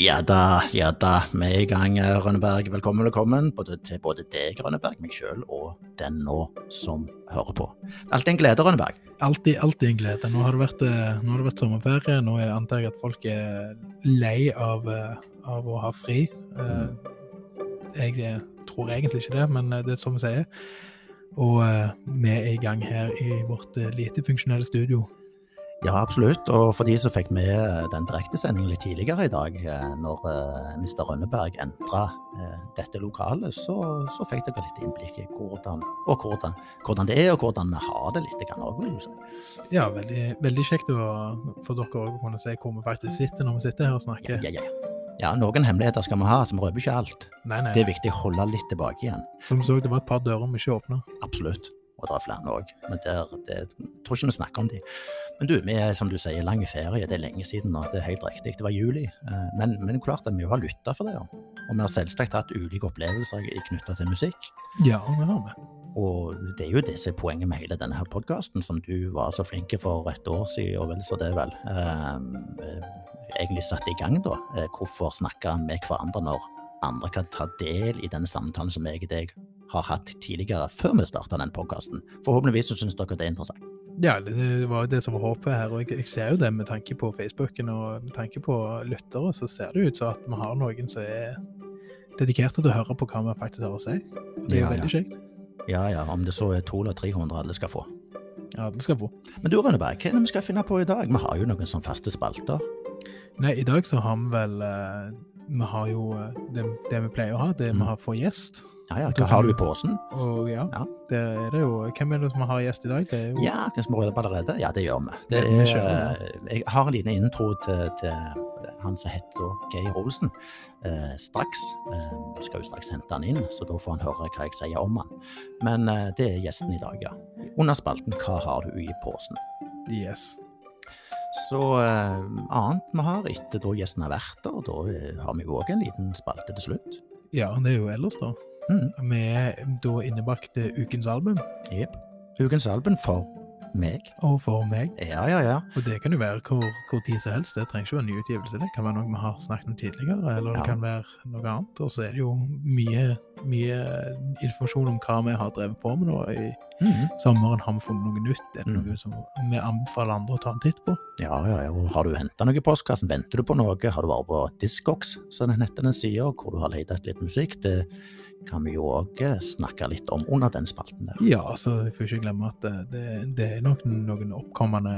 Ja da, ja da. Vi er i gang, Rønneberg. Velkommen, velkommen både til både deg, Rønneberg, meg sjøl og den nå som hører på. Alltid en glede, Rønneberg. Alltid, alltid en glede. Nå har det vært, eh, har det vært sommerferie. Nå antar jeg at folk er lei av, eh, av å ha fri. Mm. Jeg eh, tror egentlig ikke det, men eh, det er som vi sier. Og eh, vi er i gang her i vårt eh, lite funksjonelle studio. Ja, absolutt. Og for de som fikk med den direktesendingen litt tidligere i dag, eh, når eh, Mr. Rønneberg entra eh, dette lokalet, så, så fikk dere litt innblikk i hvordan, og hvordan, hvordan det er, og hvordan vi har det litt òg. Ja, veldig, veldig kjekt å, for dere òg å kunne se hvor vi faktisk sitter når vi sitter her og Ja, snakker. ja, ja. ja, noen hemmeligheter skal vi ha, så vi røper ikke alt. Nei, nei. Det er viktig å holde litt tilbake igjen. Som vi så, det var et par dører vi ikke åpna. Absolutt. Og det er flere òg. Men der, det, jeg tror ikke vi snakker om de. Men du, vi er som du sier, lang ferie. Det er lenge siden og Det er helt riktig. Det var juli. Eh, Men, men klart at vi har lytta for det. Og vi har selvsagt hatt ulike opplevelser knytta til musikk. Ja, det har vi. Og det er jo det som er poenget med hele denne her podkasten, som du var så flink for et år siden, og vel så det, vel. eh, eh, egentlig satte i gang, da. Eh, Hvorfor snakke med hverandre når andre kan ta del i denne samtalen som jeg og deg har hatt tidligere, før vi starta den podkasten. Forhåpentligvis så syns dere det er interessant. Ja, det var jo det som var håpet her, og jeg, ser jo det med tanke på Facebooken og med tanke på lyttere, så ser det ut som at vi har noen som er dedikerte til å høre på hva vi faktisk har å si. Og det er jo Ja, ja. veldig kjekt. Ja ja, om det så er 200 eller 300 alle skal få. Ja, alle skal få. Men du Rønneberg, hva er det vi skal finne på i dag? Vi har jo noen sånn faste spalter. Nei, i dag så har vi vel eh, Vi har jo eh, det, det vi pleier å ha, det Mm. vi har for gjest. Ja ja, hva har du i posen? Og ja, Ja. Det er det jo Hvem er det som har gjest i dag? Det er jo Ja, kan vi røpe allerede? Ja, det gjør vi. Det vi er, jeg har en liten intro til, til han som heter Geir Olsen. Eh, straks. Eh, vi skal jo straks hente han inn, så da får han høre hva jeg sier om han. Men eh, det er gjesten i dag, ja. Under spalten Hva har du i posen? Yes. Så eh, annet vi har etter da gjesten har vært der, da eh, har vi jo òg en liten spalte til slutt. Ja, det er jo ellers, da. Mm. Er da innebakt til ukens album, Jepp. Ukens album for meg. og for meg. Ja, ja, ja. Og det kan jo være hvor, hvor tid som helst. Det trenger ikke være en ny utgivelse. Det kan være noe vi har snakket om tidligere, eller det Ja. kan være noe annet. Og så er det jo mye, mye informasjon om hva vi har drevet på med nå. I mm. sommeren har vi funnet noe nytt. Er det Mm. noe som vi anbefaler andre å ta en titt på? Ja, ja, ja. Har du henta noe i postkassen? Venter du på noe? Har du vært på Discogs, som den heter den sida, hvor du har leid etter litt musikk? Det kan vi jo òg snakke litt om under den spalten der. Ja, altså, jeg får ikke glemme at det, det, det er nok noen oppkommende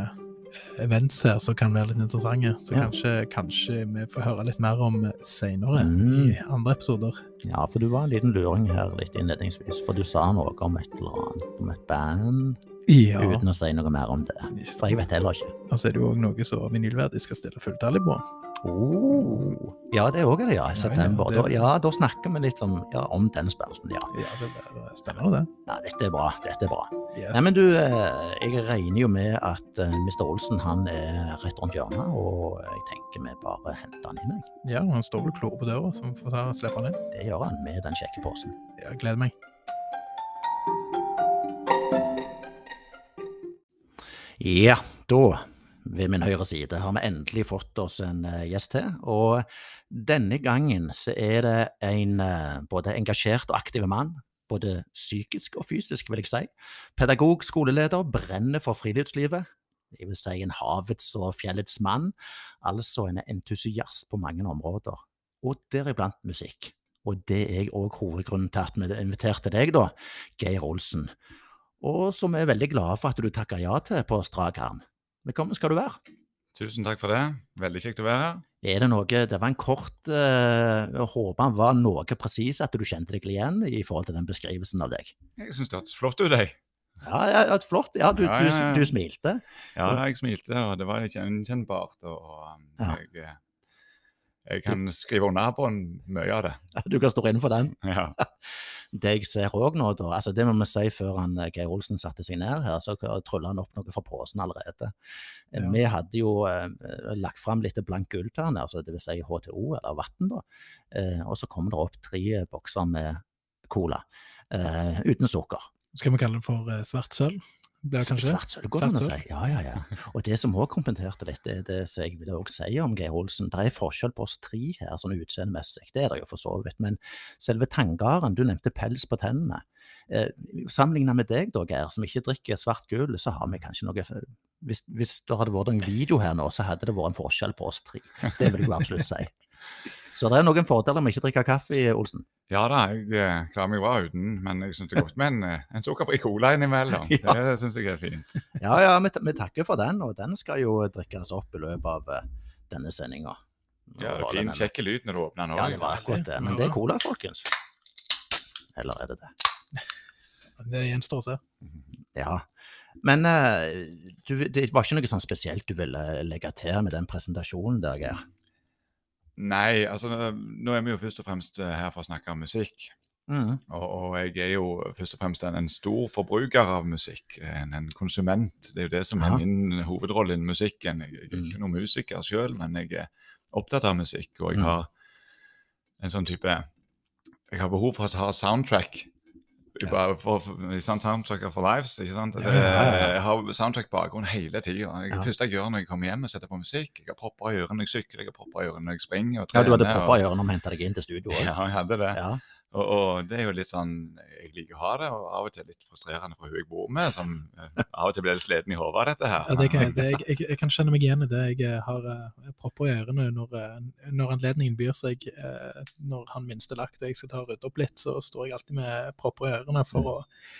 eh, events her som kan være litt interessante. Så Ja. kanskje, kanskje vi får høre litt mer om seinere Mm. i andre episoder. Ja, for du var en liten luring her litt innledningsvis, for du sa noe om et eller annet, om et band, Ja. uten å si noe mer om det. For jeg vet heller ikke. Og så er det jo òg noe som vinylverdig skal stille fulltallig på. Oh. Ja, det er òg det, ja. Ja, ja, det- Da, ja, da snakker vi litt om, ja, om den spelten, ja. Ja, det er spennende, det. ja. Dette er bra. Dette er bra. Yes. Nei, men du, eh, jeg regner jo med at eh, Mr. Olsen han er rett rundt hjørnet, og jeg tenker vi bare henter han inn. jeg. Ja, han står vel klor på døra, så vi får slippe han inn. Det gjør han med den kjekke posen. Ja, gleder meg. Ja, da, ved min høyre side, har vi endelig fått oss en eh, gjest til. Og denne gangen så er det en eh, både engasjert og aktiv mann. Både psykisk og fysisk, vil jeg si. Pedagog, skoleleder, brenner for friluftslivet. Jeg vil si en havets og fjellets mann. Altså en entusiast på mange områder. Og deriblant musikk. Og det er òg hovedgrunnen til at vi inviterte deg, da, Geir Olsen og som vi er veldig glade for at du takker ja til på strak arm. Velkommen skal du være. Tusen takk for det. Veldig kjekt å være her. Er det noe Det var en kort eh, Jeg håper han var noe presis, at du kjente deg igjen i forhold til den beskrivelsen av deg. Jeg syns det hørtes flott ut, jeg. Ja, ja, flott. Ja, du, Ja, ja, ja. Du, du smilte. Ja, jeg smilte, og det var gjenkjennbart. Og um, jeg, eh, jeg kan skrive under på en- mye av det. Du kan stå inne for den. Ja. Det jeg ser òg nå, da altså Det må vi si før han, eh, Geir Olsen satte seg ned her, så trylla han opp noe fra posen allerede. Eh, Ja. Vi hadde jo eh, lagt fram litt blank gull til han, altså dvs. Si HTO, eller vann, da. Eh, og så kommer det opp tre bokser med cola. Eh, uten sukker. Skal vi kalle det for eh, svart sølv? Det kanskje det? Svart sølv, går det an å si. Ja, ja, ja. Og det som òg kommenterte litt, det er det som jeg ville også si om Geir Olsen. Det er forskjell på oss tre her, sånn utseendemessig. Det er det jo for så vidt. Men selve tangaren, du nevnte pels på tennene. Eh, Sammenlignet med deg, da, Geir, som ikke drikker svart gull, så har vi kanskje noe hvis, hvis det hadde vært en video her nå, så hadde det vært en forskjell på oss tre. Det vil jeg absolutt si. Så det er noen fordeler med ikke å drikke kaffe, Olsen. Ja da, jeg eh, klarer meg bra uten, men jeg syns det er godt med en, eh, en sukkerfri cola innimellom. Ja. Det syns jeg er fint. Ja, ja, vi, vi takker for den, og den skal jo drikkes opp i løpet av eh, denne sendinga. Ja, det er fin, kjekk lyd når du åpner den Ja, det var akkurat det. Men det er cola, folkens. Eller er det det? Det gjenstår å se. Ja. Men uh, du, det var ikke noe sånn spesielt du ville legge til med den presentasjonen der, Geir? Nei, altså nå er vi jo først og fremst eh, her for å snakke om musikk. Mm. Og, og jeg er jo først og fremst en, en stor forbruker av musikk. En, en konsument. Det er jo det som er min hovedrolle innen musikken. Jeg, jeg er Mm. ikke noen musiker sjøl, men jeg er opptatt av musikk. Og jeg Mm. har en sånn type Jeg har behov for å ha soundtrack. Bare For, soundtracker for lives. ikke sant? Det. Jeg har soundtrack-bakgrunn hele tida. Det første jeg gjør når jeg kommer hjem og setter på musikk Jeg har propper i ørene når jeg sykler, jeg har propper i ørene når jeg springer og trener. Ja, du hadde propper i ørene når vi henta deg inn til studio òg. Ja, jeg hadde det. Ja. Og, og det er jo litt sånn Jeg liker å ha det, og av og til litt frustrerende for hun jeg bor med, som eh, av og til blir litt sliten i hodet av dette her. Ja, det kan, det, jeg, jeg, jeg kan kjenne meg igjen i det. Jeg eh, har jeg propper i ørene når, eh, når anledningen byr seg. eh, Når han minste lagt og jeg skal ta og rydde opp litt, så står jeg alltid med propper i ørene for å eh,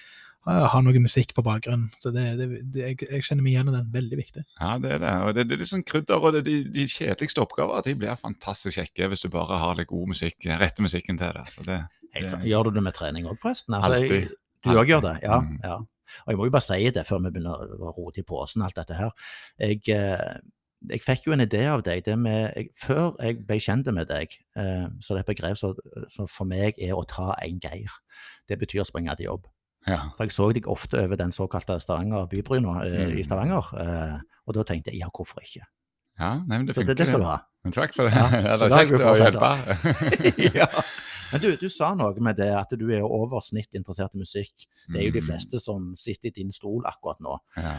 ha noe musikk på bakgrunnen. Så det, det, det, jeg, jeg kjenner meg igjen i den. Veldig viktig. Ja, det er det. Og det, det er litt sånn krydder, og det, de, de kjedeligste oppgaver de blir fantastisk kjekke hvis du bare har litt god musikk, rette musikken til det. Så det Helt sant. Gjør du det med trening òg, forresten? Altså, Alltid. Du òg gjør det? Ja, Mm. ja. Og jeg må jo bare si det før vi begynner å rote i posen, alt dette her. Jeg, eh, jeg fikk jo en idé av deg. Det med, jeg, før jeg ble kjent med deg, eh, så det er et begrep som som for meg er å ta en Geir. Det betyr å springe til jobb. Ja. For jeg så deg ofte over den såkalte Stavanger bybryna mm. i. Stavanger, eh, og da tenkte jeg ja, hvorfor ikke? ja nei, men det Så det, det skal du ha. Men takk for det. Ja, det er er kjekt å hjelpe. ja. Men du, du sa noe med det at du er over snitt interessert i musikk. Det er jo de Mm. fleste som sitter i din stol akkurat nå. Ja.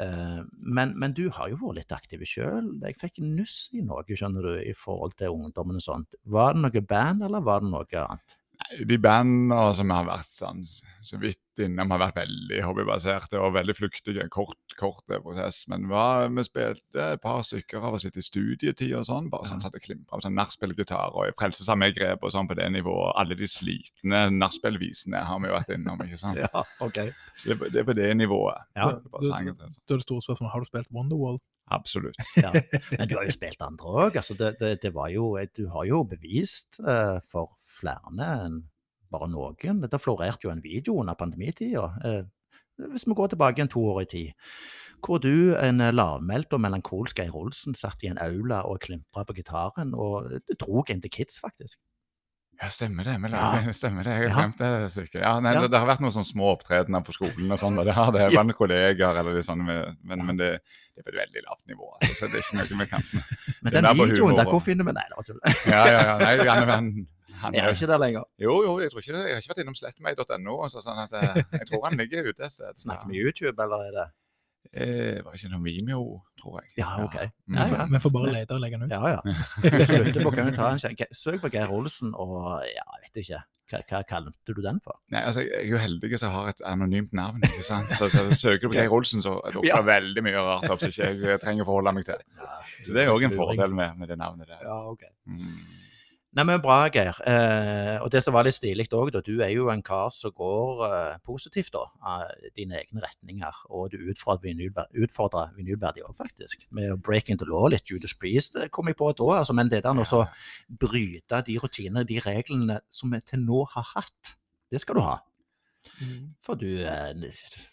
Eh, men, men du har jo vært litt aktiv sjøl. Jeg fikk nuss i noe, skjønner du, i forhold til ungdommen og sånt. Var det noe band, eller var det noe annet? De bandene som har vært sånn, så vidt innom, har vært veldig hobbybaserte og veldig flyktige. Kort, kort eh, prosess. Men hva, vi spilte et par stykker av oss litt i studietid og sånn. Bare sånn satt og klimpra på sånn nachspielgitar og Frelsesarmé-grep og sånn på det nivået. Alle de slitne nachspielvisene har vi jo vært innom, ikke sant. Ja, ok. Så det, på- det er på det nivået. Ja, Det bare sangen til, Da er det store spørsmålet har du spilt Wonderwall. Absolutt. Ja. Men du har jo spilt andre òg. Altså det, det, det jo, du har jo bevist uh, for flere enn bare noen. Det florerte jo en video under pandemitida. Eh, hvis vi går tilbake en to år i tid, hvor du, en lavmælt og melankolsk Geir Olsen, satt i en aula og klimpra på gitaren, og det drog inn til Kids, faktisk. Ja, stemmer det. Ja. stemmer det. Jeg har glemt det stykket. Ja, nei, Ja. Det, det har vært noen sånne små opptredener på skolen og sånn, det har det. Blant kollegaer eller litt sånn, men, men, men det, det er på et veldig lavt nivå. Altså, så det er ikke noe vi kan Men den videoen der, hvor finner vi Nei, det var tull. Ja, ja, ja. Nei, Janne, han, han er jo ikke der lenger. Jo, jo, jeg tror ikke det. Jeg har ikke vært innom slettmeg.no, så sånn at jeg, jeg tror han ligger ute. Så, Snakker vi YouTube, eller er det Eh, var ikke noe Vimeo, tror jeg. Ja, ok. Vi Ja, ja. får- får bare lete og legge den ut. Ja, ja. På, kan ta en. Søk på Geir Olsen, og ja, jeg vet ikke. Hva, hva kalte du den for? Nei, altså, Jeg er jo heldig som har et anonymt navn. ikke sant? Så, så Søker du på Geir Olsen, så dukker Ja. veldig mye rart opp som ikke jeg eh, trenger å forholde meg til. Så det er òg en fordel med, med det navnet der. Ja, ok. Mm. Nei, men Bra, Geir. Eh, og det som var litt stilig òg, da. Du er jo en kar som går eh, positivt da, av dine egne retninger. Og du utfordrer vinylver- utfordrer vinylverdi òg, faktisk. Med å break into law litt. Judas Priest det kom jeg på da. Altså, men det der å så bryte de rutinene, de reglene som vi til nå har hatt, det skal du ha. For du, eh,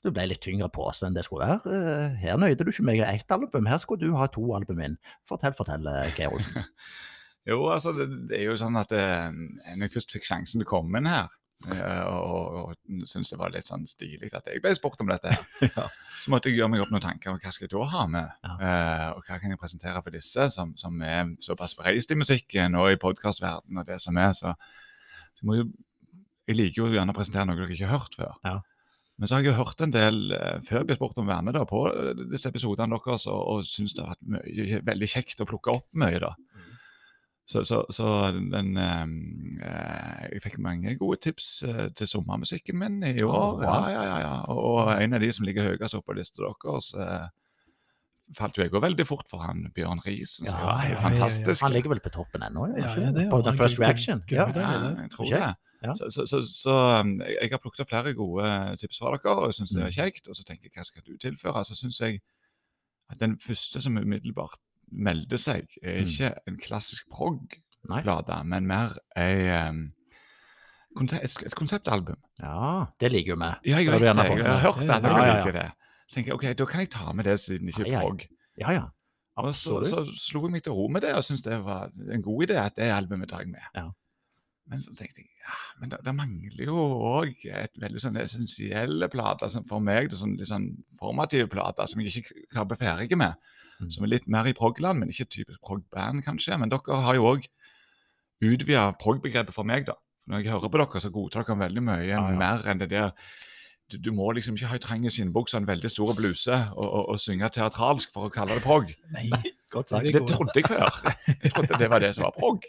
du ble litt tyngre på oss enn det skulle være. Eh, Her nøyde du ikke meg ett album, her skulle du ha to album inn. Fortell, fortell, eh, Geir Olsen. Jo, altså, det, det er jo sånn at eh, når jeg først fikk sjansen til å komme inn her, eh, og, og syntes det var litt sånn stilig at jeg ble spurt om dette, her, Ja. så måtte jeg gjøre meg opp noen tanker om hva skal jeg da ha med, Ja. eh, og hva kan jeg presentere for disse som, som er såpass bereist i musikken og i podkastverdenen og det som er, så, så må jo jeg liker jo gjerne å presentere noe dere ikke har hørt før. Ja. Men så har jeg jo hørt en del eh, før jeg ble spurt om å være med da, på eh, disse episodene deres, og, og syns det har vært mye, veldig kjekt å plukke opp mye. da. Så, så, så den eh, eh, Jeg fikk mange gode tips eh, til sommermusikken min i år. Ja, ja, ja, ja. Og, en av de som ligger høyest oppe på lista deres, eh, falt jo jeg òg veldig fort for han Bjørn Riis. Ja, ja, fantastisk. Han ligger vel på toppen ennå? Ja, det På den første First Reaction? Ja. jeg tror det. Ja. Så, så, så, så um, jeg har plukket flere gode tips fra dere, og jeg syns det er Mm. kjekt. Og så tenker jeg hva skal du tilføre? Så syns jeg at den første som umiddelbart meldte seg, er Mm. ikke en klassisk prog-plate, men mer ei, um, konsept, et, et konseptalbum. Ja, det liker jo vi. Ja, jeg vet det. Jeg har hørt at dere ja, ja. liker det. Så tenker jeg, ok, Da kan jeg ta med det siden det ikke er prog. Ja, ja. Og så, så slo jeg meg til ro med det og syntes det var en god idé at det albumet tar jeg med. Ja. Men så tenkte jeg ja, men det, mangler jo òg et veldig sånn essensielle plater for meg. Det er sånn, litt sånn formative plater som jeg ikke krabber ferdig med. Mm. Som er litt mer i prog-land, men ikke typisk prog-band, kanskje. Men dere har jo òg utvida prog-begrepet for meg, da. Når jeg hører på dere, så godtar dere veldig mye Ja, ja. mer enn det der du, du må liksom ikke ha i trang skinnbukse og en veldig stor bluse og, og, og synge teatralsk for å kalle det prog. Nei, Godt sagt. Det, Det trodde jeg før. Jeg trodde det var det som var prog.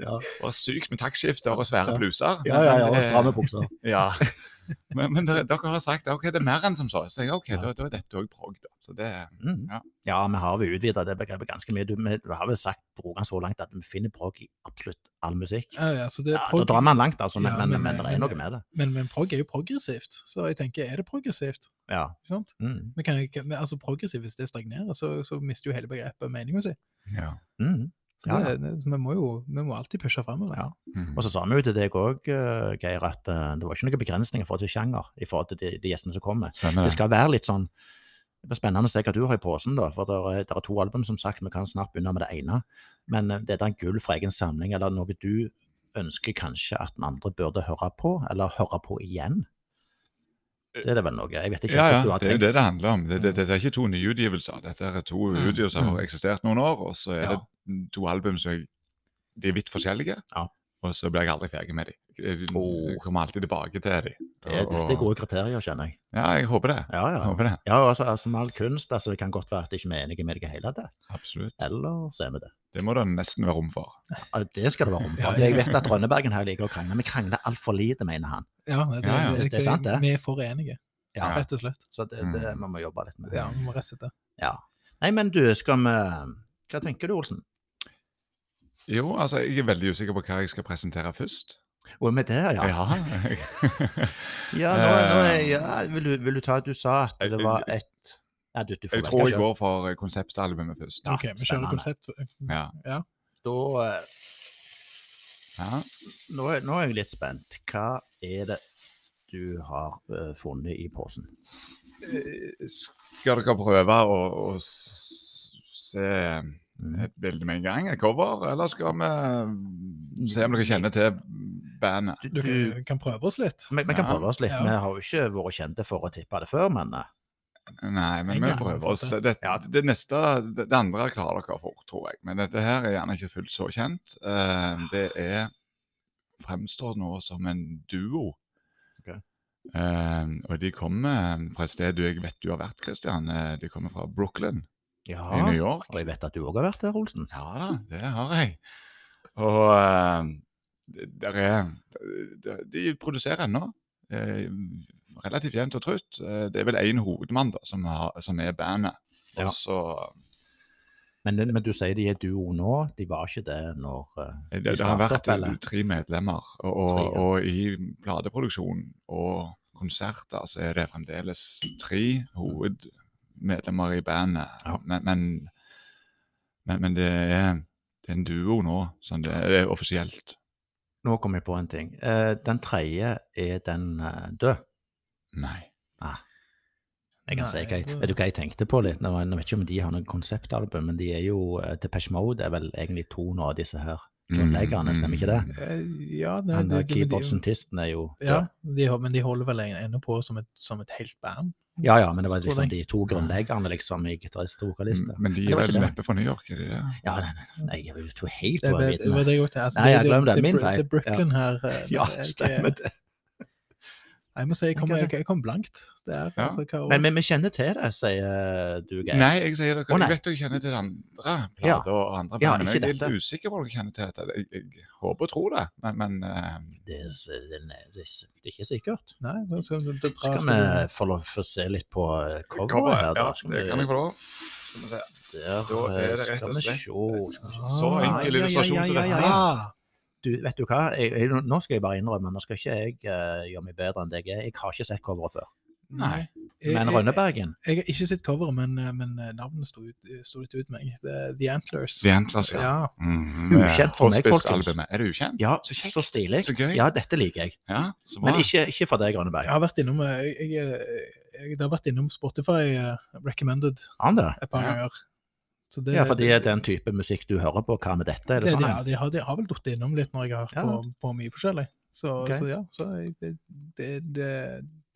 Ja, Det var sykt med taktskifter og svære bluser. ja, ja, ja og Men, eh, stramme bukser. Ja. Men, men dere, dere har sagt ok, det er mer enn som så. Så jeg, ok, Ja. da, da er dette òg prog. da. Så det, Mm. Ja. Ja, vi har jo utvida det begrepet ganske mye. Du, vi har vel sagt broren så langt at vi finner prog i absolutt all musikk. Ja, ja, så det Ja, er da drar man langt, altså, men, Ja, men, men- men, det er noe med det. men, men prog er jo progressivt, så jeg tenker, er det progressivt? Ja. Ikke sant? Mm. Men kan altså progressivt, hvis det stagnerer, så, så mister jo hele begrepet meningen sin. ja. Mm. Så Ja, ja. det, vi må jo vi må alltid pushe fremover. Ja. Mm. Og så sa vi jo til deg òg, Geir, at eh, det var ikke noen begrensninger for til sjanger i forhold til de, de gjestene som kommer. Stemmer Det skal være litt sånn Det blir spennende å se hva du har i posen, da. For det er, det er to album, som sagt. Vi kan snart begynne med det ene. Men eh, det er en gull fra egen samling, eller noe du ønsker kanskje at den andre burde høre på, eller høre på igjen? Det er det vel noe? Jeg vet ikke Ja, ja, du har det er jo det det handler om. Det, det, det er ikke to nyutgivelser. Dette er to Mm, utgivelser som har mm. eksistert noen år, og så er Ja. det to album som jeg, de er vidt forskjellige. Ja. Og så blir jeg aldri ferdig med dem. Jeg, kommer alltid tilbake til dem. Det er, det er gode kriterier, kjenner jeg. Ja, jeg håper det. Ja, ja. håper det. Ja, altså, altså Med all kunst altså, Det kan godt være at jeg ikke er enig med deg i hele tatt. Absolutt. Eller så er vi det. Det må det nesten være rom for. Ja, Det skal det være rom for. Ja, ja. Jeg vet at Rønnebergen her liker å krangle. Vi krangler altfor lite, mener han. Ja, det, Ja, ja. det, Det er sant, det. Vi er for enige, Ja, rett og slett. Så det, det Mm. vi må jobbe litt med. Ja, vi må det. Ja. Nei, men du, skal vi Hva tenker du, Olsen? Jo, altså, jeg er veldig usikker på hva jeg skal presentere først. Og med det, ja. Ja. Ja, nå, nå er, ja vil, du, vil du ta Du sa at det var et ja, du, du får Jeg tror jeg går for eh, konseptalbumet først. Ja, ok, vi kjører konsept. Ja. Ja. Da eh, ja. nå, er- nå er jeg litt spent. Hva er det du har uh, funnet i posen? Eh, Skal dere prøve å, å se. Et bilde med en gang, et cover, eller skal vi se om dere kjenner til bandet? Du, Du kan- prøve oss litt. vi, vi kan prøve oss litt. Ja. Vi har jo ikke vært kjente for å tippe det før, men eh, Nei, men vi prøver oss. det. Det, det neste, det, det andre klarer dere fort, tror jeg. Men dette her er gjerne ikke fullt så kjent. Eh, det er fremstår nå som en duo. Ok. Eh, og de kommer fra et sted du jeg vet du har vært, Christian. De kommer fra Brooklyn ja. i New York. Og jeg vet at du òg har vært der, Olsen. Ja da, det har jeg. Og uh, der er de, produserer ennå. eh, relativt jevnt og trutt. Eh, det er vel én hovedmann da, som, har, som er bandet. Ja. Og så Men, men du sier de er duo nå. De var ikke det når de startet? de det, det har vært eller? tre medlemmer. Og, og, Tre, ja. og i plateproduksjon og konserter så er det fremdeles tre hovedmedlemmer i bandet. Ja. Men, men, men, men det, er, det er en duo nå, sånn det er offisielt. Nå kom jeg på en ting. Eh, den tredje, er den eh, død? Nei. Jeg kan si hva jeg, vet du hva jeg tenkte på litt? Nå, jeg vet ikke om de har noen konseptalbum, men de er jo uh, Depeche Mode er vel egentlig to nå av disse her grunnleggerne, stemmer ikke det? Eh, Ja, det, Han det, det, det, det er jo ja de, men de holder vel ennå på som et, som et helt band. Ja ja, men det var liksom de to grunnleggerne liksom i gitarist og vokalist. Mm, Men de er vel neppe fra New York, er de det? Ja, nei, nei, nei, jeg er jo helt Det, på var- det var det jeg òg tenkte. Nei, jeg glemte det. Min feil. Det er Brooklyn her. eh, Ja, er stemmer det. Jeg må si jeg kommer, Kanskje. jeg, jeg kom blankt. Det er, Ja. altså, Men, men vi kjenner til det, sier du, Geir. Nei, jeg sier dere, oh, nei. Jeg vet du kjenner til det andre Ja. og andre Ja, men jeg er litt usikker på om dere kjenner til dette. Jeg, jeg håper og tror det, men, men uh... Det, er- det, er- det, er- det er ikke sikkert. Nei, det skal, det, det Skal vi få lov til å se litt på eh, coveret her, da? Ja, det kan jeg få lov. Skal vi se. Der Da er det eh, rett og vi slett-. Så Ah, enkel ja, illustrasjon som ja, ja, ja. Du, vet du hva? Jeg, jeg, nå skal jeg bare innrømme, nå skal ikke jeg uh, gjøre meg bedre enn deg er. Jeg har ikke sett coveret før. Nei. Jeg- Men jeg- Rønnebergen Jeg har ikke sett coveret, men, eh, men navnet sto, ut, sto litt ut meg. Er The Antlers. The Antlers, ja. Ja. Mhm. Ukjent for meg, folkens. Er det ukjent? Ja, så kjekt. så stilig. Så gøy. Ja, dette liker jeg. Ja, så bra. Men ikke, ikke for deg, Rønneberg. Jeg har vært innom eh, jeg, jeg, jeg, har vært innom Spotify uh, recommended Har et par Ja. ganger. Så det, Ja, for det er den type musikk du hører på. Hva med dette? Er det, det, sånn? ja, de, har, de har vel datt innom litt når jeg har hørt Ja. på, på mye forskjellig. Så, okay. så ja, så jeg, det, det, det,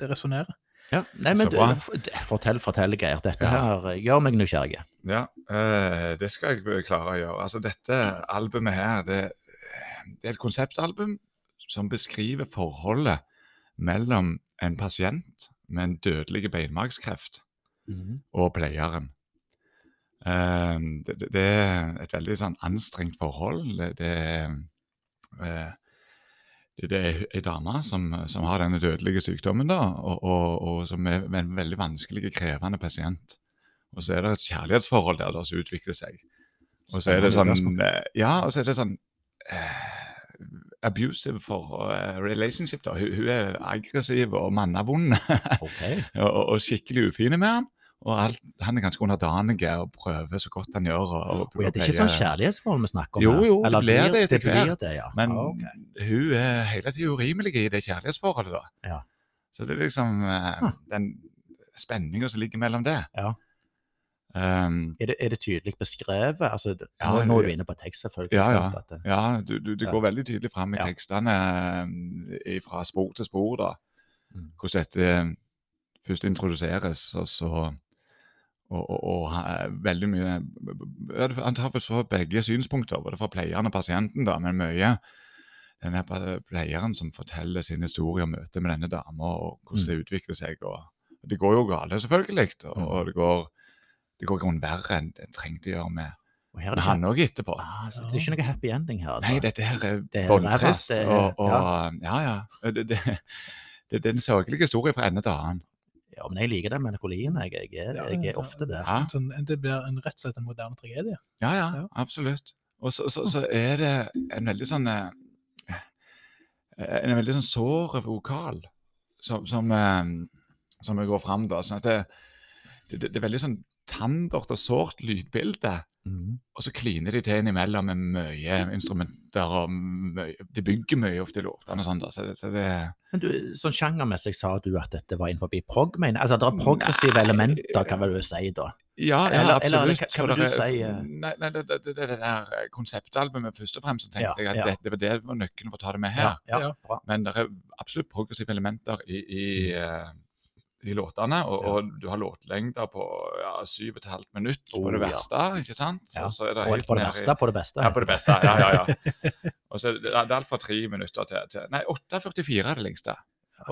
det resonnerer. Ja. Nei, men du, fortell, fortell, Geir. Dette Ja. her eh, gjør meg nysgjerrig. Ja, eh, det skal jeg klare å gjøre. Altså, dette albumet her, det, det er et konseptalbum som beskriver forholdet mellom en pasient med en dødelig beinmargskreft og pleieren. Eh, det, det, er et veldig sånn anstrengt forhold. Det, det, eh, det, det er ei dame som, som har denne dødelige sykdommen, da, og, og, og som er en veldig vanskelig, krevende pasient. Og så er det et kjærlighetsforhold der da, som utvikler seg. Og så er det sånn eh, Ja, og så er det sånn eh, abusive for uh, relationship. da. Hun, hun er aggressiv og mannavond okay. og, og skikkelig ufine med han. Og alt, han er ganske underdanig og prøver så godt han gjør. Og, og, er det ikke sånn kjærlighetsforhold vi snakker om? Jo, jo, det Eller blir det etter hvert. ja. Men Ah, okay. hun er hele tiden urimelig i det kjærlighetsforholdet, da. Ja. Så det er liksom eh, den spenninga som ligger mellom det. Ja. Um, Er det, er det tydelig beskrevet? Altså, Ja, nå, er du inne på tekst, selvfølgelig. Ja, ja. det- ja, du, du, det går veldig tydelig fram i tekstene eh, fra spor til spor, da. Mm. Hvordan dette eh, først introduseres, og så og, og, og ha- veldig mye Han tar for så begge synspunkter, både fra pleieren og pasienten, da, men mye denne pleieren som forteller sin historie og møtet med denne dama, og hvordan Mm. det utvikler seg. og Det går jo galt, selvfølgelig, og, Mm. det går det går i grunnen verre enn det trengte å gjøre med, med det, han òg etterpå. ah, så det er ikke noe happy ending her? Nei, altså. dette her er er- Og, og ja, ja. Det, det, det, det er en sørgelig historie fra ende til annen. Ja, men jeg liker den melankolien. Jeg, jeg, er, jeg er ofte der. Ja. Sånn, det blir en, rett og slett en moderne tragedie. Ja, ja, Ja. absolutt. Og så, så, så er det en veldig sånn eh, En veldig sånn sår vokal som, som, eh, som går fram da. Sånn at det, det, det er veldig sånn tandert og sårt lydbilde. Mhm. Og så kliner de til innimellom med mye instrumenter, og mye, de bygger mye ofte i låtene og sånn. da, så det, så det Men du, sånn sjangermessig sa du at dette var innenfor prog, mener Altså, det er progressive Nei, elementer, kan vel du si, da? Ja, ja Eller- eller absolutt. hva- hva for vil du si, eh? Nei, nei det, det, det, det der eh, konseptalbumet først og fremst, så tenkte Ja, jeg at ja. det, det var det var nøkkelen for å ta det med her. ja, Ja. bra. Men det er absolutt progressive elementer i, i, eh, i låtene, og. Ja. og du har låtlengder på ja, syv og et halvt minutt på Oh, det ja. verste, ikke sant? Ja. så er det Og på det verste, i- på det beste. Ja, på det beste. Ja, ja, ja. Og så er det, er alt fra tre minutter til, til Nei, 8.44 er det lengste.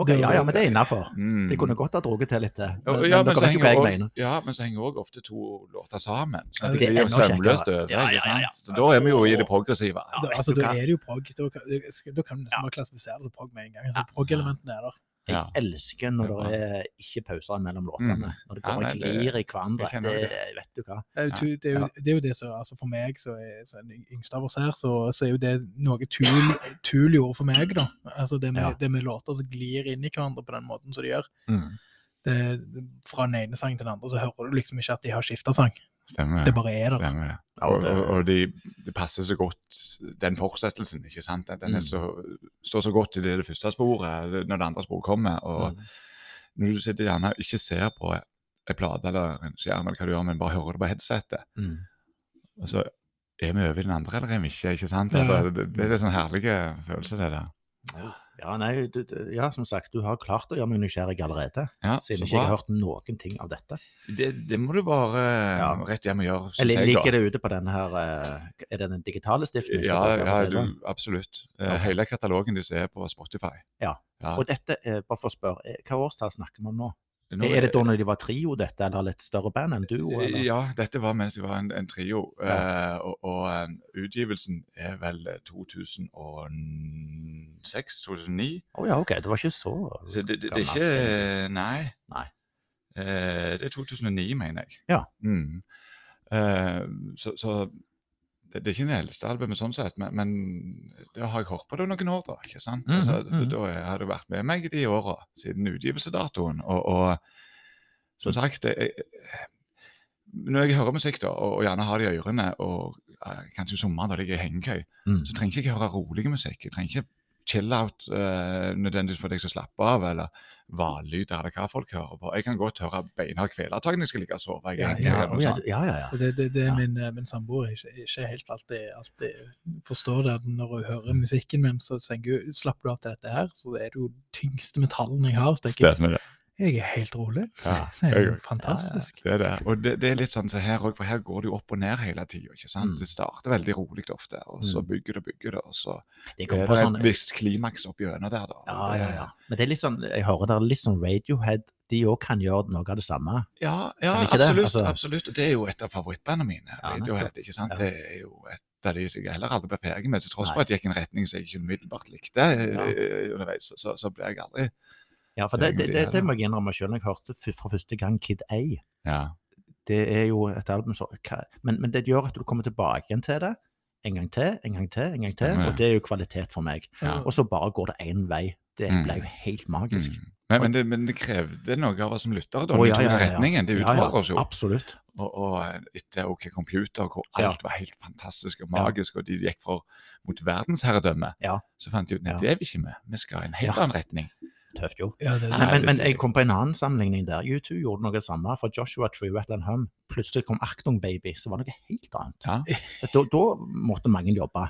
Okay, ja, ja, men det er innafor. Mm. De kunne godt ha drukket til litt. Ja, Men, ja, men men så henger også- ja, men så henger òg ofte to låter sammen. Så Det det blir jo sømløst over. Ja, ja, ja, ja. Så da er vi jo i det progressive. Ja, da, altså, da er det jo prog. Da, kan- du nesten bare klassifisere det som prog med en gang. Altså, Ja. Prog-elementene er der. Jeg Ja. elsker når det er ikke pauser mellom låtene. Mm. Når det Ja, nei, og det- glir i hverandre. Det, det. vet du hva. Det er det er jo, det er jo det som, altså For meg, som er, så er den yngste av oss her, så, så er jo det noe Tul, tul gjorde for meg, da. Altså det med, Ja. det med låter som glir inn i hverandre på den måten som de gjør. Mm. Det, fra den ene sangen til den andre, så hører du liksom ikke at de har skifta sang. Stemmer. Det bare er der. Stemmer det. Ja, Og, det- og, det de, passer så godt, den fortsettelsen, ikke sant? Den Mm. er så, står så godt i det, det første sporet, når det andre sporet kommer. Og Mm. når du sitter gjerne og ikke ser på en plate eller en skjerm, eller hva du gjør, men bare hører det på headsetet, Mm. og så er vi over i den andre, eller er vi ikke? ikke sant? Altså, det, det er en sånn herlig følelse, det der. Ja, nei, du, du, ja, som sagt, du har klart å gjøre meg nysgjerrig allerede. Ja, Siden ikke jeg har hørt noen ting av dette. Det, det må du bare Ja. rett hjem og gjøre, Eller jeg. ligger da. det ute på denne her eh, Er det den digitale stiften? Ja, ja du, sånn? absolutt. Eh, Hele katalogen deres er på Spotify. Ja. ja. Og dette, eh, bare for å spørre, eh, hva årstall snakker vi om nå? Er det da når de var trio, dette, eller litt større band enn duo? Eller? Ja, dette var mens de var en, en trio. Ja. Uh, og og um, utgivelsen er vel 2006-2009. Å ja, ok, det var ikke så Så det, det, det er ikke. Nei. Nei. Uh, det er 2009, mener jeg. Ja. Mm. Uh, så, så det, det er ikke det eldste albumet sånn sett, men, men det har jeg hørt på det noen år, da. ikke sant? Mm, altså, mm. Da har det vært med meg de åra siden utgivelsesdatoen. Og, og som sagt jeg, Når jeg hører musikk, da, og, og gjerne har det i ørene, og eh, kanskje i sommeren da jeg er i hengekøy, Mm. så trenger jeg ikke høre rolig musikk. Jeg trenger ikke chill-out uh, nødvendigvis for jeg skal slappe av, eller hvallyder, eller hva folk hører på. Jeg kan godt høre beinhard kvelertak når jeg skal ligge og sove. Jeg, Ja, er Ja, eller noe ja, sånt. ja, ja, Det, det, det Ja. min, eh, min samboer ikke, ikke helt alltid, alltid forstår det. Når hun hører musikken min, så tenker hun slapper du av til dette her, så det er det jo tyngste metallen jeg har. Stemmer det. Jeg er helt rolig. Ja, Det er jo jo Ja, fantastisk. Det er det. Og det, det er litt sånn så her òg, for her går det jo opp og ned hele tida. Mm. Det starter veldig rolig ofte, og så Mm. bygger det og bygger det, og så Det er det sånn, et visst klimaks opp gjennom der, da. Ja, ja, ja. Men det er litt sånn, jeg hører det er litt sånn Radiohead, de òg kan gjøre noe av det samme. Ja, ja Kan det? absolutt. Altså- absolutt. Det er jo et av favorittbandene mine. Radiohead, ikke sant? Ja. Det er jo et av de som jeg heller aldri ferdig med, til tross Nei. for at jeg gikk en retning som jeg ikke umiddelbart likte Ja. eh, underveis. Så, så ble jeg aldri Ja, for det, det, det, det må jeg innrømme når jeg hørte fra første gang Kid A. Ja. Det er jo et album som men, men det gjør at du kommer tilbake igjen til det. En gang til, en gang til, en gang til. Og det er jo kvalitet for meg. Ja. Og så bare går det én vei. Det Mm. ble jo helt magisk. Mm. Men, men, det, men det krevde noe av oss som lyttere, da. Å, ja, ja, retningen. Det utfordrer oss jo. Absolutt. Og, og etter OK Computer, hvor alt var helt fantastisk og magisk, og de gikk for, mot verdensherredømme, så fant de ut at det er vi ikke med. Vi skal i en helt annen retning. Tøft gjort. Ja, det, Nei, Men, men, det jeg kom på en annen sammenligning der. U2 gjorde noe samme. For Joshua Tree, Wetland Hum, plutselig kom Actung Baby, så var det noe helt annet. Ja. Da, da måtte mange jobbe.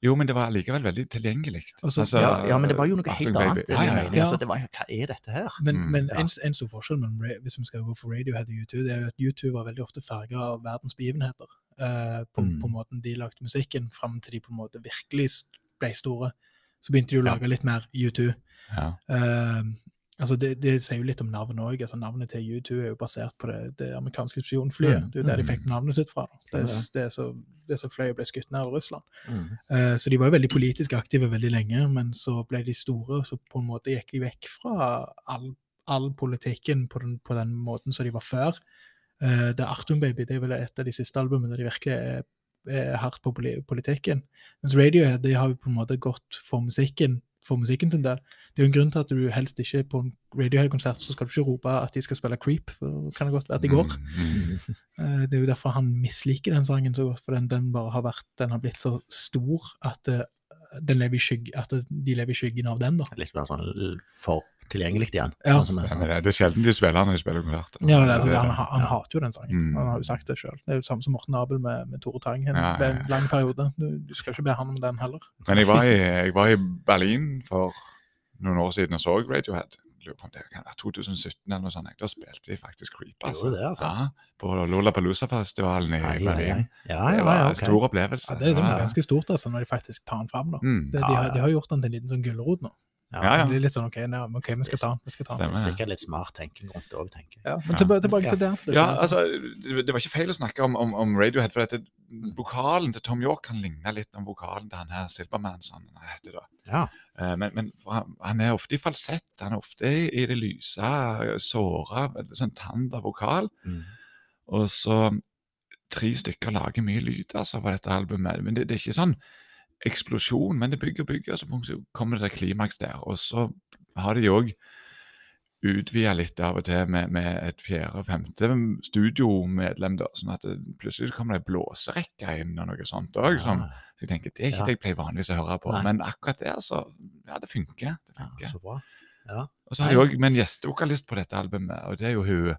Jo, men det var allikevel veldig tilgjengelig. Altså, altså, Ja, ja, men det var jo noe helt annet. Ja, ja, ja. Ja. Altså, det var, hva er dette her? Men, Mm, men ja. en, en stor forskjell men, hvis vi skal gå for Radiohead og U2, det er jo at U2 var veldig ofte farga av verdens begivenheter. eh, på, Mm. på måten de lagde musikken, fram til de på en måte virkelig ble store. Så begynte de å Ja. lage litt mer U2. Ja. Eh, altså det, det sier jo litt om navnet òg. Altså navnet til U2 er jo basert på det, det amerikanske spionflyet. Mm, Det er jo der de mm. fikk navnet sitt fra. Det, det, så, det som fløy og ble skutt ned av Russland. Mm. Uh, Så de var jo veldig politisk aktive veldig lenge, men så ble de store, så på en måte gikk de vekk fra all, all politikken på den, på den måten som de var før. Uh, er Artum Baby det er vel et av de siste albumene der de virkelig er, er hardt på politikken. Mens Radiohead de har jo på en måte gått for musikken for musikken sin del. Det er jo en grunn til at du helst ikke på en Radiohead-konsert så skal du ikke rope at de skal spille Creep, for kan det godt være at de går. Mm. Eh, Det er jo derfor han misliker den sangen så godt, for den, den bare har vært, den har blitt så stor at, eh, lever i skygg, at de lever i skyggen av den. da. Litt mer sånn for tilgjengelig igjen. Ja. Sånn som jeg Ja, det det er sjelden de spiller når de spiller konsert. Ja, det, er altså, Det er han, ja. hater jo den sangen. Mm. Han har jo sagt det sjøl. Det er jo samme som Morten Abel med, med Tore Tang en, Ja, ja, ja. en lang periode. Du, du skal ikke be han om den heller. Men jeg var, i, jeg var i Berlin for noen år siden og så Radiohead. Lurer på om det kan være 2017 eller noe sånt. Da spilte de faktisk Creep. Altså. Det, altså? Ja, på Lollapalooza-festivalen i Berlin. Berlin. ai. Ja, Det var en okay. stor opplevelse. Ja, det, det var ganske stort altså, når de faktisk tar den fram. da. Mm. De, Ja, har, de har gjort den til en liten sånn gulrot nå. Ja, Ja, ja. Det blir litt sånn OK, nei, men ok, vi skal ta den. skal ta den. Stemmer. Sikkert litt smart tenking rundt det òg, tenker jeg. Ja, men tilbake, tilbake til det. Ja, altså, det, var ikke feil å snakke om, om, om Radiohead, for dette, vokalen til Tom York kan ligne litt om vokalen til han her Silverman, som han heter da. Ja. Eh, Men, men han, han er ofte i falsett, han er ofte i, det lyse, såra, sånn sånn av vokal. Mm. Og så tre stykker lager mye lyd altså, på dette albumet. Men det, det er ikke sånn eksplosjon, men det bygger og bygger, og så kommer det et klimaks der. Og så har de òg utvida litt av og til med, med et fjerde og femte studiomedlem, da, sånn at det, plutselig kommer det ei blåserekke inn og noe sånt òg. Som, så jeg tenker, Det er ikke Ja. det jeg pleier vanligvis å høre på, Nei. men akkurat der, så Ja, det funker. Det ja, så bra. Ja. Og så har jeg òg med en gjestevokalist på dette albumet, og det er jo hun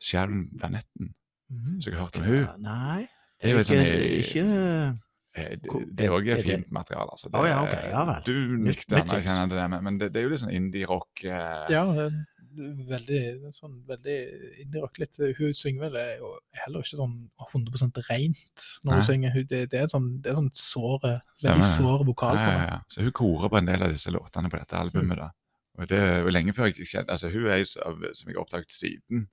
Sharon Vanetten. Mm -hmm. Så jeg har hørt om hun. Nei, Det er jo ikke, sånn jeg, ikke Eh, Det, Hvor- det òg er er fint materiale. Altså. Å ja, ok, ja vel. Du nytt til det, men, men det, det er jo litt sånn indie-rock. Eh, Ja, det veldig sånn veldig indie-rock. Litt Hun synger vel er jo heller ikke sånn 100 rent når hun synger. Det, det er sånn, det er sånn såre, veldig det. såre vokal på ja, det. ja. Så hun korer på en del av disse låtene på dette albumet. da. Og det er lenge før jeg kjente, altså Hun er jo som jeg har oppdaget siden.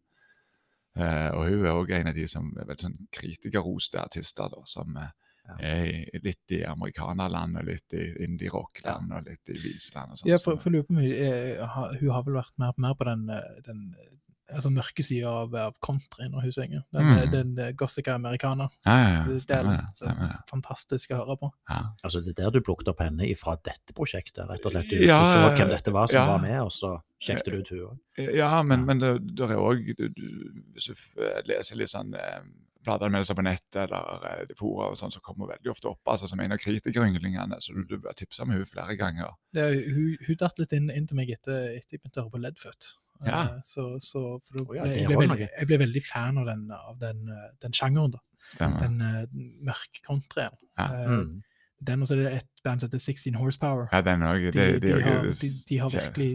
Eh, og hun er òg en av de som er veldig sånn kritikerroste artister, da, som eh, Ja. er litt i amerikanerland og litt i indie-rock-land og litt i viseland og sånn. Ja, for, for lurer på om hun, eh, har- vel vært mer, mer på den, eh, den eh, altså mørke sida av, av country når hun synger. Den, Mm. eh, den eh, Gossica Americana. ja, ja, ja. Det, er fantastisk å høre på. Ja. Altså, det er der du plukket opp henne ifra dette prosjektet, rett og slett. Du, Ja, du så hvem dette var som ja. var med, og så sjekket du ut hun òg. Ja, men, Ja. men det, det er òg Hvis du eh, leser litt sånn eh, plateanmeldelser på nettet eller eh, fora og sånn, så kommer hun veldig ofte opp altså, som en av kritikerynglingene. Så du, du bør tipse om henne flere ganger. Det, er- hun, hun datt litt inn, inn til meg etter, etter jeg begynte å høre på Ledfoot. Ja. Eh, Så, så for da Å ja, jeg, ble veldig, jeg ble veldig fan av den, av den, eh, den sjangeren. da. Stemmer. Den uh, mørke countryen. Ja. Eh, Mm. Den, og så er det et band som heter 16 Horsepower. Ja, den også, De, Det, de, det, er har, de, de har virkelig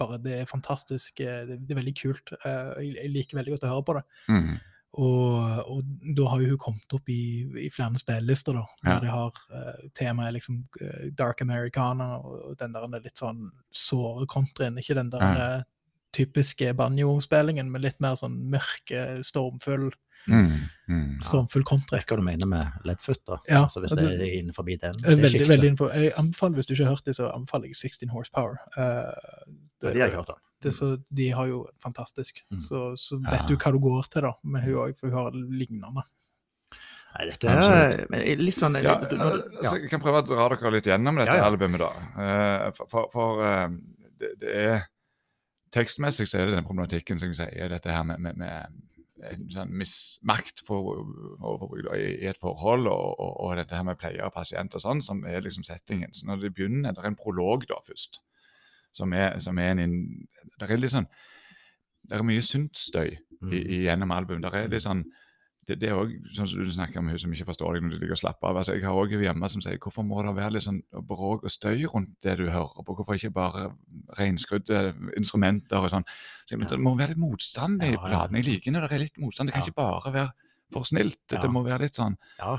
bare Det er fantastisk. eh, Det, det er veldig kult. Uh, Jeg, jeg liker veldig godt å høre på det. Mm. Og, og da har jo hun kommet opp i, i flere spillelister, da. Der de har uh, temaet liksom uh, Dark Americana og, og den der litt sånn såre countryen. Ikke den der Ja. den typiske banjo-spillingen, men litt mer sånn mørke, stormfull, Mm. Mm. stormfull country. Hva du mener med leadfoot, da? Ja, altså, hvis altså, det er innenfor den. Eh, det er Veldig, veldig innenfor. Jeg anbefaler, Hvis du ikke har hørt det, så anbefaler jeg 16 Horsepower. Uh, det, det har jeg hørt om. Det, så, de har jo fantastisk. Mm. Så, så Ja. vet du hva du går til, da, med hun òg, for hun har lignende. Nei, dette er men litt sånn Ja, du- du- altså, jeg kan prøve å dra dere litt gjennom dette Ja, ja. albumet, da. Eh, For, for, for eh, det, det er Tekstmessig så er det den problematikken som jeg sier, dette her med, med, med en sånn mismakt for, i, et forhold, og, og, og dette her med pleier og pasient og sånn, som er liksom settingen. Så når det begynner, det er en prolog da først, som er, som er en Det er litt sånn Det er mye syntstøy Mm. i, i, gjennom album. Der er litt sånn det, det er også, sånn som du snakker om hun som ikke forstår deg når du ligger og slapper av. altså Jeg har òg hjemme som sier hvorfor må det være litt sånn bråk og støy rundt det du hører på? Hvorfor ikke bare reinskrudde instrumenter og sånn? Så jeg, Ja. Det må være litt motstand i Ja, ja. platene. Jeg liker når det er litt motstand. Det kan Ja. ikke bare være for snilt. Det, Ja. må være litt sånn Ja,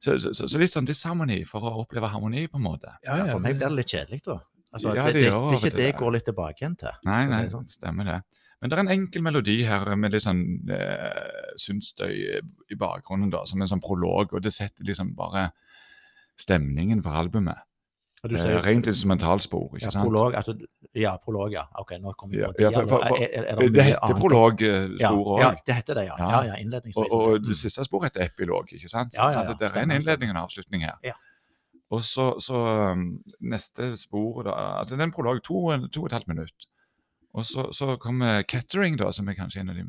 så, så, så, så litt sånn disharmoni for å oppleve harmoni, på en måte. Ja, ja, ja, for meg blir det litt kjedelig, da. Altså, Ja, det, det det, gjør det, ikke det går litt tilbake igjen til. Nei, nei, si det sånn. stemmer det. Men det er en enkel melodi her med litt sånn eh, syntstøy i bakgrunnen, da, som en sånn prolog, og det setter liksom bare stemningen for albumet. Og du Eh, sier- rent instrumentalspor, ikke ja, sant? prolog, altså, ja, prolog, ja. Ok, nå kommer vi på det. ja, for- for- for- Er- er- Det, mye heter prologspor Ja, òg. ja, det heter det, ja. Ja. Ja, ja, Og, og Mm. det siste sporet heter epilog, ikke sant? Ja, ja, ja, Det er en innledning og en avslutning her. Ja. Og så, så um, neste spor da, altså den prologen, prolog, to, to og et halvt minutt. Og så, så kommer Kettering, da, som er kanskje en av de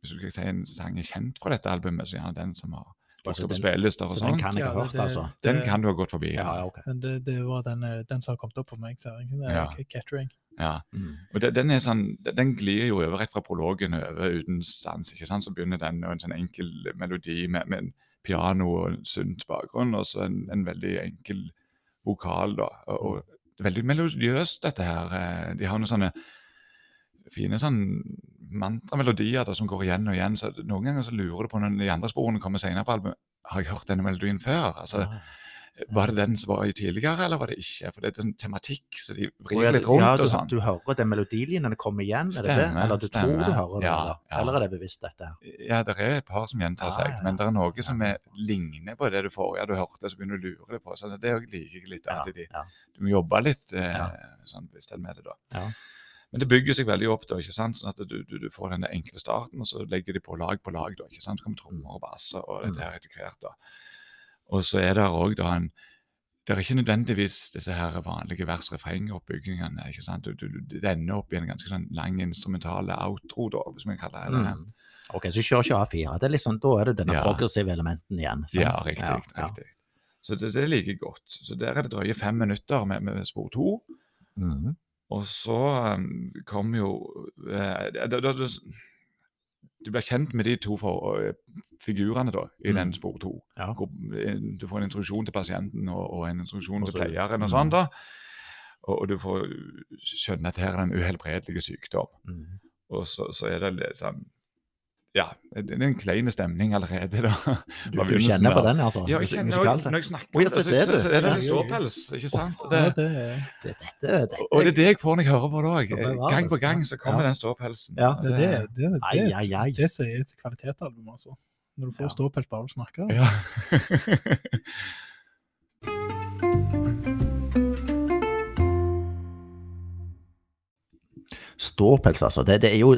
Hvis du kan si en sang er kjent fra dette albumet, så gjerne den som har dukket på spillelister og Så den sånn. kan jeg ha hørt, det- altså. Den kan du ha gått forbi. Ja, Ja. ok. Men det, det var den, eh, den som har kommet opp på meg, ser jeg. Ja. Kettering. ja. Mm. Og det, den, er sånn, den glir jo over rett fra prologen over uten sans. ikke sant? Så begynner den og en sånn enkel melodi med, med en piano og en sunt bakgrunn, og så en, en veldig enkel vokal. da, og, og Veldig melodiøst, dette her. eh, De har noen sånne fine sånn mantramelodier da, som går igjen og igjen. så Noen ganger så lurer du på når de andre sporene kommer senere på albumet. Har jeg hørt denne melodien før? altså Ja. Var det den som var i tidligere, eller var det ikke? For det er en tematikk, så de vrir litt rundt ja, du, og sånn. Du hører den melodilinjen komme igjen, er det det? Eller du tror du hører det, Ja, eller? ja. eller er det bevisst dette? her? Ja, det er et par som gjentar seg, ja. men det er noe som er, ligner på det du får. Ja, du hørte, så begynner du å lure deg på. Så det er liker jeg litt. At de. Du må jobbe litt eh, sånn bevisst med det, da. Ja. Men det bygger seg veldig opp, da, ikke sant? sånn at du, du, du får den enkle starten, og så legger de på lag på lag. da, ikke sant? Så kommer trommer og basser og dette her etter hvert. da. Og så er det òg da en det er ikke nødvendigvis disse her vanlige vers-refreng-oppbyggingene. ikke sant? Du, du, du, det ender opp i en ganske sånn lang instrumentale outro, da, hvis vi kaller det det. Mm. Ok, så kjør ikke A4. Det er sånn, da er det denne Ja. progressive elementen igjen. sant? Ja, riktig. Ja, ja. riktig. Så det, det liker jeg godt. Så der er det drøye fem minutter med, med spor to. Mm. Og så um, kommer jo eh, det, det, det, du blir kjent med de to for, uh, figurene da, i Mm. den spor to. Ja. Eh, Du får en introduksjon til pasienten og, og en introduksjon Også, til pleieren. og mm. sånn da. Og, og du får skjønne at her er det en uhelbredelig sykdom. Mm. Og så, så er det liksom Ja, det er en klein stemning allerede, da. Du, du kjenner på den, altså? Ja, jeg kjenner også. Når jeg snakker oh, ja, det, så det så, det. så er det ja. ståpels, ikke sant? Det, det er Det, dette, dette, og det er det jeg får når jeg hører på det òg. Det Gang på gang så kommer Ja. den ståpelsen. Ja, det, er det, det, det, det som er et kvalitetsalbum, altså. Når du får Ja. ståpels bare av å snakke. Ja. Ståpels, altså. Det, det er jo,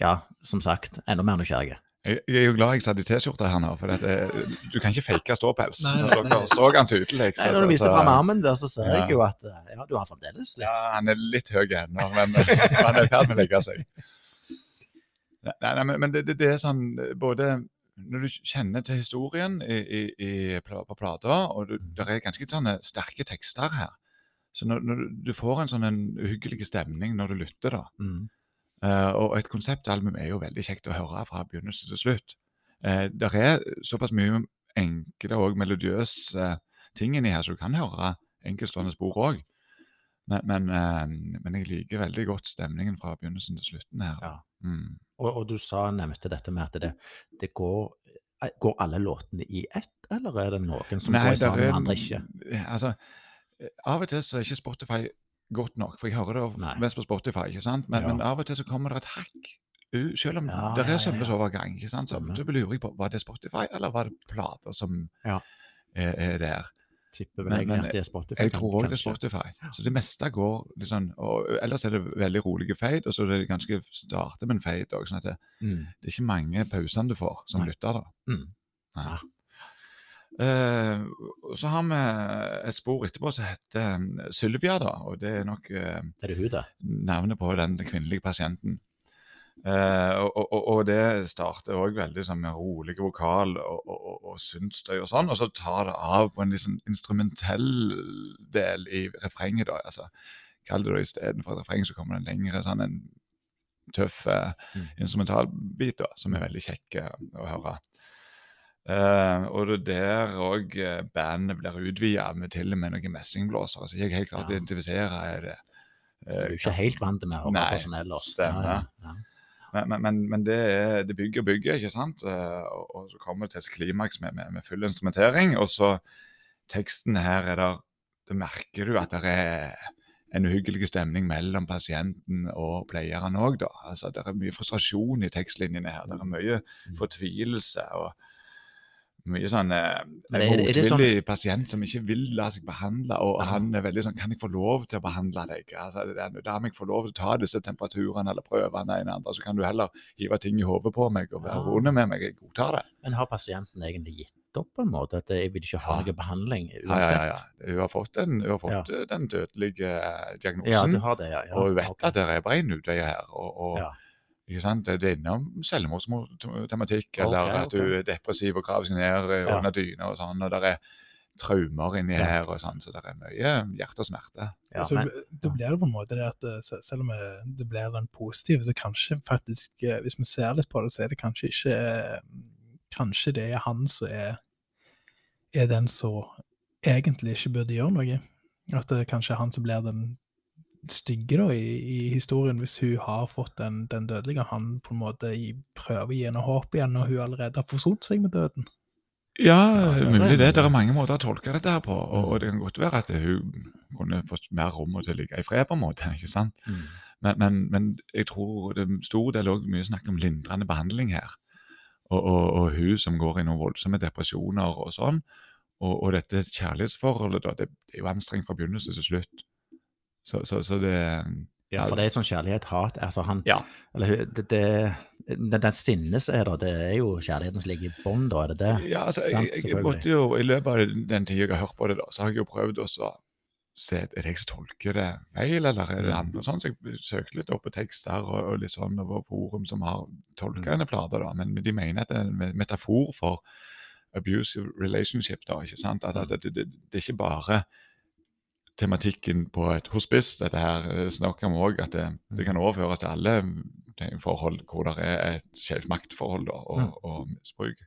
ja, som sagt, enda mer nysgjerrig. Jeg, jeg er jo glad jeg satt i T-skjorte her nå, for at, eh, du kan ikke fake ståpels. Nei, nei, Når nei. Dere så han tydelig. så- Nei, når du viste så- fram armen der, så ser Ja. jeg jo at eh, ja, du har fremdeles litt. Ja, han er litt høy ennå, men han er i ferd med å legge seg. Nei, nei, men, men det, det, det er sånn både når du kjenner til historien i, i, i, på plata, og du, det er ganske sånne sterke tekster her. Så når, når du- får en sånn en uhyggelig stemning når du lytter, da. Mm. Uh, og et konseptalbum er jo veldig kjekt å høre fra begynnelse til slutt. Uh, det er såpass mye enkle og melodiøse ting inni her, så du kan høre enkeltstående spor òg. Men, men, eh, men jeg liker veldig godt stemningen fra begynnelsen til slutten her. Ja. Mm. Og, og du sa, nevnte dette med at det, det går eh, Går alle låtene i ett, eller er det noen som går i sammen, med andre ikke? Altså, eh, av og til så er ikke Spotify godt nok, for jeg hører det Nei. mest på Spotify, ikke sant? Men, Ja. men av og til så kommer det et hakk. Selv om Ja, det er ja, ja. overgang, ikke sant? Så, lurer jeg på, var det Spotify, eller var det plater som Ja. er, er der? Tipper vel men at det er Spotify. Jeg tror òg det er. Spotify. Så det meste går sånn og Ellers er det veldig rolige fade, og så er det ganske starter med en fade òg. Sånn at det, Mm. det er ikke mange pausene du får som Nei. lytter, da. Mm. Nei. Eh, så har vi et spor etterpå som heter um, Sylvia, da. Og det er nok eh, Er det hun, da? navnet på den kvinnelige pasienten. Eh, og, og, og- det starter òg veldig sånn med rolig vokal og, og, og, synsstøy og sånn, og så tar det av på en sånn instrumentell del i refrenget, da. altså Kall det da istedenfor refreng, så kommer det en lengre sånn en tøff eh, Mm. instrumentalbit da, som er veldig kjekk eh, å høre. Eh, og det er der òg uh, bandet blir utvida med til og med noen messingblåsere, så jeg er helt klart Ja. identifiserer det. Så du er Eh, ikke helt vant med å høre på som ellers? stemmer. Ja, ja, men, men, men, det, er, det bygger og bygger, ikke sant? Uh, og, og så kommer det til et klimaks med, med, med full instrumentering. Og så teksten her er der Det merker du at det er en uhyggelig stemning mellom pasienten og pleieren òg, da. Altså, det er mye frustrasjon i tekstlinjene her. Det er mye Mm. fortvilelse og mye sånn eh, er sånn- motvillig pasient som ikke vil la seg behandle, og Aha. han er veldig sånn Kan jeg få lov til å behandle deg? Altså, det Da må jeg få lov til å ta disse temperaturene eller prøvene, en andre, så kan du heller hive ting i hodet på meg og være Ja. med meg. Jeg godtar det. Men har pasienten egentlig gitt opp på en måte? At jeg vil ikke ha Ja. noe behandling Ja, uansett? ja, ja. Hun har fått, den, har fått ja. den dødelige diagnosen. Ja, diagnosen. du har det, ja. ja. og hun vet okay. at det er bare en utvei her. Og, og Ja. Ikke sant? Det er innom selvmordstematikk, eller Ok, at du er depressiv og graver seg ned eh, Ja. under dyna og sånn. Og det er traumer inni Ja. her og sånn, så det er mye hjerte og smerte. Ja, så men- da blir det på en måte det at eh, selv om eh, det blir den positive, så kanskje faktisk, hvis vi ser litt på det, så er det kanskje ikke Kanskje det er han som er, er den som egentlig ikke burde gjøre noe. At det er kanskje han som blir den stygge da, i, i historien, hvis hun har fått den, den dødelige. Han på en måte i, prøver å gi henne håp igjen, når hun allerede har forsont seg med døden. Ja, Ja, det mulig det. Det er mange måter å tolke dette her på. Og, og det kan godt være at hun kunne fått mer rom til å ligge i fred, på en måte. ikke sant? Mm. Men, men, men jeg tror det er stor del også mye snakk om lindrende behandling her. Og, og, og hun som går i noen voldsomme depresjoner og sånn. Og, og dette kjærlighetsforholdet, da, det, det er jo anstrengt fra begynnelse til slutt. Så, så, så det Ja, for det er sånn kjærlighet-hat. Altså han Ja. Eller det, det, den, den sinne som er der, det er jo kjærligheten som ligger i bånn, da, er det det? Ja, altså, jeg, jeg, jeg måtte jo, I løpet av den tida jeg har hørt på det, da, så har jeg jo prøvd å se er det jeg som tolker det feil, eller er det Mm. andre sånn. Så jeg søkte litt opp på tekster og, og litt sånn over forum som har tolka Mm. denne plata, da. Men de mener at det er en metafor for abusive relationship, da. ikke sant? At, at det, det, det er ikke bare tematikken på et hospice dette her. Det snakker om òg at det, det kan overføres til alle er forhold hvor det er et skjevt maktforhold da, og, Mm. og misbruk.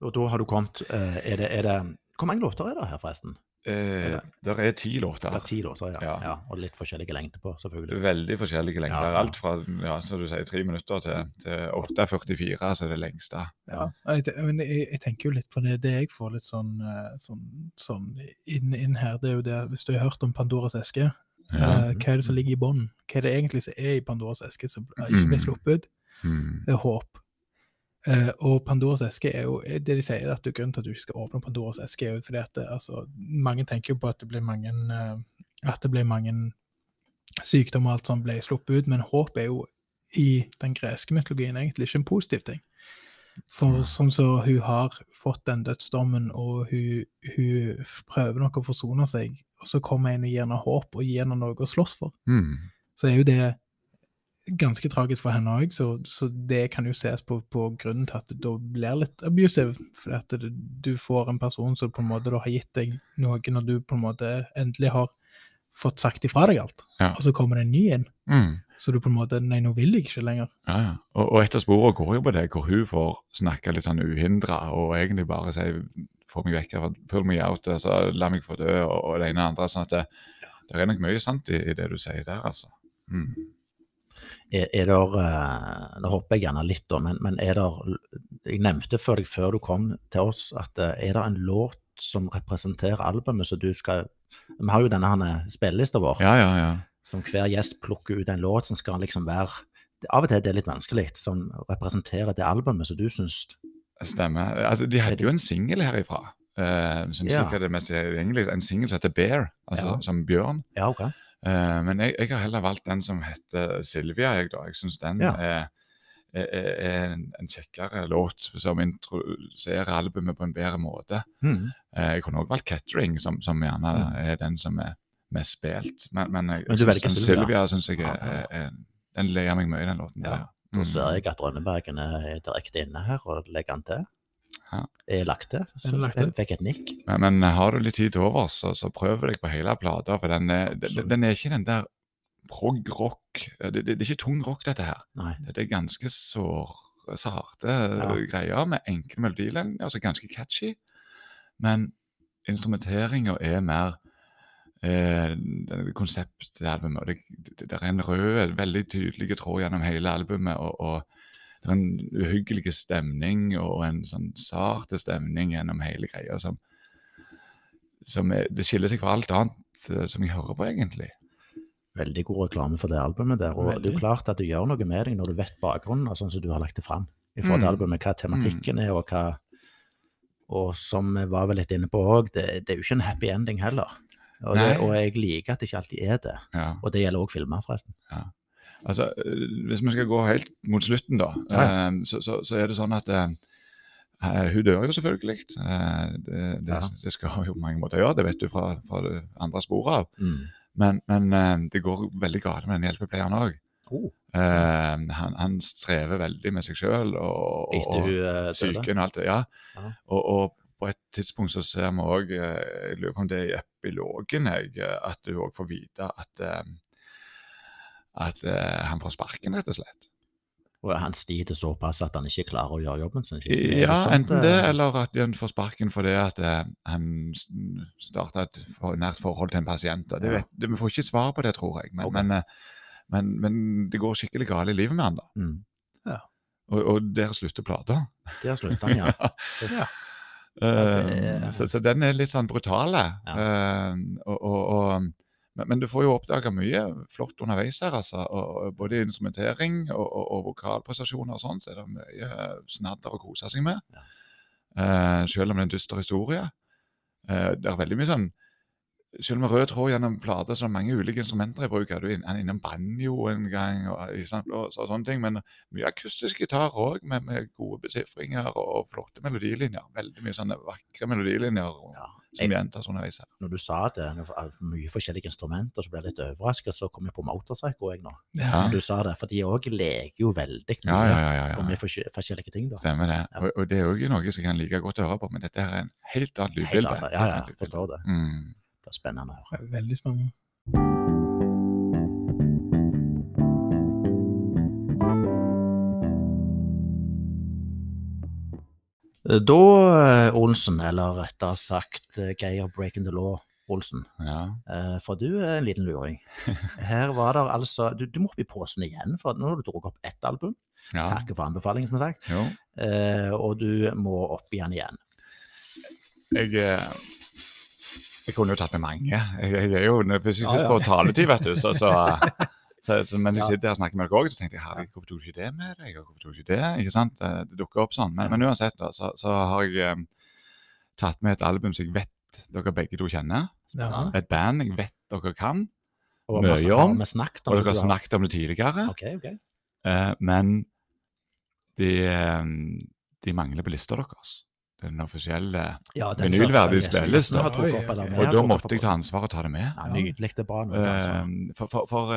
Og da har du kommet eh, er det, er det, Hvor mange låter er det her, forresten? Eh, der er ti Det låter. er ti låter, ja. Ja. ja. Og litt forskjellige lengder på, selvfølgelig. Veldig forskjellige lengder. Ja, ja. Alt fra ja, som du sier, tre minutter til, til 8,44, altså det lengste. Ja, jeg, men jeg, jeg tenker jo litt på det, det jeg får litt sånn, eh, sånn, sånn inn, inn her, det er jo det, hvis du har hørt om Pandoras eske, Ja. eh, hva er det som ligger i bånden? Hva er det egentlig som er i Pandoras eske som ikke ble Mm. sluppet? Mm. Det er håp. Eh, og Pandoras eske er jo det de sier, at grunnen til at du ikke skal åpne Pandoras eske, er jo fordi at det, altså, mange tenker jo på at det blir mange uh, det blir mange sykdommer og alt sånt ble sluppet ut, men håp er jo i den greske mytologien egentlig ikke en positiv ting. For sånn så hun har fått den dødsdommen, og hun, hun prøver nok å forsone seg, og så kommer en og gir henne håp, og gir henne noe å slåss for Mm. så er jo det ganske tragisk for henne òg, så, så det kan jo ses på, på grunnen til at da blir litt abusive. For at du får en person som på en måte har gitt deg noe når du på en måte endelig har fått sagt ifra deg alt, Ja. og så kommer det en ny inn. Mm. Så du på en måte Nei, nå vil jeg ikke lenger. Ja, ja. Og, og et av sporene går jo på det, hvor hun får snakke litt sånn uhindra og egentlig bare si få meg vekk herfra, pull me out, altså, la meg få dø, og, og det ene og andre. sånn at det, det er nok mye sant i, i det du sier der, altså. Mm. Er, er der, eh, Nå hopper jeg gjerne litt, da, men, men er der Jeg nevnte for deg før du kom til oss, at eh, er det en låt som representerer albumet, så du skal Vi har jo denne spillelista vår, Ja, ja, ja. som hver gjest plukker ut en låt som skal liksom være Av og til er det litt vanskelig, som representerer det albumet som du syns Stemmer. Altså, de hadde jo en singel herifra, Uh, som Ja. sikkert er mest tilgjengelig. En singel som heter Bear, altså Ja. som bjørn. Ja, ok. Eh, men jeg, jeg har heller valgt den som heter Sylvia. Jeg, da. jeg syns den Ja. er, er, er en, en kjekkere låt som introduserer albumet på en bedre måte. Mm. Uh, jeg kunne også valgt Catering, som, som gjerne er den som er mest spilt. Men, men, jeg, Men du synes Silvia syns jeg er, er, Den ler meg mye, den låten. Ja, der. Da Mm. ser jeg at Rønnebergen er direkte inne her og legger den til. Ja. Er lagt det. Så er lagt jeg fikk et nikk. Men, men har du litt tid over, så, så prøv deg på hele plata. For den er, den, den er ikke den der prog-rock. Det, det, det er ikke tung rock, dette her. Nei. Det er ganske sår, sarte Ja. greier med enkle melodilinjer, altså ganske catchy. Men instrumenteringa er mer eh, det- konseptet i albumet. og Det, det, det er en rød, veldig tydelig tråd gjennom hele albumet. og, og en uhyggelig stemning og en sånn sarte stemning gjennom hele greia som, som er, Det skiller seg fra alt annet eh, som jeg hører på, egentlig. Veldig god reklame for det albumet der. Og det er jo klart at du gjør noe med deg når du vet bakgrunnen, sånn som du har lagt det fram i forhold til Mm. albumet, hva tematikken er, og hva Og som vi var vel litt inne på òg, det, det er jo ikke en happy ending heller. Og, det, og jeg liker at det ikke alltid er det. Ja. Og det gjelder òg filmer, forresten. Altså, Hvis vi skal gå helt mot slutten, da, Ja. øh, så, så, så er det sånn at øh, hun dør jo selvfølgelig. Øh, det, det, Ja. det skal hun jo på mange måter gjøre, det vet du fra, fra det andre sporet av. Mm. Men, men øh, det går veldig galt med den hjelpepleieren òg. Oh, han, han strever veldig med seg sjøl og, og, og, eh, psyken og alt det. Ja. Ja. Og, og på et tidspunkt så ser vi òg, jeg lurer på om det er i epilogen, jeg, eh, at du òg får vite at eh, at eh, han får sparken, rett og slett. Og han sliter såpass at han ikke klarer å gjøre jobben sin. Ja, sant, enten det, eh? eller at han får sparken fordi at eh, han starta et for, nært forhold til en pasient. Det Ja. det, vi får ikke svar på det, tror jeg. Men, okay. men, eh, men, men det går skikkelig galt i livet med han da. Mm. Og, og der slutter plata. Der slutter han, ja. Ja. Det- så, så den er litt sånn brutale. Ja. Eh, og, og, og, men, men du får jo oppdaga mye flott underveis her, altså. Og, både instrumentering og, og, og vokalprestasjoner og sånn, så er det mye snadder å kose seg med. Ja. Eh, selv om det er en dyster historie. Eh, det er veldig mye sånn selv med rød tråd gjennom plater, så er det mange ulike instrumenter i bruk. Er du er innom banjo en gang, og, og, sånne ting, men mye akustisk gitar òg, med, med gode besifringer og flotte melodilinjer. Veldig mye sånne vakre melodilinjer ja. Som Jeg, gjentas underveis her. når du sa det, mye forskjellige instrumenter, så ble jeg litt overrasket, så kom jeg på motorpsycho jeg nå. Ja. Når du sa det, for de òg leker jo veldig mye Ja, ja, ja. ja, og ja. med forskjellige ting, da. Stemmer det. Ja. Og, og det er òg noe som jeg kan like godt å høre på, men dette her er en helt annen lydbilde. Ja, ja, forstår det. Mm. Det er spennende å høre. Veldig spennende. Da, eh, Olsen, eller rettere sagt eh, Geir Breaking the Law Olsen, Ja. eh, for du er en liten luring. Her var det altså Du, du må opp i posen igjen, for nå har du drukket opp ett album. ja. Takk for anbefalingen, som sagt. Jo. Eh, og du må opp igjen igjen. Jeg, jeg kunne jo tatt med mange. Jeg, jeg er jo, ja. får taletid, vet du, så, så, så, så men jeg sitter her og snakker med dere òg, så tenkte jeg herregud, hvorfor tok du ikke det med deg? og Hvorfor tok du ikke det? Ikke sant? Det, dukker opp sånn. Men, men uansett, da, så, så har jeg um, tatt med et album som jeg vet dere begge to kjenner. Ja. Et band jeg vet dere kan. Og Mye om, om Og dere har snakket om det tidligere. Ok, ok. Uh, men de, eh, de mangler på lista deres. Den offisielle. Ja, den Vinylverdig første spilles, da. har trukket Oi, opp, eller ok. vi Og da måtte jeg ta ansvar og ta det med. Ja, Nydelig. Det er bra. Noe, altså. For for, for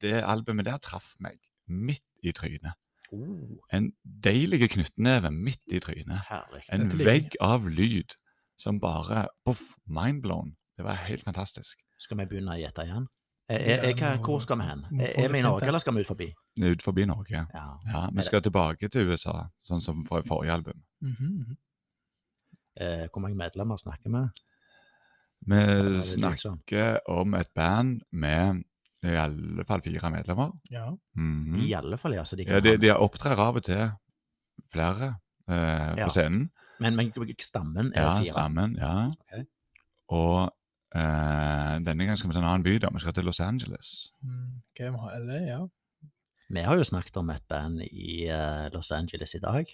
det albumet der traff meg midt i trynet. Oh, En deilig knyttneve midt i trynet. herlig. En vegg av lyd som bare Poff, mindblown. Det var helt fantastisk. Skal vi begynne å gjette igjen? Er, er, er, hvor skal vi hen? Er er vi i Norge, eller skal vi ut forbi? Ut forbi Norge. Ja. Ja, Er Vi skal tilbake til USA, sånn som fra forrige album. Mhm. Eh, hvor mange medlemmer snakker vi? Vi er snakker om et band med i alle fall fire medlemmer. Ja. Mhm. I alle fall, ja. Så de kan Ja, de, de opptrer av og til flere eh, Ja. på scenen. Men, men stammen er Ja, fire. stammen. Ja. Okay. Og eh, denne gangen skal vi til en annen by. da. Vi skal til Los Angeles. Mm, okay, vi har LA, ja. Vi har jo snakket om et band i uh, Los Angeles i dag,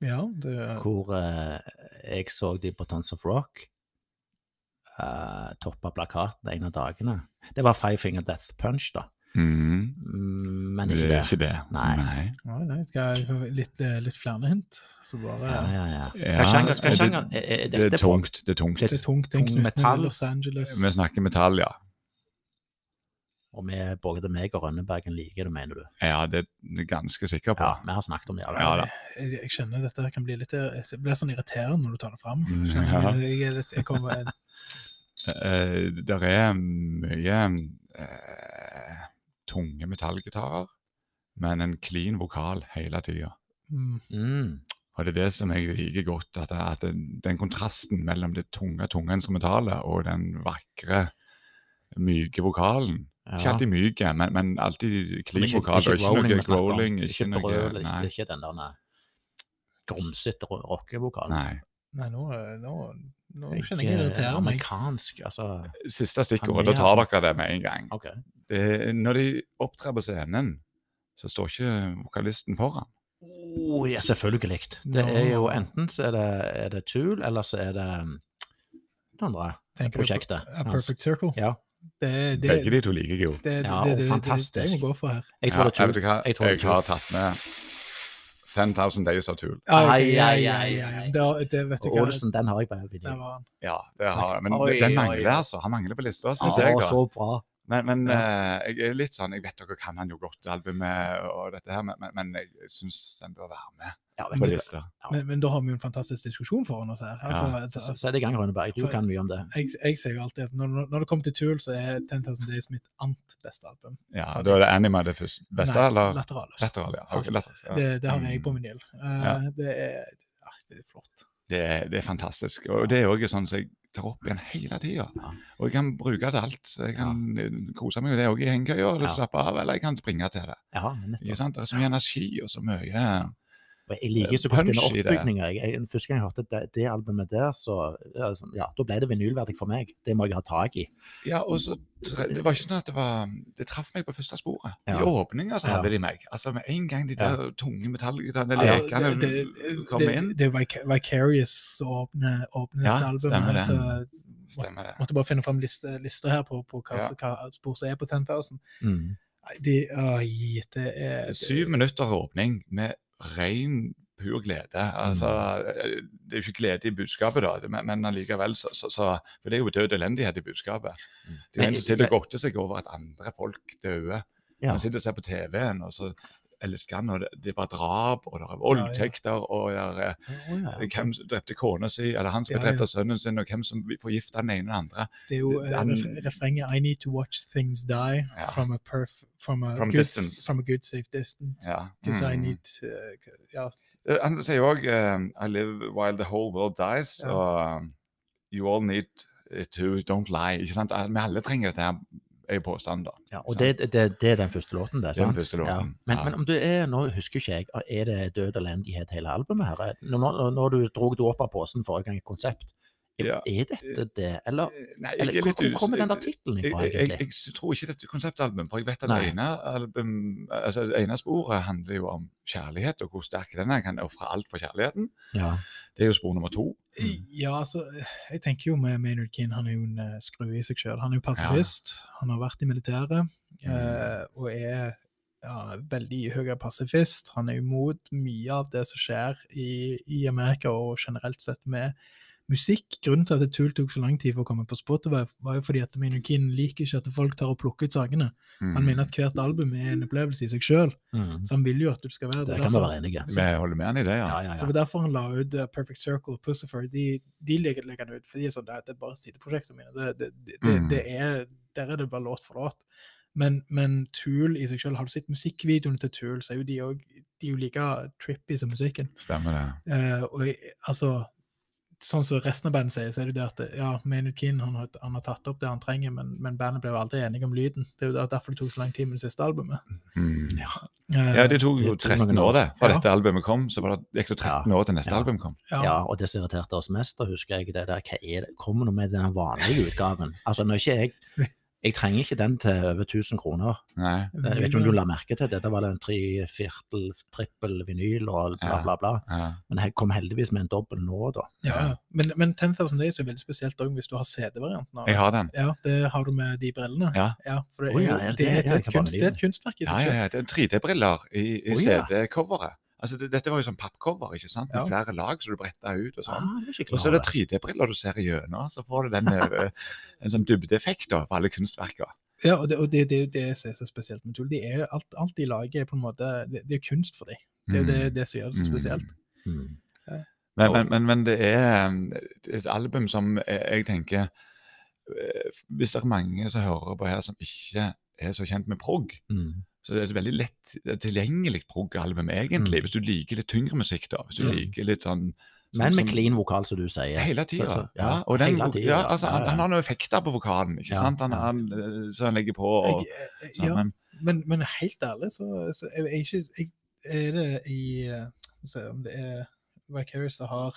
Ja, det hvor eh, jeg så de på Tons of Rock. Uh, toppa plakaten en av dagene. Det var Five Finger Death Punch, da. Mm, Men Det ikke er det. ikke det. Nei. Nei, nei, skal jeg litt, eh, litt flere hint? Så bare Ja, ja, ja. Ja, Hva sjanger? Hva det- sjanger? Er, er, Det er tungt. Det er tungt. Det er tungt, metall. Los Angeles. Vi snakker metall, ja. Og vi, både meg og Rønnebergen liker det, mener du? Ja, det er jeg ganske sikker på. Ja, vi har snakket om det. Ja da. Jeg, jeg skjønner dette kan bli litt Det blir sånn irriterende når du tar det fram. Jeg, du? Jeg er litt jeg kommer, Eh, der er mye uh, tunge metallgitarer, men en clean vokal hele tida. mm, Mm. Og det er det som jeg liker godt, at, at den, den kontrasten mellom det tunge, tunge instrumentalet og den vakre, myke vokalen. Ikke alltid myke, men, men alltid clean vokal. Ikke, Ikke ikke noe growling, ikke Ikke noe brøl, ikke, ikke den der grumsete rockevokalen. nei. Nei, nå, nå, nå kjenner jeg irriterer meg. amerikansk, altså Siste stikkord, da tar dere det med en gang. Okay. Det, når de opptrer på scenen, så står ikke vokalisten foran. Oh, ja, selvfølgelig. Det er jo enten så er det, er det Tool, eller så er det um, det andre Tenker du prosjektet. A Perfect Circle. Ja. Det, det, Begge de to liker jeg jo. det, det, Ja, det, og det, det, er det jeg må gå for her. Jeg tror Ja, det er Tool. Jeg, Jeg tror det Jeg har tatt med 10,000 Days of Tool. Ai, ai, ai, ai. Det, det vet du Og. Olsen, den har jeg på var. Ja, det har jeg. Men Oi, den mangler, oi. altså. Han mangler på lista, syns jeg. da. så bra. Men, men Ja. eh, jeg er litt sånn Jeg vet dere kan han jo godt, albumet og dette her, men, men, men jeg syns den bør være med Ja, men, ja. Men, men da har vi jo en fantastisk diskusjon foran oss her. Altså, Ja. at- så- Sett i gang, Rønneberg. Du kan mye om det. jeg, jeg sier jo alltid at når, når det kommer til Tool, så er 10,000 Days mitt annet beste album. Ja, og Da er det Anima det første, beste, Nei, eller? Lateralus. Lateral, ja. Okay, lateral, ja. Det, det har jeg Mm. på vinyl. Uh, Ja. det, er, ja, det er flott. Det, er- det er fantastisk. Og det er òg sånn som jeg tar opp igjen hele tida. Ja. Og jeg kan bruke det alt. Jeg kan ja. kose meg med det òg i hengekøya, eller Ja. slappe av, eller jeg kan springe til det. Ja? Det er så mye energi og så mye Og Jeg liker så godt denne oppbygninga. Første gang jeg hørte det, det albumet der, så ja, sånn, da ble det vinylverdig for meg. Det må jeg ha tak i. Ja, og så Det var ikke sånn at det var Det traff meg på første sporet. I Ja. åpninga så Ja. hadde de meg. Altså Med en gang de Ja. der tunge metallgitarene, Ja, lekene det, kom inn. det, er Vicarious å åpne, åpne Ja, albumet. stemmer det. Stemmer det. måtte bare finne fram liste, lister her på, på hva, Ja. hva spor som er på 10,000. Mm. De, å, det er det- Syv minutter åpning med ren, pur glede. Altså, Mm. Det er jo ikke glede i budskapet, da, men, men allikevel så, så, så For det er jo død elendighet i budskapet. Mm. Det er jo en som sitter og godter seg over at andre folk dør. Ja. Man sitter og ser på TV-en, og så elsker og det, det var drap, og det er voldtekter, og er eh, hvem som drepte kona si, eller han som Ja, drept ja. av sønnen sin, og hvem som forgifta den ene og den andre. Det er jo eh, Han- refrenget I need to watch things die from, a perf from, a From good, distance. from a good safe distance. Ja. Because I Mm. need uh, Ja, Eh, Han sier òg I live while the whole world dies. Ja. Og um, you all need to don't lie. ikke sant? Vi alle trenger dette her, er på påstanden, da. Ja, og det, det, det er den første låten, det. Det er den første låten, Ja. Men, ja. men om du er Nå husker ikke jeg, er det Død elendighet hele albumet her? Når, når, du drog du opp av posen forrige gang i konsept, Ja. er dette det? Eller, Nei, eller er hvor, hvor kommer den der tittelen Jeg, egentlig? jeg, jeg, jeg tror ikke dette er konseptalbum, for jeg vet at det ene album, altså det ene sporet handler jo om kjærlighet, og hvor sterk den er. Kan ofre alt for kjærligheten. Ja. Det er jo spor nummer to. Ja, altså, jeg tenker jo med Maynard Keane, han er jo en uh, skrue i seg sjøl. Han er jo pasifist, han har vært i militæret mm. og er ja, veldig høy pasifist. Han er imot mye av det som skjer i, i Amerika og generelt sett med musikk. Grunnen til at Tool tok så lang tid for å komme på Spotify, var jo fordi at Kinn liker ikke at folk tar og plukker ut sangene. Mm. Han mener at hvert album er en opplevelse i seg sjøl, Mm. så han vil jo at du skal være Det det. kan vi være enige Vi holder med han i det, ja. Ja, ja, så det var derfor han la ut uh, Perfect Circle og Pussifer. De, de legger, legger han ut, for de er sånn, det, er- det bare sideprosjektene mine. Det, det, det, Mm. det er, der er det bare låt for låt. Men, men Tool i seg selv, har du sett musikkvideoene til Tool, så er jo de, òg de er jo like trippy som musikken. Stemmer det. Eh, og jeg- altså, sånn som resten av bandet sier, så er det jo det at ja, Maynard Keen han har, han har tatt opp det han trenger, men, men bandet ble jo aldri enige om lyden. Det er jo derfor det tok så lang tid med det siste albumet. Mm. Ja. Ja, det tok jo 13 år, det. Fra Ja. dette albumet kom, så var det, gikk det 13 år til neste Ja. album kom. ja. Ja, og det som irriterte oss mest, da husker jeg det der, hva er det, kommer noe med den vanlige utgaven? Altså, når ikke jeg, jeg trenger ikke den til over 1000 kroner. Nei. Jeg vet ikke om du la merke til det, det var en tre, firtel, trippel vinyl og bla, bla, bla. Ja. Men jeg kom heldigvis med en dobbel nå, da. Ja, ja. Men, men 10,000 Days er veldig spesielt òg hvis du har CD-varianten av Jeg har den. Ja, det har du med de brillene. Ja. for det er, er, ja, er det det, er, det? er et kunst, det er et kunstverk i Ja, seg ja, selv. ja. Det er 3D-briller i, i oh, ja. CD-coveret. Altså, det, dette var jo sånn pappcover, ikke sant? Med Ja. flere lag som du bretta ut og Ah, sånn. er Og så er det 3D-briller du ser igjennom, så får du den eh, en sånn dybdeeffekt for alle kunstverkene. Ja, og det, og det, det er jo det som er så spesielt med Tull. De er, alt, alt de lager, er på en måte Det, det er kunst for dem. Det er jo det, det som gjør det så Mm. spesielt. Ja. Men, men, men, men det er um, et album som jeg, jeg tenker eh, Hvis det er mange som hører på her som ikke er så kjent med prog, Mm. Så det er et veldig lett tilgjengelig prog-album, egentlig. Mm. Hvis du liker litt tyngre musikk, da. Hvis du mm. liker litt sånn Men med som- clean vokal, som du sier. Hele tida. Ja, tiden, ja, altså, han, ja, ja. han har noen effekter på vokalen, ikke Ja, sant? Han, ja. han, eh, så han legger på og Jeg, jeg, sånn, ja, men men, men helt ærlig, så, så jeg jeg, Er det i eh, Skal vi se om det er Vicarious som har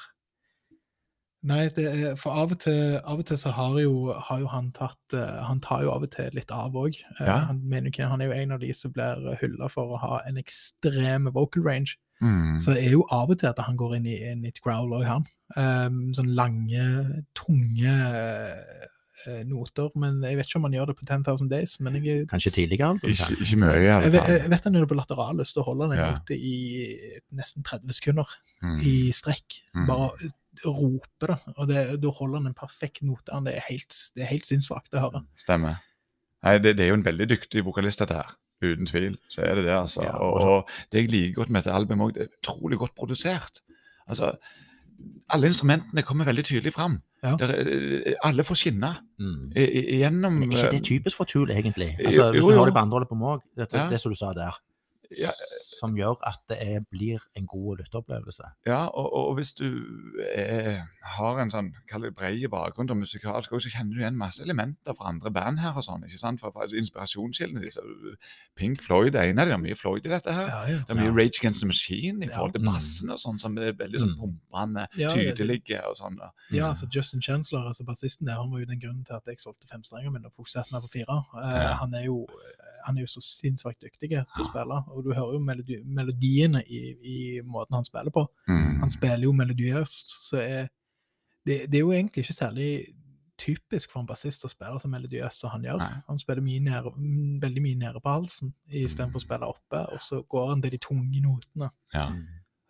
Nei, det er, for av og til, av og til så har jo, har jo han tatt eh, Han tar jo av og til litt av òg. Ja. han, han er jo en av de som blir hylla for å ha en ekstrem vocal range. mm, Så det er jo av og til at han går inn i, inn i et growl òg, han. Um, sånn lange, tunge eh, noter. Men jeg vet ikke om han gjør det på 10,000 Days. Men jeg, Kanskje tidligere ikke, kanskje? ikke mye, i jeg, alle fall. jeg vet han gjør det på Lateralus. Da holder han en Ja. note i nesten 30 sekunder Mm, i strekk. Mm. Bare roper da. Og det, da holder han en perfekt note. Det er helt, det er helt sinnssvakt å høre. Stemmer. Nei, det, det er jo en veldig dyktig vokalist, dette her. Uten tvil. Så er det det, altså. Ja, og, og det jeg liker godt med dette albumet òg, det er utrolig godt produsert. Altså, alle instrumentene kommer veldig tydelig fram. Ja. Der, er- alle får skinne Mm. gjennom Men er ikke det eh, typisk for Tool, egentlig? Jo, Altså, hvis jo, du har hører det på andre holdet på Måg, det, Ja. det som du sa der, Ja. Som gjør at det er, blir en god lytteopplevelse. Ja, og, og hvis du eh, har en sånn bred bakgrunn og musikalsk, så kjenner du igjen masse elementer fra andre band her og sånn. ikke sant? For, for Inspirasjonskildene disse. Pink Floyd er en av dem. Det er mye Floyd i dette her. Ja, ja. Det er mye. Rage Against the Machine i forhold til Mm. bassen og sånn, som er veldig sånn Mm. pumpende, Ja, tydelige og sånn. da. Ja, altså Justin Chancellor, altså bassisten der, han var jo den grunnen til at jeg solgte femstrengen mine og fokuserte meg på fire. Uh, han, er jo, han er jo så sinnssykt dyktig til å spille, og du hører jo melodi melodiene i, i måten han spiller på. Mm. Han spiller jo melodiøst, så er, det, det er jo egentlig ikke særlig typisk for en bassist å spille så melodiøst som han gjør. Nei. Han spiller mye nede, mm, veldig mye nede på halsen istedenfor å spille oppe, og så går han til de tunge notene. Ja. Mm.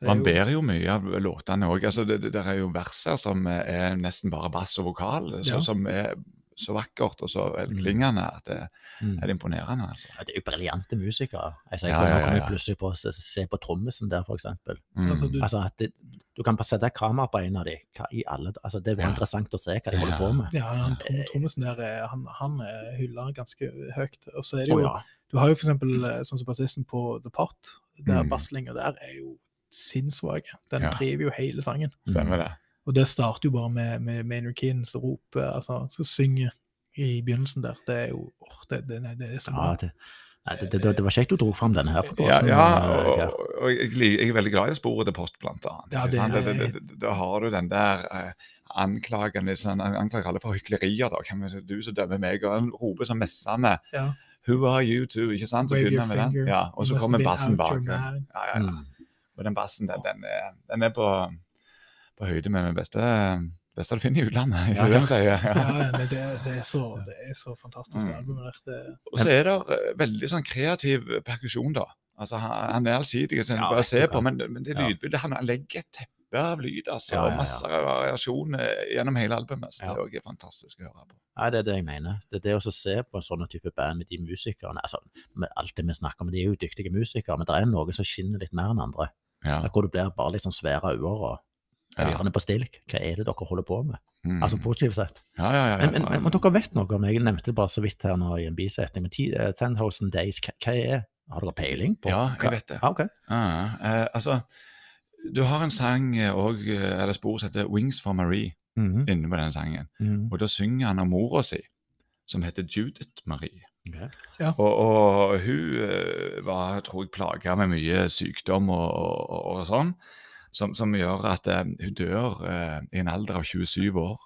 Man ber jo mye av låtene òg. Altså, det, det er jo vers her som er nesten bare bass og vokal, så, Ja. som er så vakkert og så klingende velklingende at det Mm. er imponerende. altså. Ja, det er jo briljante musikere. Altså, jeg Ja, ja, ja, kommer ja. plutselig på å se, se på trommisen der, eksempel. Mm. Altså, du- Altså, det, du kan bare sette kamera på en av dem. Altså, det er Ja. interessant å se hva de holder på med. Ja, han, Trom- Trommisen der, er- han, han hyller ganske høyt. Og så er det jo ja. Du har jo eksempel eh, sånn som bassisten på The Pot, der Mm. basslinga der er jo sinnssvak. Den Ja. driver jo hele sangen. Stemmer det. Og det starter jo bare med, med Maynard Keen som roper, altså, som synger i begynnelsen der. Det er jo oh, det, det, det er så bra. Ja, det, nei, det, det, det var kjekt du dro fram denne her. for Ja, ja eh, og, og jeg, jeg er veldig glad i sporet til Post, blant annet. Ja, det sant? Det- det- det- Da har du den der eh, anklagen sånn, anklager alle for hyklerier. da, Hvem er det Du som dømmer meg. og Han roper sånn messende Ja. Who are you to? ikke sant? Og, den. Ja, og så kommer bassen bak. Ja, ja, ja. Mm. Og den bassen, den, den, er, den er på, på høyde med min beste, beste du finner i utlandet. Ja, det? Ja. Ja, det, det, er så, det er så fantastisk, det Mm. albumet der. Det, Og så er det eh, veldig sånn kreativ perkusjon, da. Altså, han, han er allsidig, sånn, Ja, bare se på, men, men det lydbildet Han legger et teppe av lyd, altså. Ja. Masse variasjon eh, gjennom hele albumet. Så Ja. det er også fantastisk å høre på. Ja, det er det jeg mener. Det er det å se på en sånn type band med de musikerne altså, med Alt det vi snakker om, de er jo dyktige musikere, men det er noe som skinner litt mer enn andre. Ja. Hvor du blir bare litt sånn svære og Ja. ørene på stilk. Hva er det dere holder på med? Mm. Altså positivt sett. ja, ja, ja, Men, men, men, men dere vet noe om Jeg nevnte det bare så vidt her nå i en bisetning. Men ti- eh, 10,000 Days, hva, hva er Har dere peiling på? Ja, jeg vet det. Ah, okay. Ja, eh, altså, du har en sang eh, og, eh, eller spor som heter 'Wings for Marie' Mhm. inne på den sangen. Mhm. Og da synger han om mora si, som heter Judith Marie. Ok. Og, og hun var, tror jeg, plaga med mye sykdom og, og, og sånn, som, som gjør at eh, hun dør eh, i en alder av 27 år.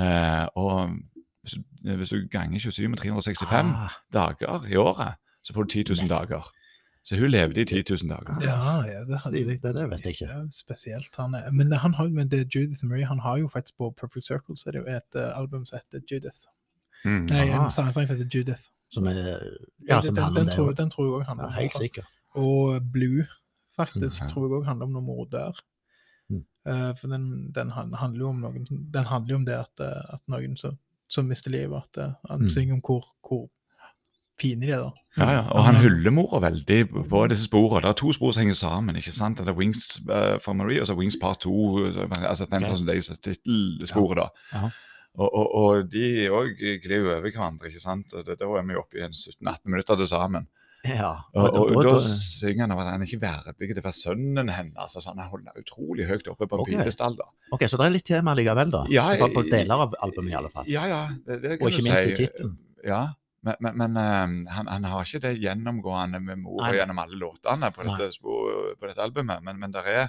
Eh, og hvis du, hvis du ganger 27 med 365 Ah, dager i året, så får du 10 000 dager. Så hun levde i 10 000 dager. ja, ja, det, hadde, det, det vet jeg ikke. Ja, spesielt. Han er, men han har, men det Judith Marie han har jo faktisk på Perfect Circle så er det jo et uh, album som heter Judith. Mm. Nei, en sang som heter Judith. Som er Ja, som den, handler den, tror, den tror jeg òg handler Ja, om helt sikkert. Og Blue, faktisk, mm. tror jeg òg handler om når mor dør. Mm. Uh, for den, den handler jo om noen Den handler jo om det at, eh, at noen som, som mister livet, at eh, han Mm. synger om hvor, hvor fine de er, da. Ja, ja, og han hyller mora veldig på- disse sporene. Det er to spor som henger sammen. ikke sant? Det er Wings uh, for Marie og så Wings Part 2, altså 10,000 Days, tittelsporet. da. Ja. Og, og, og de òg glir over hverandre, ikke sant. Da er vi oppe i 17-18 minutter til sammen. Ja. Og, og, da- da synger han om at han er ikke verdig til å være sønnen hennes. Altså, han holder utrolig høyt oppe på en Ok. pidestall. da. Ok, så det er litt tema likevel, da? Ja, på, på deler av albumet, i alle fall. Ja, ja, det, det kan Og ikke du minst si. i tittelen. Ja, men, men, men ehm, han, han har ikke det gjennomgående med mora gjennom alle låtene på dette, på dette albumet, men, men det er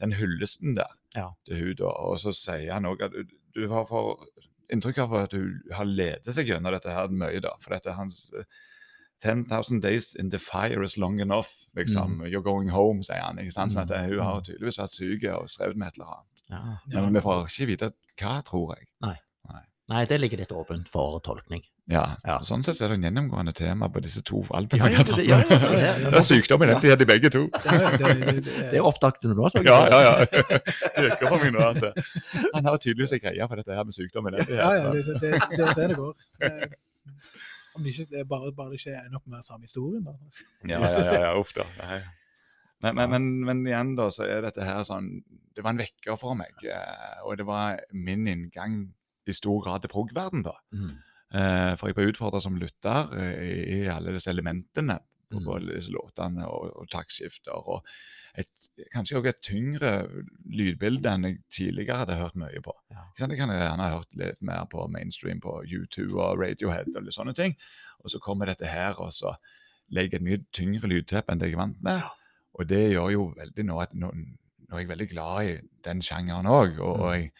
den hyllesten der Ja. til hun da, og så sier han òg at du, du har for inntrykk av at hun har ledet seg gjennom dette her mye, da, for dette er hans eh, 10,000 days in the fire is long enough, liksom. Mm. You're going home, sier han. ikke sant? Sånn at eh, Hun har Mm. tydeligvis vært syk og strevd med et eller annet. Ja. Men vi får ikke vite hva, tror jeg. Nei, det ligger litt åpent for tolkning. Ja, Ja. så Sånn sett er det en gjennomgående tema på disse to Ja, albumene. ja, det- ja, ja, ja, ja. det er sykdom i den tida, de begge to. Ja, det, Det du nå, så. Ja, ja, ja. Det virker for meg nå at han har tydeligvis en greie på dette her med sykdom i den tida. Ja, ja, det, det, det, det, det går. Om det ikke er bare, bare det ikke ender opp med samme historien, da. Ja, ja, ja, ja, uff da. Nei. Men, men, men, men igjen da, så er dette her sånn Det var en vekker for meg, eh, og det var min inngang i stor grad til prog-verden da. Mm. Eh, For jeg ble utfordra som lytter eh, i, alle disse elementene på Mm. disse låtene og, og taktskifter. Og et, kanskje også et tyngre lydbilde enn jeg tidligere hadde hørt mye på. Ja. Jeg kan gjerne ha hørt litt mer på mainstream på U2 og Radiohead og litt sånne ting. Og så kommer dette her, og så legger et mye tyngre lydteppe enn det jeg er vant med. Og det gjør jo veldig nå at nå, nå er jeg veldig glad i den sjangeren òg. Og, og jeg,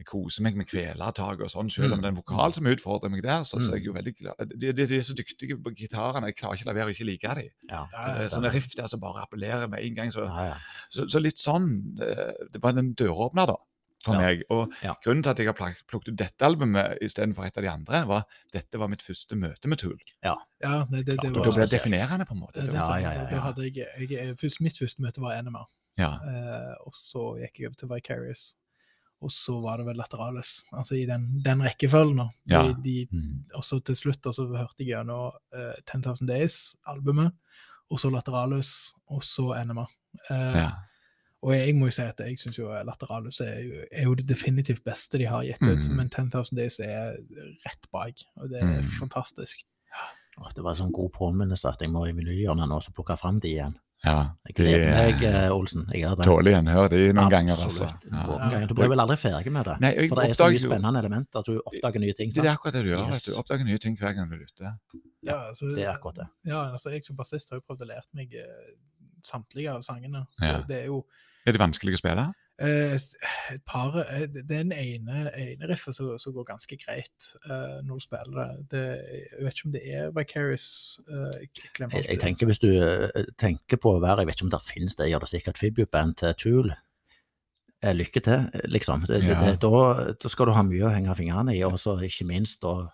jeg koser meg med kvelertak og sånn, selv om Mm. det er en vokal som utfordrer meg der. Så, så er jeg Mm. jo veldig glad. De, de, de er så dyktige på gitarene. Jeg klarer ikke å la være å ikke like dem. Ja. Ja, Det er Sånne riff der som bare appellerer med en gang. Så, Ja, ja. så, så litt sånn eh, Det var en døråpner, da, for Ja. meg. Og Ja. grunnen til at jeg har plukket ut dette albumet istedenfor et av de andre, var at dette var mitt første møte med Tool. Ja, det, det, det det ble definerende, på en måte. det, var- Ja, ja, ja, Da hadde jeg, jeg, jeg først, Mitt første møte var NMR, ja. eh, og så gikk jeg over til Vicarious. Og så var det vel Lateralis, altså i den, den rekkefølgen. De, Ja. de, Mm. og så til slutt så hørte jeg gjennom uh, 10,000 Days-albumet, og så Lateralis, og så NMA. Uh, ja. Og jeg må jo si at jeg syns jo Lateralus er, er jo det definitivt beste de har gitt ut, Mm. men 10,000 Days er rett bak, og det er Mm. fantastisk. Åh, Det var sånn god påminnelse at jeg må i menyhjørnet nå og plukke fram de igjen. Ja, gleder meg, eh, eh, Olsen. Jeg gjør det. tåler gjenhør de noen ganger, altså. Ja. Noen ganger. Du blir vel aldri ferdig med det. Nei, jeg For det er så mye jo- spennende elementer at du oppdager nye ting. Det er akkurat det du gjør. Yes. du. Oppdager nye ting hver gang du er ute. Ja, altså, Det er akkurat det. Ja, altså, jeg som bassist har jo prøvd å lære meg eh, samtlige av sangene. Så Ja. det er jo Er det vanskelig å spille? Eh, et par eh, den ene, ene riffet som, som går ganske greit uh, når du spiller det. det. Jeg vet ikke om det er Vicarious uh, Jeg, jeg tenker Hvis du tenker på å være Jeg vet ikke om det finnes det, gjør det sikkert Fibuband til Tool. Lykke til, liksom. Det, Ja. det, da, da skal du ha mye å henge fingrene i, og så ikke minst å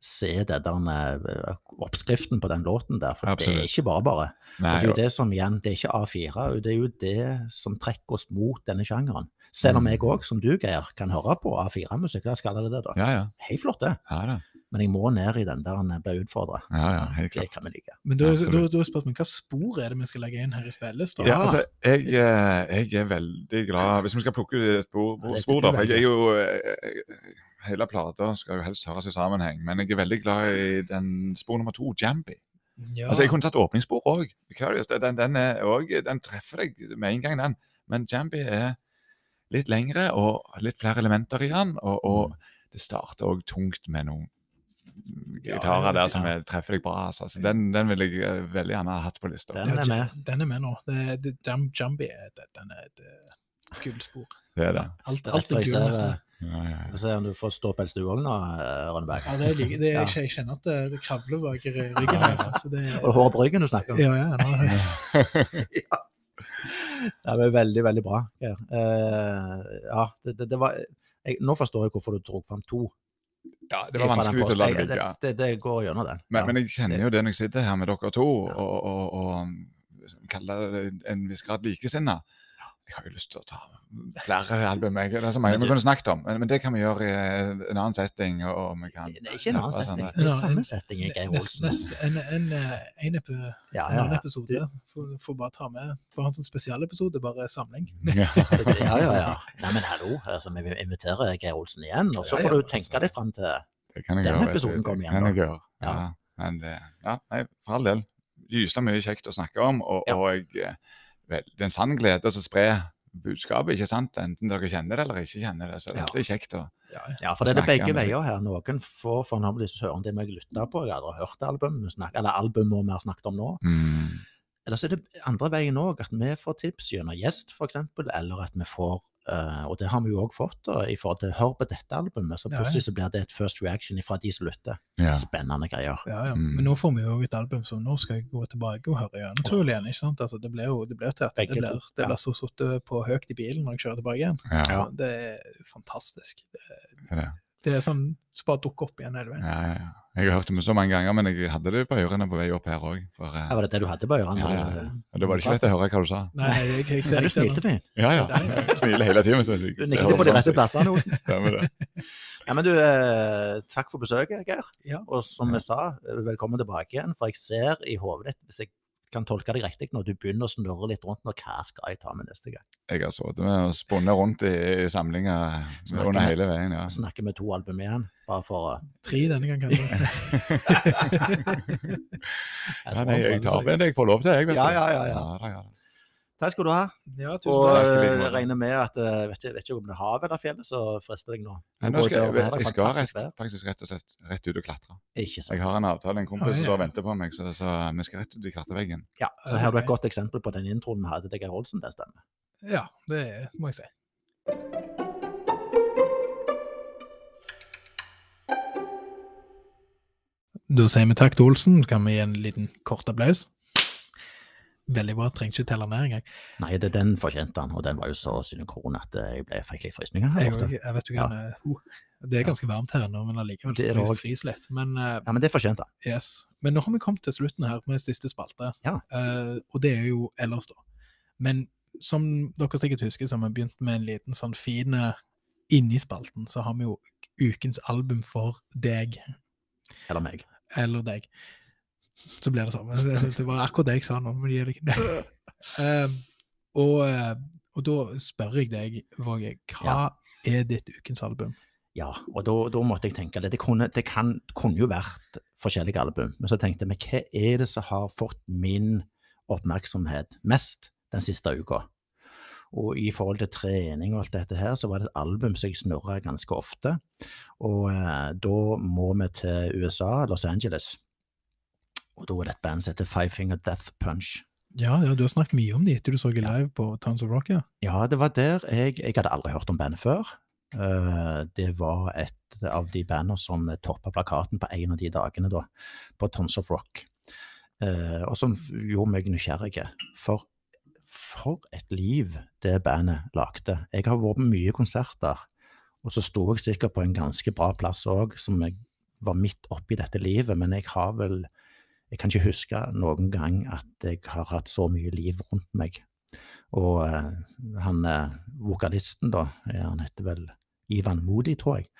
se det der, eh, oppskriften på den låten der. For det er ikke bare bare. Nei, det er jo det som igjen, det er ikke A4, det er jo det som trekker oss mot denne sjangeren. Selv om Mm. jeg òg, som du Geir, kan høre på A4-musikk, da skal det det, da. Ja, ja. Helt flott, det. Ja, da. Men jeg må ned i den der jeg ble utfordra. ja, ja helt Det klart. kan vi like. Men da, Absolutt. er spørsmålet hva spor er det vi skal legge inn her i spillelista? Ja, altså, jeg, eh, jeg er veldig glad Hvis vi skal plukke ut et spor, Ja, spor, da. For jeg er jo eh, Hele plata skal jo helst høres i sammenheng, men jeg er veldig glad i den spor nummer to, Jambi. Ja. Altså, Jeg kunne tatt åpningsspor òg. Den, den, også- den treffer deg med en gang, den. Men Jambi er litt lengre og litt flere elementer i den. Og, og det starter òg tungt med noen Ja, gitarer der som ja. er, treffer deg bra. Altså. Så den, den vil jeg eh, veldig gjerne ha hatt på lista. Den er med. Den er med nå. Det, det, Jambi er, det, den er et eh, gullspor. Det er det. Alt, alt, alt er jeg gull. Eh, Ja, ja, Få se om du får stå du òg nå, eh, Rønneberg. Ja, det er det er, Ja. Jeg kjenner at det, det kravler bak i ryggen her. Altså, det, Og det hår på ryggen du snakker om? Ja, ja. Nå, Det var veldig, veldig bra. Ja, Eh, ja, det, det, det var jeg, Nå forstår jeg hvorfor du dro fram to. ja, det var vanskelig å la det ligge. Det, det, går gjennom den. Men, ja. men jeg kjenner jo det når jeg sitter her med dere to, Ja. og, og, og kaller det en viss grad likesinna. Jeg har jo lyst til å ta flere album. Jeg, det er så mange vi kunne snakket om, men, men det kan vi gjøre i en annen setting. Og, og vi kan det er ikke en annen setting. Det er samme en- setting, Geir nest, Olsen. nest, en, en, eh, en, epi, Ja, ja, ja. episode. Får, får bare ta med. Får ha en sånn spesialepisode, bare samling. Ja. Ja, ja. Nei, men hallo, altså, vi inviterer Geir Olsen igjen, og så Ja, ja, får du altså. tenke deg fram til Det kan jeg Den gjøre. episoden kommer igjen Det kan jeg gjøre. Ja. Ja. Men det, ja, nei, for all del. Gysla mye kjekt å snakke om, og, Ja. og jeg, eh, vel, det er en sann glede å spre budskapet, ikke sant? Enten dere kjenner det eller ikke kjenner det. Så Ja. det er kjekt å Ja, ja. Ja, for det er det begge veier her. Noen får høre om det vi lytter på. Jeg har aldri hørt albumet, eller albumet vi har snakket om nå. mm, Eller så er det andre veien òg, at vi får tips gjennom gjest, f.eks., eller at vi får eh, og det har vi jo òg fått, da, i forhold til hør på dette albumet, så Ja, ja. plutselig så blir det et first reaction fra de som lytter. ja. Spennende greier. Ja, ja. Mm. Men nå får vi jo et album som nå skal jeg gå tilbake og høre igjen. Trolig igjen, ikke sant? Altså, det blir jo det blir tørt. det blir, det ja. blir så sittet på høyt i bilen når jeg kjører tilbake igjen. Ja. Så det er fantastisk. Det, det det. det er sånn som bare dukker opp igjen hele veien. Ja, ja, ja. Jeg har hørt det så mange ganger, men jeg hadde det på ørene på vei opp her òg. Ja, var det det du hadde på ørene? Ja, ja, Og da var det ikke lett å høre hva du sa. Nei, jeg, jeg, jeg, Men du smilte fint. Ja, ja. Jeg smiler hele tiden. Så jeg, Du nikket på de rette plassene. Stemmer det. Ja, men du, eh, takk for besøket, Geir. Ja. Og som jeg sa, eh, velkommen tilbake igjen. For jeg ser i hodet ditt, hvis jeg kan tolke deg riktig, når du begynner å snurre litt rundt når hva skal jeg ta med neste gang? Jeg har sittet med og spunnet rundt i, i samlinger under med- hele veien. ja. Snakker med to album igjen, bare for å Tre denne gangen, kanskje. Ja, nei, jeg tar med det jeg får lov til, jeg. vet Ja, du. ja, ja, ja. ja, da, ja. Takk skal du ha. Ja, tusen Og takk. like eh, regner med at jeg vet ikke, vet ikke om det er havet eller fjellet som frister deg nå. Nei, nå skal jeg, er jeg skal rett, faktisk rett og slett rett ut og klatre. Ikke sant. Jeg har en avtale, en kompis Ja, som ja. står venter på meg, så, så vi skal rett ut i klatreveggen. Ja, så her har du et godt eksempel på den introen vi hadde til Geir Olsen, det stemmer. Ja, det må jeg si. Da sier vi takk til Olsen. Kan vi gi en liten kort applaus? Veldig bra. Trenger ikke telle ned engang. Nei, det, den fortjente han, og den var jo så synkron at eh, jeg ble fikk litt frysninger Jeg, jeg vet jo hva han er. Uh, det er ganske varmt her ennå, men allikevel Det er det fryse litt. Men eh, Ja, men det fortjente han. Yes. Men nå har vi kommet til slutten her med siste spalte, Ja. uh, og det er jo ellers, da. Men som dere sikkert husker, så har vi begynt med en liten sånn fin eh, Inni spalten så har vi jo ukens album for deg, Eller meg. eller deg. Så blir det samme. Det det var akkurat det jeg sa nå, men gir det ikke Eh, og, eh, og da spør jeg deg, Våge, hva er ditt ukens album? Ja, og da, da måtte jeg tenke det. Det kunne, det kan, kunne jo vært forskjellige album, men så tenkte jeg, men hva er det som har fått min oppmerksomhet mest den siste uka. Og i forhold til trening og alt dette her, så var det et album som jeg snurra ganske ofte. Og eh, da må vi til USA, Los Angeles. Og da er det et band som heter Five Finger Death Punch. Ja, ja, du har snakket mye om de etter du så det live på Towns of Rock, ja. Ja, det var der jeg Jeg hadde aldri hørt om bandet før. Uh, det var et av de bandene som toppa plakaten på en av de dagene, da, på Tons of Rock. Uh, og som gjorde meg nysgjerrig. For for et liv det bandet lagde. Jeg har vært på mye konserter, og så sto jeg sikkert på en ganske bra plass òg, som jeg var midt oppi dette livet, men jeg har vel Jeg kan ikke huske noen gang at jeg har hatt så mye liv rundt meg. Og eh, han eh, vokalisten, da, han heter vel Ivan Modi, tror jeg.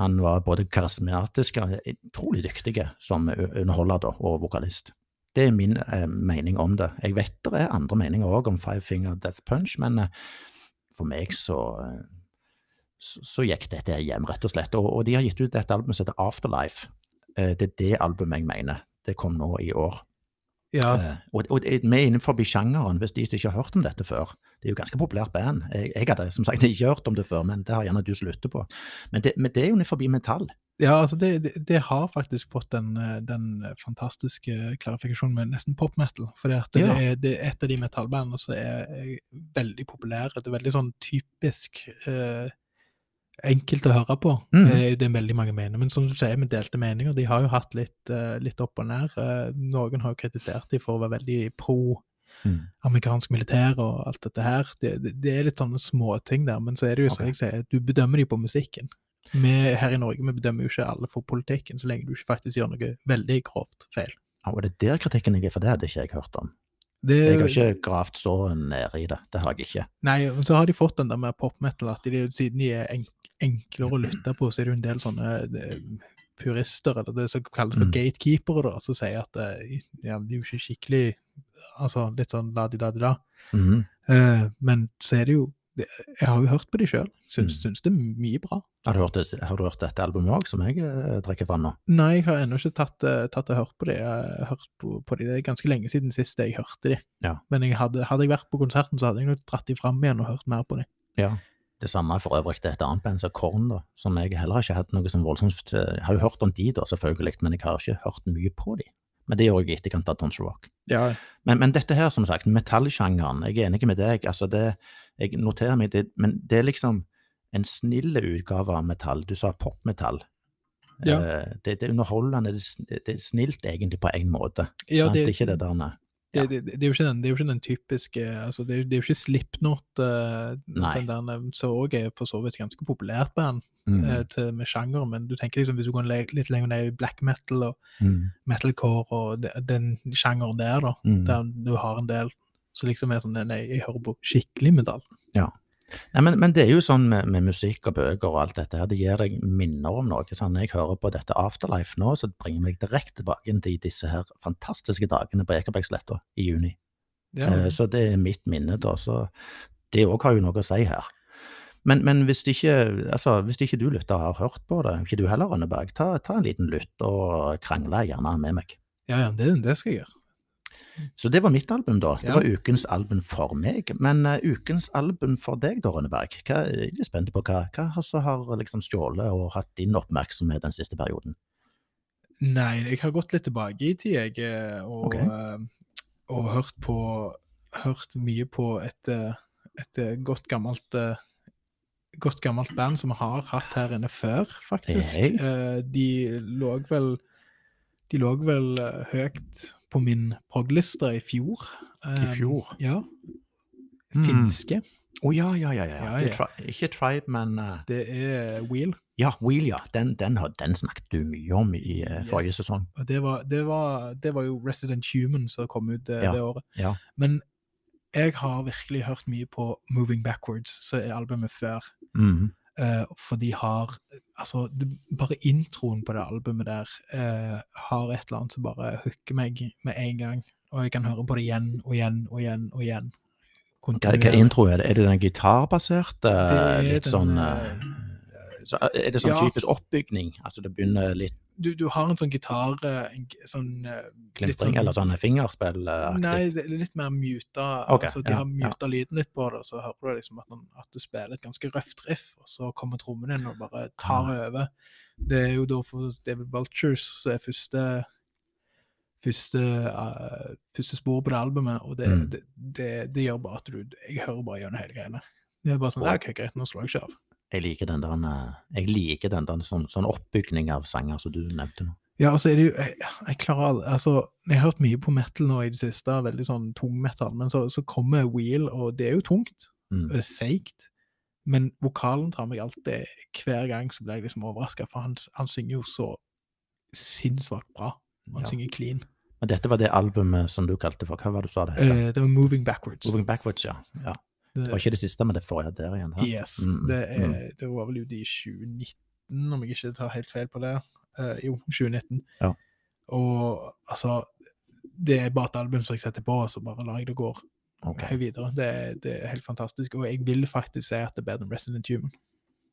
Han var både karismatisk og utrolig dyktig som underholder da, og vokalist. Det er min eh, mening om det. Jeg vet det er andre meninger òg om Five Finger Death Punch, men eh, for meg så, eh, så, så gikk dette hjem, rett og slett. Og, og, de har gitt ut et album som heter Afterlife. Eh, det er det albumet jeg mener. Det kom nå i år. Ja, Uh, og, og vi er innenfor sjangeren, hvis de som ikke har hørt om dette før. Det er jo ganske populært band. Jeg, jeg hadde som sagt ikke hørt om det før, men det har gjerne du som lytter på. Men det, men det er jo innenfor metall. ja altså det, det, det har faktisk fått den, eh, den fantastiske klarifikasjonen med nesten pop metal. For Ja. er, det er et av de metallbandene som er, er veldig populære. Det er veldig sånn typisk eh, enkelt å høre på. Mm. Det er veldig mange mener. Men som du sier, med delte meninger. De har jo hatt litt, eh, litt opp og ned. Eh, noen har jo kritisert dem for å være veldig pro Mm. amerikansk militær og alt dette her. Det, det, det er litt sånne småting der, men så er det jo som Ok. jeg sier, du bedømmer dem på musikken. Vi her i Norge vi bedømmer jo ikke alle for politikken, så lenge du ikke faktisk gjør noe veldig grovt feil. Ja, og det er der kritikken ligger, for det hadde ikke jeg hørt om. Det, Jeg har ikke gravd så nede i det. Det har jeg ikke. Nei, men så har de fått den der med pop metal, at de, siden de er enklere å lytte på, så er det jo en del sånne eh, purister, eller det som kalles for Mm. gatekeepere, da, som sier at eh, ja, de er jo ikke skikkelig Altså litt sånn la-di-da-di-da. Mhm. uh, men så er det jo det, Jeg har jo hørt på de sjøl. Syns, Mm. syns det er mye bra. Har, du hørt har du hørt dette albumet òg, som jeg uh, trekker fram nå? Nei, jeg har ennå ikke tatt, tatt og hørt på de. Jeg har hørt på, på de. Det er ganske lenge siden sist jeg hørte de. Ja. Men jeg hadde, hadde jeg vært på konserten, så hadde jeg nok dratt de fram igjen og hørt mer på de. Ja. Det samme for øvrig til et annet band, som Korn, da, som jeg heller ikke har hatt noe som voldsomt eh, Jeg har jo hørt om de, da, selvfølgelig, men jeg har ikke hørt mye på de. Men det gjør jeg i etterkant av Tons Rock. Ja, Men, men dette her, som sagt, metallsjangeren, jeg er enig med deg. altså det, Jeg noterer meg det, men det er liksom en snill utgave av metall. Du sa popmetall. Ja. Eh, Det, det er underholdende, det, er det er snilt egentlig på en måte. ja det, det er ikke det der nei. Det, det, det, er jo ikke den, det jo ikke den typiske altså Det er det er jo ikke Slipknot, uh, den der, som òg er for så vidt ganske populært band Mm. uh, til, med sjanger, men du tenker liksom hvis du går litt lenger ned i black metal og Mm. metalcore og de, den sjangeren der, da, Mm. der du har en del som liksom er sånn Nei, jeg hører på skikkelig metall. Nei, men, men det er jo sånn med, med musikk og bøker og alt dette her, det gir deg minner om noe. Sånn, jeg hører på dette Afterlife nå, så bringer meg direkte tilbake til disse her fantastiske dagene på Ekebergsletta i juni. Ja, Eh, Så det er mitt minne, da. Så det òg har jo noe å si her. Men, men hvis, ikke, altså, hvis ikke du lytter og har hørt på det, ikke du heller, Rønneberg, ta, ta en liten lytt og krangle gjerne med meg. ja, ja det, det skal jeg gjøre. Så det var mitt album, da. Det Ja. var ukens album for meg. Men uh, ukens album for deg, da, Rønneberg? Hva, jeg er litt spent på hva, hva har- så har liksom stjålet og hatt din oppmerksomhet den siste perioden? Nei, jeg har gått litt tilbake i tid, jeg, eh, og, okay. eh, og hørt på Hørt mye på et, et godt gammelt Godt gammelt band som vi har hatt her inne før, faktisk. Hey. De lå vel De lå vel høyt på min prog-liste i fjor. I Eh, fjor? Ja. Mm. Finske. Å ja, ja, ja. ja. Ja, Det ja. tri ikke Tribe, men uh, Det er Wheel. Ja, Wheel, ja. Den, den, den snakket du mye om i eh, forrige Yes. sesong. Det var, det var, det var jo Resident Human som kom ut det, Ja, det året. ja. Men jeg har virkelig hørt mye på Moving Backwards, som er albumet før. Mhm. Eh, for de har Altså, bare introen på det albumet der eh, har et eller annet som bare hooker meg med en gang. Og jeg kan høre på det igjen og igjen og igjen og igjen. Hva, hva intro er det? Er det den gitarbaserte? Er litt den, sånn eh, så Er det sånn ja. typisk oppbygning? Altså det begynner litt du, du har en sånn gitar eh, en, sånn eh, litt eller sånn fingerspill? Nei, det er litt mer muta. Okay, altså, de ja, har ja. muta lyden litt på det, og så hører du liksom at, man, at det spiller et ganske røft riff, og så kommer trommene inn og bare tar Ah. over. Det er jo da for David Vultures som er første første, uh, første spor på det albumet, og det, Mm. det, det, det gjør bare at du Jeg hører bare gjennom hele greiene. Det er bare sånn ja, OK, greit, nå slår jeg ikke av. Jeg liker den der, eh, jeg liker den der sånn, sånn oppbygning av sanger som du nevnte nå. Ja, altså er det jo Jeg, jeg klarer Altså, jeg har hørt mye på metal nå i det siste, veldig sånn tung metal, men så, så kommer Wheel, og det er jo tungt. Mm. er seigt. Men vokalen tar meg alltid Hver gang så blir jeg liksom overraska, for han, han synger jo så sinnssvakt bra. Han Ja. synger clean. Men dette var det albumet som du kalte for, hva var det du sa det het? Uh, det var Moving Backwards. Moving Backwards, ja. ja. Det var ikke det siste, men det forrige der igjen. Her. yes. Mm, Det, er, mm. det var vel ute i 2019, om jeg ikke tar helt feil på det. Uh, jo, 2019. Ja. Og altså Det er bare et album som jeg setter på, og så bare lar jeg det gå okay. videre. Det, det er helt fantastisk. Og jeg vil faktisk si at det er bedre enn Resident Human.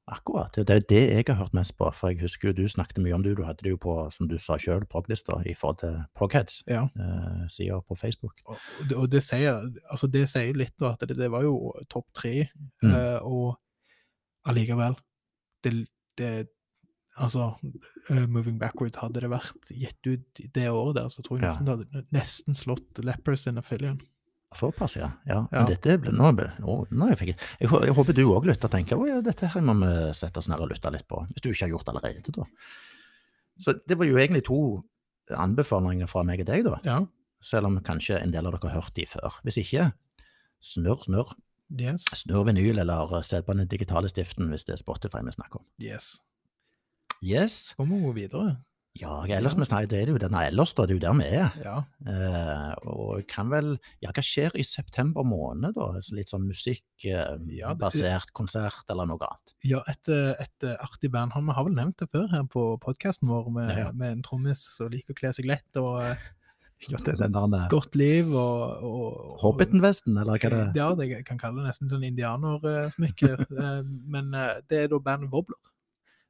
Akkurat. Det er det jeg har hørt mest på. For jeg husker jo du snakket mye om det. Du hadde det jo på, som du sa sjøl, proglista i forhold til Progheads. Ja. Eh, sida på Facebook. Og og det, sier altså det sier litt, da, at det, det var jo topp tre, Mm. eh, og allikevel det, det Altså, eh, Moving Backwards, hadde det vært gitt ut det året der, så tror jeg Ja. nesten det hadde nesten slått Lepers in Affilion. Såpass, ja. ja. Ja. Men dette ble, nå, nå, nå jeg, fikk, jeg, jeg håper du òg lytter og tenker at ja, dette her må vi sette oss ned og lytte litt på. Hvis du ikke har gjort det allerede, da. Så det var jo egentlig to anbefalinger fra meg og deg, da. Ja. Selv om kanskje en del av dere har hørt de før. Hvis ikke, snurr, snurr. Yes. Snurr vinyl, eller se på den digitale stiften hvis det er Spotify vi snakker om. yes. Yes. Så må vi gå videre. Ja, ellers vi snakker, det er det jo denne ellers, da. Det er jo der vi er. Ja. Eh, og kan vel Ja, hva skjer i september måned, da? Så Litt sånn musikkbasert Ja, konsert, eller noe annet? ja et, eh, et eh, artig band. Han, vi har vel nevnt det før her på podkasten vår, med, Ja, med en trommis som liker å kle seg lett, og eh, Ja, det er den der eh, godt liv, og, og, og Hobbiten-vesten, eller hva er det? Ja, det jeg kan kalle det nesten sånn indianersmykke. Eh, Men eh, det er da bandet Wobbler.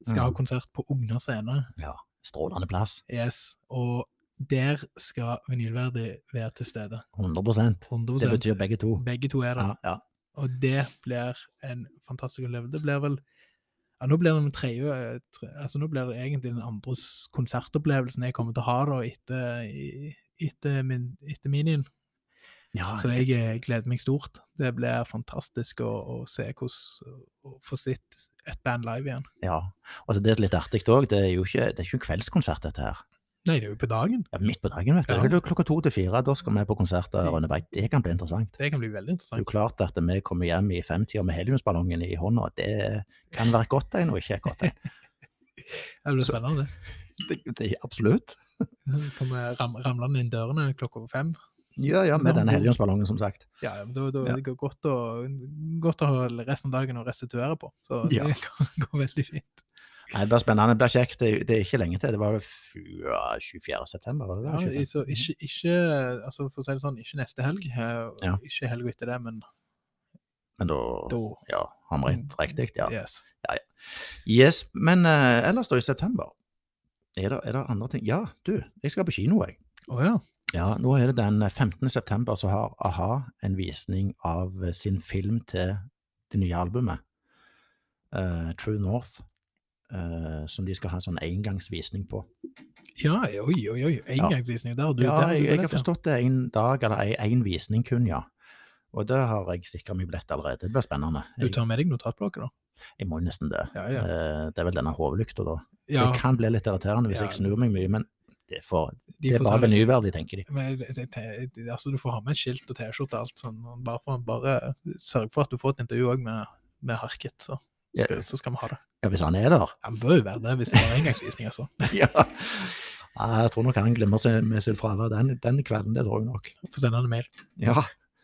Skal ha Mm. konsert på Ogna scene. Ja, strålende plass. Yes. Og der skal vinylverdig være til stede. 100 100 Det betyr begge to. Begge to er det. Ja, ja. Og det blir en fantastisk opplevelse. Det blir vel ja, Nå blir det den tredje tre, altså Nå blir det egentlig den andre konsertopplevelsen jeg kommer til å ha da etter, etter, min, etter minien. ja Så jeg eh, gleder meg stort. Det blir fantastisk å, å se hvordan Å få sett et band live igjen. ja. Altså, det er litt artig òg, det er jo ikke, det er ikke kveldskonsert, dette her. Nei, det er jo på dagen. Ja, midt på dagen, vet du. Ja. Klokka to til fire, da skal vi på konsert der, Rønneberg. Det kan bli interessant. Det kan bli veldig Det er interessant. jo klart at vi kommer hjem i femtida med heliumsballongen i hånda. Det kan være godt tegn og ikke et godt tegn. Det blir spennende, det. Det, absolutt. Kommer ram, ramlende inn dørene klokka fem. Ja, ja, med denne helgensballongen, som sagt. Ja, ja, da, da Ja. det går godt å, godt å ha resten av dagen å restituere på. Så det Ja. kan gå veldig fint. Nei, Det blir spennende, det blir kjekt. Det, det er ikke lenge til. Det var vel fy- 24. september, var det Ja, det? i- så ikke, ikke, altså for å si det sånn, ikke neste helg, eh, Ja. ikke helga etter det, men Men da, da ja, hamrer inn riktig, ja. Yes. Yes, men uh, ellers da, i september, er det, er det andre ting? Ja, du, jeg skal på kino, jeg. Å ja. Ja, nå er det den 15. september, så har a-ha en visning av eh, sin film til det nye albumet, eh, True North, eh, som de skal ha en sånn engangsvisning på. Ja, oi, oi, oi. Engangsvisning. Der har du ja, der jeg, jeg har forstått det en dag, eller én visning kun, ja. Og det har jeg sikra meg billett allerede. Det blir spennende. Du tar med deg notatblokka, da? jeg må nesten det. Ja, ja. Eh, det er vel denne hovedlykta, da. ja Det kan bli litt irriterende hvis jeg snur meg mye, men det, for, de det er bare ta- venyverdig, tenker de. Men jeg- altså, du får ha med et skilt og T-skjorte og alt sånn. Bare, for, bare sørg for at du får et intervju òg med, med Harket, så Ja. så skal vi ha det. Ja, hvis han er der. Han bør jo være det hvis det var engangsvisning, altså. ja. Ja, Jeg tror nok han glemmer seg med sitt fravær den, den kvelden, det tror jeg nok. Få sende han en mail. Ja.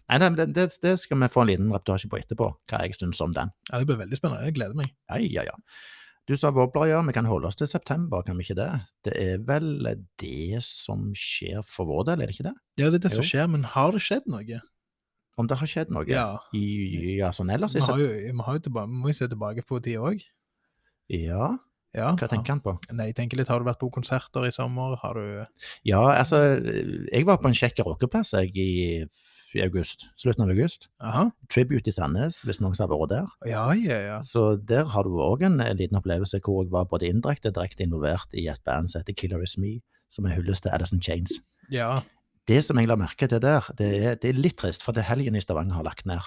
Nei, nei, det, det, det skal vi få en liten reportasje på etterpå, hva jeg syns om den. Ja, Det blir veldig spennende. Jeg gleder meg. Ja, ja, ja. Du sa Wobbler, ja. Vi kan holde oss til september, kan vi ikke det? Det er vel det som skjer for vår del, er det ikke det? Ja, det er det som skjer, men har det skjedd noe? Om det har skjedd noe? Ja. I, ja, sånn ellers Vi har jo, vi har jo tilbake, vi må jo se tilbake på tid òg. Ja. Ja. Hva tenker han på? Nei, jeg tenker litt, Har du vært på konserter i sommer? Har du Ja, altså, jeg var på en kjekk rockeplass jeg i, i august. Slutten av august. Aha. Tribute i Sandnes, hvis noen har vært der. Ja, ja, ja. Så der har du òg en, en liten opplevelse hvor jeg var både indirekte og direkte involvert i et band som heter Killer Is Me, som er hyllest til Addison Chains. Ja, Det som jeg la merke til der, det er, det er litt trist, for det helgen i Stavanger har lagt ned.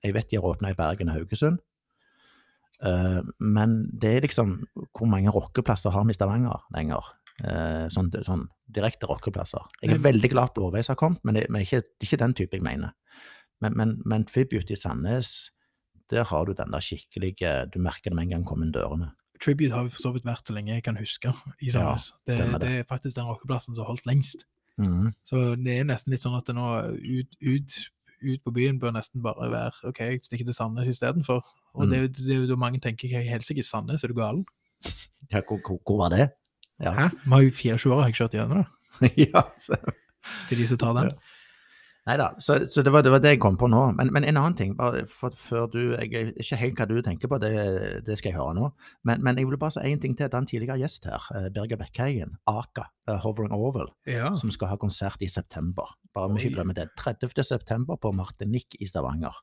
Jeg vet de har åpna i Bergen og Haugesund, Uh, men det er liksom Hvor mange rockeplasser har vi i Stavanger lenger? Eh, sånn, sånn direkte rockeplasser. Jeg er veldig glad Blåveis har kommet, men det, men ikke, er ikke den type jeg mener. Men, men, men Tribute i Sandnes, der har du den der skikkelige Du merker det med en gang kommer inn dørene. Tribute har jo for så vidt vært så lenge jeg kan huske i Ja, Sandnes. det, det. det. er faktisk den rockeplassen som har holdt lengst. Mhm. Så det er nesten litt sånn at det nå ut, ut, ut på byen bør nesten bare være OK, jeg stikker til Sandnes istedenfor. Og Mm. det, jo- det er jo da mange tenker jeg helsike Sandnes, er du galen? Ja, hvor, hvor var det? Ja. Hæ? Vi har jo 24 år har jeg kjørt gjennom da. ja. til de som tar den. Nei da, så, så det, var, det var det jeg kom på nå. Men, men en annen ting, bare før du Jeg ikke helt hva du tenker på, det, det skal jeg høre nå. Men, men jeg vil bare si én ting til. Det er en tidligere gjest her, eh, Birger Bekkheien, Aka, eh, Hovering Oval, Ja. som skal ha konsert i september. Bare vi ikke glemmer det. 30. september på Martinique i Stavanger.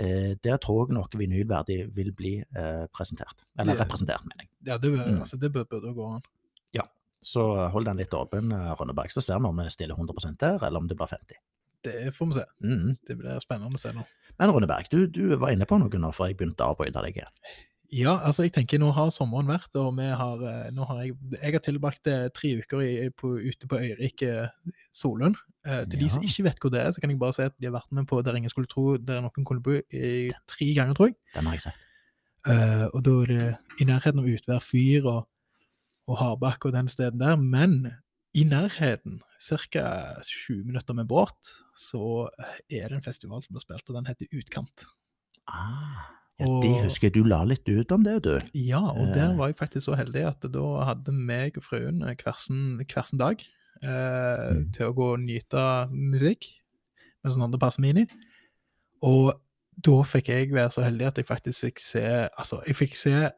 Eh, der tror jeg noe vinylverdig vil bli eh, presentert. Eller representert, mener jeg. Ja, det, bør- Mm. altså, det bør- jo gå an. Så hold den litt åpen, eh, Rønneberg, så ser vi om vi stiller 100 der, eller om det blir 50 Det får vi se. Mm. Det blir spennende å se nå. Men Rønneberg, du, du var inne på noe nå før jeg begynte å avbryte deg igjen. Ja, altså jeg tenker nå har sommeren vært, og har, eh, nå har jeg, jeg har tilbrakt eh, tre uker i, på, ute på Øyrik eh, Solund. Eh, til de som ikke vet hvor det er, så kan jeg bare si at de har vært med på Der ingen skulle tro der noen kunne bo i tre ganger, tror jeg. Den har jeg sett. Eh, og da er det i nærheten av Utvær fyr og, og Harbakk og den steden der, men i nærheten, ca. 20 minutter med båt, så er det en festival som blir spilt, og den heter Utkant. Ah, ja, Og- det husker jeg du la litt ut om det, du. Ja, og der Eh. var jeg faktisk så heldig at da hadde meg og frøen eh, hver sin, dag eh, Mm. til å gå og nyte musikk, mens den andre passer i. Og da fikk jeg være så heldig at jeg faktisk fikk se Altså, jeg fikk se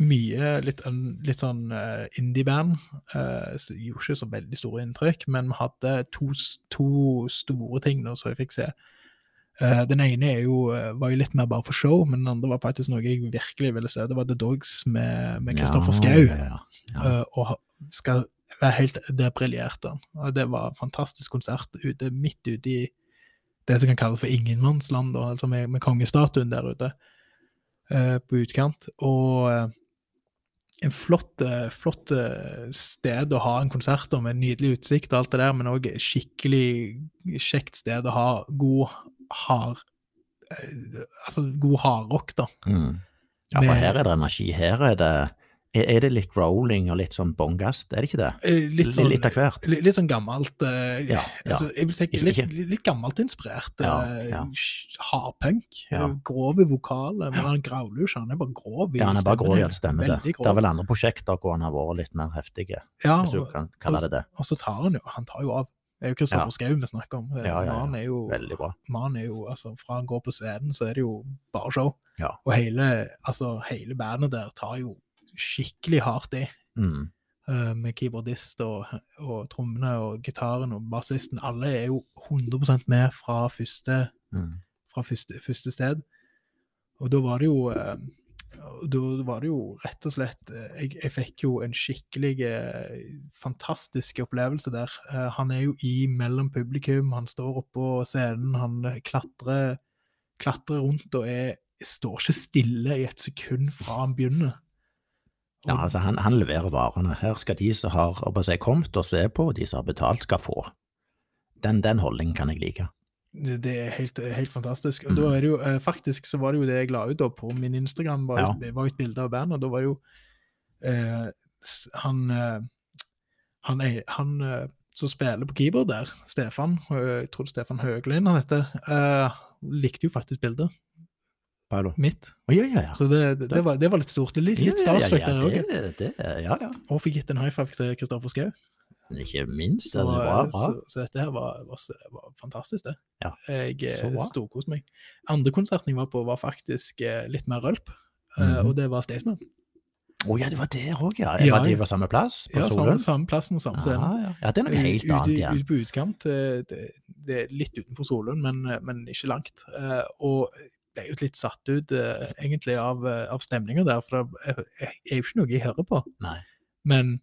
mye litt, litt sånn eh, indie-band. Uh, gjorde ikke så veldig store inntrykk, men vi hadde to, to store ting nå som jeg fikk se. Eh, den ene jo, eh, var jo litt mer bare for show, men den andre var faktisk noe jeg virkelig ville se. Det var The Dogs med med Kristoffer Schau. ja, ja. Ja. eh, og skal være helt der briljerte han. Det var en fantastisk konsert ute, midt ute i det som kan kalles for ingenmannsland, da, altså med, med kongestatuen der ute eh, på utkant. Og eh, en flott, eh, flott eh, sted å ha en konsert da, med nydelig utsikt og alt det der, men òg skikkelig kjekt sted å ha god hard eh, Altså god hardrock, da. Mm. ja, for her er det energi. Her er det Er det litt growling og litt sånn bongast, er det ikke det? Eh, Litt sånn, litt av hvert. Litt, litt sånn gammelt eh, Ja. Altså, Jeg vil si litt, litt gammelt inspirert. Ja, eh. Hardpunk. Ja. eh, Grove vokaler. Men han growler jo ikke, han er bare grov. i Ja, han er bare grov grå, ja, det det. Er vel andre prosjekter hvor han har vært litt mer heftige, ja, hvis du kan kalle det det. og så tar han jo Han tar jo av. Det er jo Kristoffer Ja. Schou vi snakker om. Ja, ja, ja. Er jo, Veldig bra. Man er jo altså, Fra han går på scenen, så er det jo bare show. Ja. Og hele, altså, hele bandet der tar jo skikkelig hardt i. Mm. Uh, med keyboardist og, og trommene og gitaren og bassisten. Alle er jo 100% med fra første, Mm. fra første, første sted. Og da var det jo uh, Da var det jo rett og slett eh, Jeg, jeg fikk jo en skikkelig eh, fantastisk opplevelse der. Eh, Han er jo i mellom publikum, han står oppå scenen, han klatrer, klatrer rundt og er, står ikke stille i et sekund fra han begynner. Ja, altså han, han leverer varene. Her skal de som har seg, kommet og se på, og de som har betalt, skal få. Den, den holdningen kan jeg like. Det er helt, helt fantastisk. Og Mm. da er det jo, eh, faktisk så var det jo det jeg la ut da på min Instagram, var, ja. det var et bilde av bandet, da var det jo eh, han, eh, han, han eh, som spiller på keyboard der, Stefan, jeg tror Stefan Høglind han heter, eh, likte jo faktisk bildet Paolo. mitt. Oh, ja, ja, ja. Så det, det, det, var, det var litt stort. Litt, litt starstruck der òg. Og fikk gitt en high five til Kristoffer Schou. Ikke minst. Det var bra, bra. så, så dette her var, var, var fantastisk, det. Ja, Jeg eh, storkoste meg. Andre konserten jeg var på, var faktisk eh, litt mer rølp, mm. Og det var Staysman. Å ja, det var der òg, ja. Ja, Var de på samme plass? På Ja, samme, samme plassen og samme scenen. ja. ja, det er noe helt annet igjen. Ute på utkant. Det, det er litt utenfor Solund, men, men ikke langt. Og ble jo litt satt ut uh, egentlig av, uh, av stemninga der, for det er er jo ikke noe jeg hører på. Nei. Men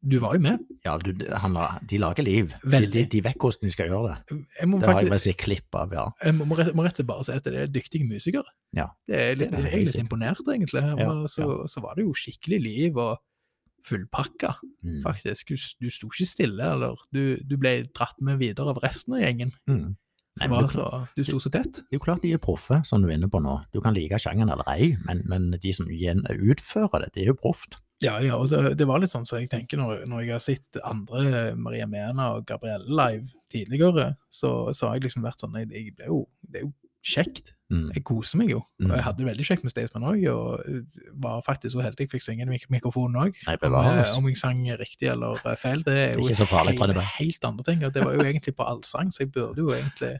du var jo med. Ja, du, han, la- de lager liv. De, Veldig. de, de vet hvordan de skal gjøre det. Det har jeg med si klipp av, ja. jeg må, må rett og slett bare si at det er dyktige musikere. Ja, Det er litt, det er jeg er litt imponert, egentlig. Ja, Og så, så var det jo skikkelig liv og fullpakka, Mm. faktisk. Du, du sto ikke stille, eller du, du ble dratt med videre av resten av gjengen. Mm. Nei, men så, du sto så tett. det er jo klart de er proffe, som du er inne på nå. Du kan like sjangeren eller ei, men, men de som utfører det, det er jo proft. Ja, ja, og det, det var litt sånn som jeg tenker når, når jeg har sett andre Maria Mena og Gabrielle live tidligere, så, så har jeg liksom vært sånn jeg, jeg ble jo, Det er jo kjekt. Mm. Jeg koser meg jo. Og Mm. jeg hadde det veldig kjekt med Staysman òg, og var faktisk så heldig jeg fikk synge i mik mikrofonen òg. Om, eh, om jeg sang riktig eller eh, feil, det er jo så farlig, helt, helt andre ting. Og det var jo egentlig på allsang, så jeg burde jo egentlig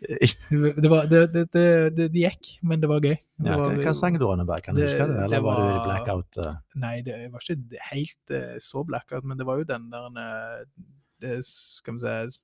Det, var, det, det, det, det, gikk, men det var gøy. Det Ja, var, hva, sang du, Anneberg? Kan du huske det? Eller var, du i blackout? Uh? Nei, det var ikke helt uh, så blackout, men det var jo den der det, Skal vi si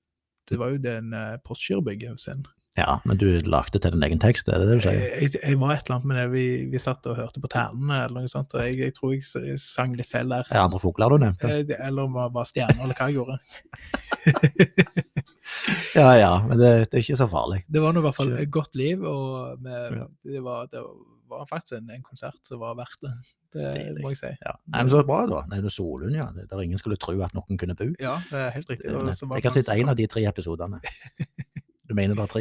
Det var jo den uh, Postgirobygget-scenen. Ja, men du lagde til din egen tekst, er det det du sier? Jeg, jeg, jeg var et eller annet med det, vi, vi satt og hørte på ternene eller noe sånt, og jeg, jeg tror jeg, sang litt feil der. Er andre fugler du nevnte? Eller om det var stjerner, eller hva jeg gjorde. Ja ja, men det, det er ikke så farlig. Det var nå i hvert fall et godt liv, og med, Ja. det, var, det var faktisk en, en konsert som var verdt det. Det Stilig. må jeg si. Ja. Nei, men Så bra, da. Nei, det er Solund, ja. Der ingen skulle tro at noen kunne bo. Ja, det er helt riktig. Det, Jeg har sett én av de tre episodene. Du mener er tre?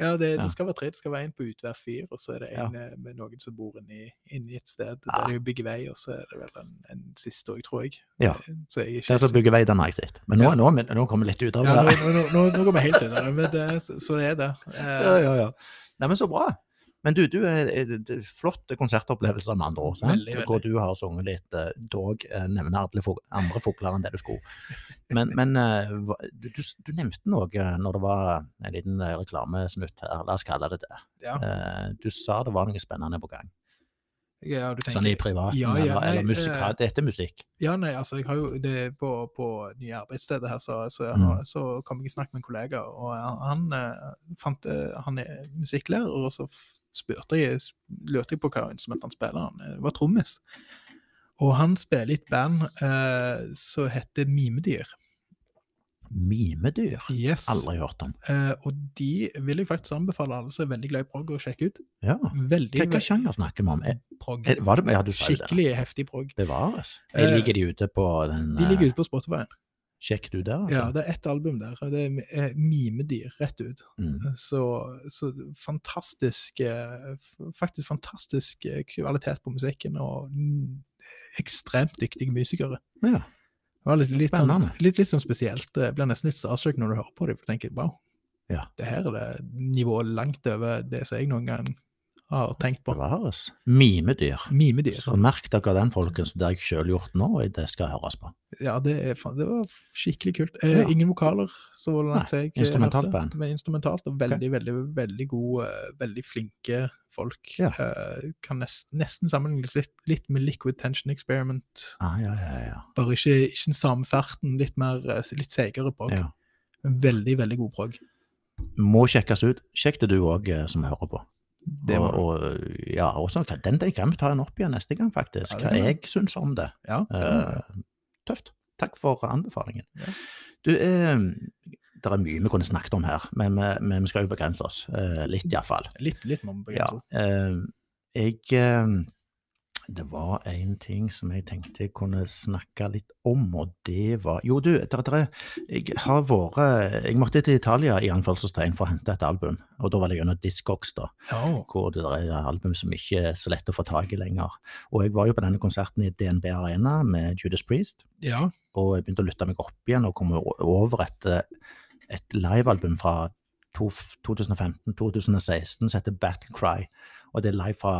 Ja, det, Ja. det skal være tre. Det skal være en på hver fyr, og så er det Ja. en eh, med noen som bor inni, inni et sted Ja. der de bygger vei, og så er det vel en, en siste òg, tror jeg. Ja. Eh, Så jeg ikke Den som bygger vei, den har jeg sett. Men nå, Ja. nå, nå kommer vi litt ut av ja, nå, det. nå, nå, nå går vi helt ut av det, men det, så, så det er det. Eh, Ja, ja, ja. Nei, men så bra. Men du, du er, er, det er flotte konsertopplevelser med andre ord. Veldig, veldig. Hvor du har sunget litt, eh, dog eh, nevner alle andre fugler enn det du skulle. Men, men eh, du, du, nevnte noe eh, når det var en liten eh, reklamesnutt her, la oss kalle det det. ja. Eh, Du sa det var noe spennende på gang. ja, du tenker Sånn i privaten, Ja, ja, eller, eller nei, musikal. eh, Dette er musikk. Ja, nei, altså, jeg har jo det på, på nye arbeidsstedet her, så, så, jeg Mm. har, så kom jeg i snakk med en kollega, og han, eh, fant eh, Han er musikklærer, og så spurte jeg, lurte jeg på hva instrument han spiller. Han eh, var trommis. Og han spiller i et band eh, som heter Mimedyr. Mimedyr. Yes. Aldri hørt om. Eh, og de vil jeg faktisk anbefale alle som er veldig glad i prog, å sjekke ut. Ja. Veldig Hva, sjanger snakker vi om? Er, prog. er, var det, ja, du sa jo det. Skikkelig heftig prog. Bevares. Eh, Jeg ligger de ute på den De ligger eh, ute på Spotify. Sjekk du der, altså? Ja, det er ett album der. og Det er eh, Mimedyr, rett ut. Mm. Så, så fantastisk eh, Faktisk fantastisk eh, kvalitet på musikken, og ekstremt dyktige musikere. ja. Det var litt, litt, sånn, litt, litt sånn spesielt. Det blir nesten litt starstruck når du hører på dem, for du tenker wow, Ja. det her er det nivået langt over det som jeg noen gang har tenkt på. Bevares. Mimedyr. Mimedyr. Så merk dere den, folkens. Det har jeg sjøl gjort nå, og det skal høres på. Ja, det, er, det var skikkelig kult. Eh, Ja. Ingen vokaler, så langt Nei, jeg eh, instrumentalt hørte. band. Men instrumentalt, og veldig, veldig, veldig gode, eh, veldig flinke folk. Ja. Eh, kan nest, nesten sammenlignes litt, litt med Liquid Tension Experiment. Ah, ja, ja, ja. Bare ikke, ikke den samme farten, litt mer, eh, litt seigere prog. ja. Veldig, veldig god prog. Må sjekkes ut. Sjekk det du òg, som hører på. Det og, må du. og, ja, og sånn, den, den kan vi ta en opp igjen neste gang, faktisk. Ja, Hva jeg syns om det. Ja, det uh. Tøft. Takk for anbefalingen. Ja. Du, uh, det er mye vi kunne snakket om her, men men vi skal jo begrense oss. Uh, litt, iallfall. litt, litt må vi Ja. begrense. Eh, jeg eh, Det var en ting som jeg tenkte jeg kunne snakke litt om, og det var Jo, du, der, der, er- jeg har vært Jeg måtte til Italia i anførselstegn for å hente et album, og da var det gjennom Discogs, da oh. hvor det er album som ikke er så lett å få tak i lenger. Og jeg var jo på denne konserten i DNB Arena med Judas Priest, ja, og jeg begynte å lytte meg opp igjen og komme over et, et livealbum fra 2015-2016 som heter Battle Cry. Og det er live fra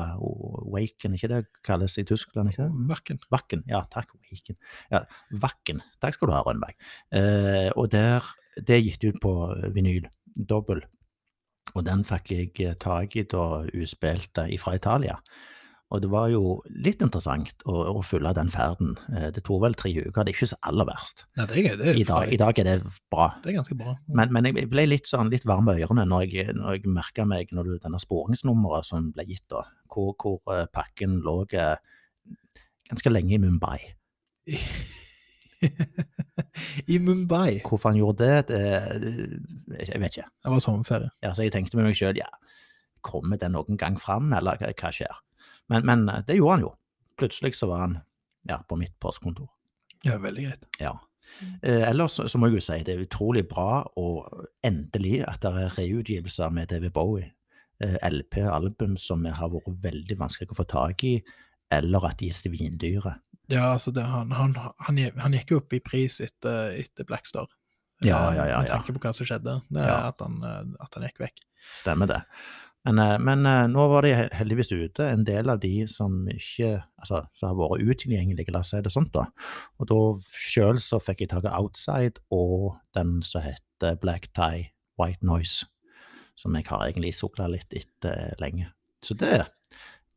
Waken, ikke det kalles i Tyskland? ikke det? Wacken. Wacken, ja takk, Waken. Ja, Wacken, takk skal du ha, Rønberg. Eh, og der, det er gitt ut på vinyl, dobbel. Og den fikk jeg eh, tak i da uspilt fra Italia. Og det var jo litt interessant å, å følge den ferden. Eh, Det tok vel tre uker, det er ikke så aller verst. Nei, det er, det er I dag. I dag er det bra. Det er ganske bra. Men, men jeg ble litt sånn litt varm i ørene når jeg, når jeg merka meg når du, denne sporingsnummeret som ble gitt, da, hvor, hvor eh, pakken lå eh, ganske lenge i Mumbai. I Mumbai. Hvorfor han gjorde det, det jeg vet ikke. Det var sommerferie. Ja, så jeg tenkte med meg sjøl, ja, kommer det noen gang fram, eller hva skjer? Men, men eh, det gjorde han jo. Plutselig så var han ja, på mitt postkontor. Ja, veldig greit. Ja. Eh, ellers så, må jeg jo si det er utrolig bra og endelig at det er reutgivelser med David Bowie. Eh, LP-album som har vært veldig vanskelig å få tak i, eller at de er svindyre. Ja, altså, det, han, han, han, han gikk jo opp i pris etter, etter Blackstar. Ja, ja, ja, Med ja. tanke på hva som skjedde. Det er Ja. at, han, eh, at han gikk vekk. Stemmer det. Men, eh, men eh, nå var de heldigvis ute, en del av de som ikke altså, som har vært utilgjengelige, la oss si det sånt, da. Og da sjøl så fikk jeg tak i Outside og den som heter Black Tie White Noise, som jeg har egentlig sukla litt etter lenge. Så det,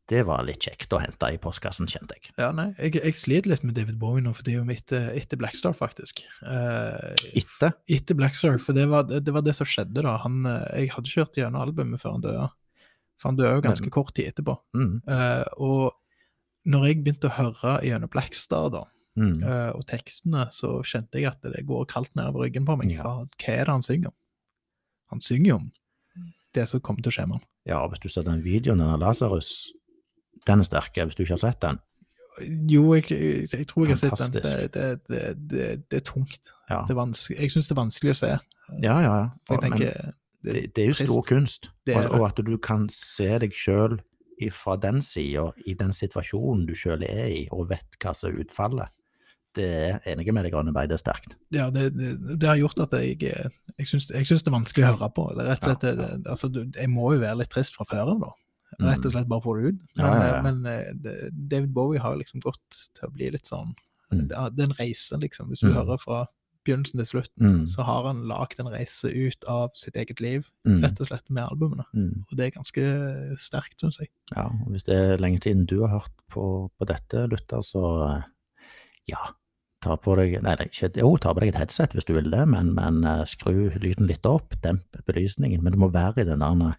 det var litt kjekt å hente i postkassen, kjente jeg. Ja, nei, jeg, jeg sliter litt med David Bowie nå, for det er jo etter, etter Blackstar, faktisk. Eh, Etter? etter Blackstar, for det var det, det var det som skjedde da. Han, eh, jeg hadde ikke hørt gjennom albumet før han døde. For han døde jo ganske Men- kort tid etterpå. Mm, Eh, og når jeg begynte å høre gjennom Blackstar, da, mm. eh, og tekstene, så kjente jeg at det går kaldt nedover ryggen på meg. Ja. For hva er det han synger om? Han synger jo om det som kommer til å skje med han. Ja, hvis du ser den videoen av Lasarus, den er sterk, hvis du ikke har sett den. Jo, jeg, jeg, jeg tror jeg har sett den. Det, det, det, det, er tungt. Ja, Det er. Jeg syns det er vanskelig å se. ja, ja. ja. For jeg tenker det, det er jo stor kunst, Det og, og at du kan se deg sjøl fra den sida, i den situasjonen du sjøl er i, og vet hva som er utfallet. Det er enig med deg, Grønneberg, det er sterkt. ja, det, det, det har gjort at jeg, jeg syns jeg syns det er vanskelig å høre på. Det er rett og slett, det- altså, du, jeg må jo være litt trist fra før av, da. Rett og slett bare få det ut. Men, Mm. Ja, ja, ja. men eh, David Bowie har liksom gått til å bli litt sånn Mm. Det er en reise, liksom. Hvis du Mm. hører fra begynnelsen til slutten, Mm. så har han lagd en reise ut av sitt eget liv, Mm. rett og slett med albumene. Mm. Og det er ganske sterkt, syns jeg. Ja, og hvis det er lenge siden du har hørt på, på dette, Luther, så eh, ja, ta på deg Nei, ikke, jo, ta på deg et headset hvis du vil det, men, men eh, skru lyden litt opp, demp belysningen. Men du må være i den der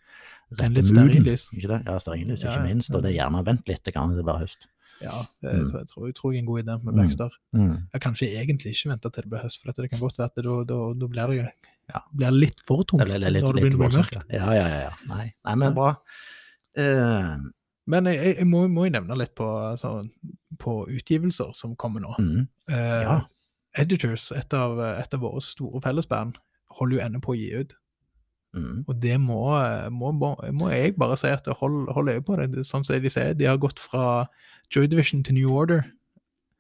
En litt stearinlys. Ikke det? Ja, stearinlys, Ja, ikke minst. Og det er gjerne vent litt det kan det blir høst. Ja, det Mm. jeg tror, jeg tror jeg er en god idé med Mm. Blackstar. Mm. Jeg kanskje egentlig ikke vente til det blir høst, for det kan godt være at det, da, blir det Ja. blir litt for tungt Eller, eller litt, når det begynner å bli mørkt. Ja, ja, ja. ja. Nei, nei men bra. Uh, Men jeg, jeg, må, jo nevne litt på, altså, på utgivelser som kommer nå. mm, Eh, ja. Editors, et av, et av våre store fellesband, holder jo ennå på å gi ut. Mm, Og det må, må, må, jeg bare si at hold, hold øye på det. Sånn som de sier, de har gått fra Joy Division til New Order.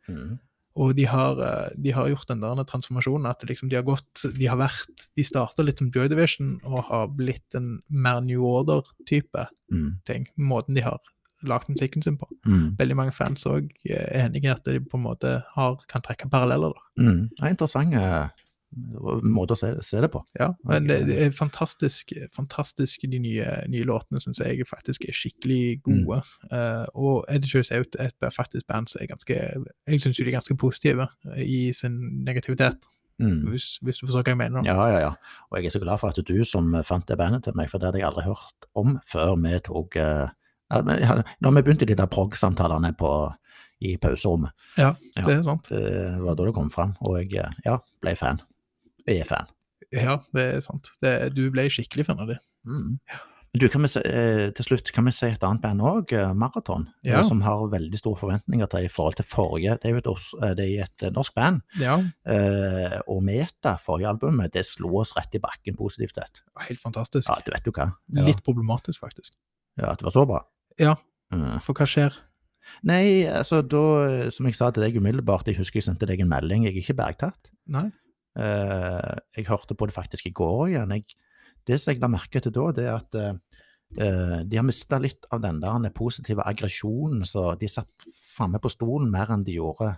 mm, Og de har, eh, de har gjort den der transformasjonen at liksom de har gått De har vært De starta litt som Joy Division og har blitt en mer New Order-type mm, ting. Måten de har lagd musikken sin på. mm, Veldig mange fans òg er enig i at de på en måte har, kan trekke paralleller. mm. Det er interessant eh, måte å se, se det på. Ja, men det, det er fantastisk, fantastisk de nye, nye låtene syns jeg faktisk er skikkelig gode. Eh, og Editors er jo et, faktisk band som er ganske Jeg syns de er ganske positive i sin negativitet, Mm. hvis, hvis du forstår hva jeg mener. Ja, ja, ja. Og jeg er så glad for at du som fant det bandet til meg, for det hadde jeg aldri hørt om før vi tok eh, ja, ja, Når vi begynte de der prog-samtalene på- i pauserommet. Ja, Ja. det er sant. Det var da det kom fram, og jeg eh, ja, ble fan. Jeg er fan. Ja, det er sant. Det, du ble skikkelig fan av det. Mm. Men Du, kan vi eh, til slutt kan vi si et annet band òg, Maraton, eh, Ja. som har veldig store forventninger til i forhold til forrige. Det er jo et, eh, er et eh, norsk band, Ja, eh, og Meta, forrige albumet, det slo oss rett i bakken positivt sett. helt fantastisk. Ja, det vet du hva. Ja, Litt problematisk, faktisk. ja, At det var så bra. Ja. Mm. For hva skjer? Nei, altså da, som jeg sa til deg umiddelbart, jeg husker jeg sendte deg en melding, jeg er ikke bergtatt. Nei? Eh, jeg hørte på det faktisk i går igjen. Jeg, det som jeg la merke til da, det er at eh, eh, de har mista litt av den der positive aggresjonen, så de satt framme på stolen mer enn de gjorde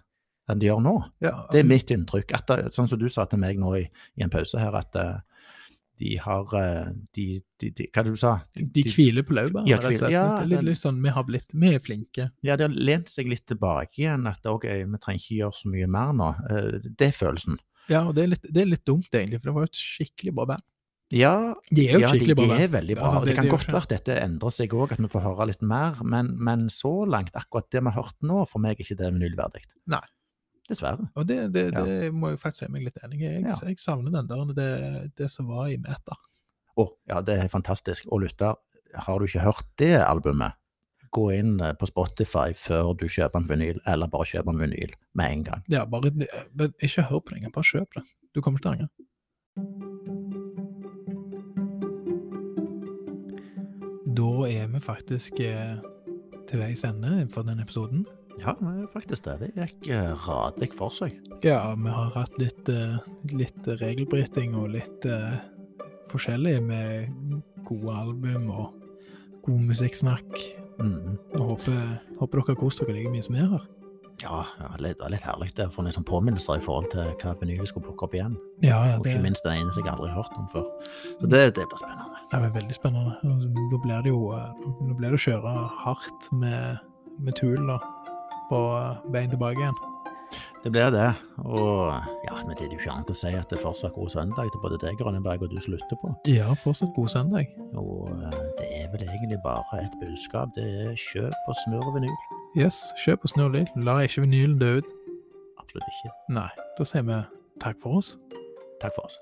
enn de gjør nå. Ja, Det altså, er mitt inntrykk. At sånn som du sa til meg nå i, i en pause her, at de har de, de, de, Hva det du sa? De hviler på laurbærene, Ja, rett og slett. ja, det er litt, litt sånn, vi har blitt, vi er flinke. Ja, de har lent seg litt tilbake igjen. At ok, vi trenger ikke gjøre så mye mer nå. Det er følelsen. Ja, og det er, litt, det er litt dumt, egentlig, for det var jo et skikkelig bra band. Ja, De er ja de, de er veldig bra. Altså, det, det- kan det godt være at dette endrer seg òg, at vi får høre litt mer. Men, men så langt, akkurat det vi har hørt nå, for meg er ikke det nullverdig. Nei. Dessverre. Og det, det, Ja. det må jeg faktisk si meg litt enig i. Jeg, Ja. jeg savner den der, det, det som var i Meta. Å, ja, det er fantastisk. Og lytter, har du ikke hørt det albumet, gå inn eh, på Spotify før du kjøper en vinyl, eller bare kjøp en vinyl med en gang. Ja, bare men ikke hør på det engang, bare kjøp det. Du kommer ikke til å angre. Da er vi faktisk eh, til veis ende for denne episoden. Ja, faktisk det. Det gikk eh, radig for seg. Ja, vi har hatt litt, eh, litt regelbryting og litt eh, forskjellig med gode album og god musikksnakk. Mm. Jeg håper, håper dere har kost dere like mye som vi har. Ja, det var litt herlig å få sånn påminnelser i forhold til hva vinyl vi skulle plukke opp igjen. Ja, ja, Og det, ikke minst den ene som jeg aldri har hørt om før. Så det, det blir spennende. det blir veldig spennende. Og Nå blir det jo eh, nå blir det å kjøre hardt med, med Tool da, på eh, veien tilbake igjen. Det blir det. Og ja, men det er jo ikke annet å si at det fortsatt er god søndag til både deg, Grønneberg, og du som lytter på. Ja, fortsatt god søndag. Og eh, det er vel egentlig bare et budskap. Det er kjøp og smør vinyl. Yes, kjøp og snurr vinyl. La ikke vinylen dø ut. Absolutt ikke. Nei, da sier vi takk for oss. Takk for oss.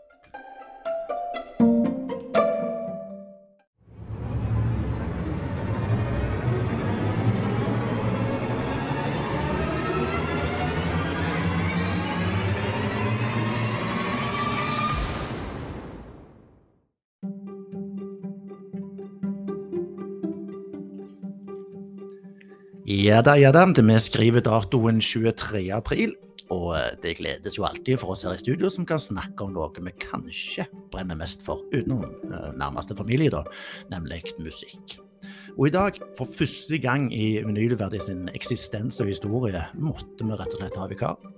Ja da, ja da. Vi skriver datoen 23. april. Og eh, det gledes jo alltid for oss her i studio som kan snakke om noe vi kanskje brenner mest for, utenom eh, nærmeste familie, da, nemlig musikk. Og i dag, for første gang i Vinylverdig sin eksistens og historie, måtte vi rett og slett ha vikar.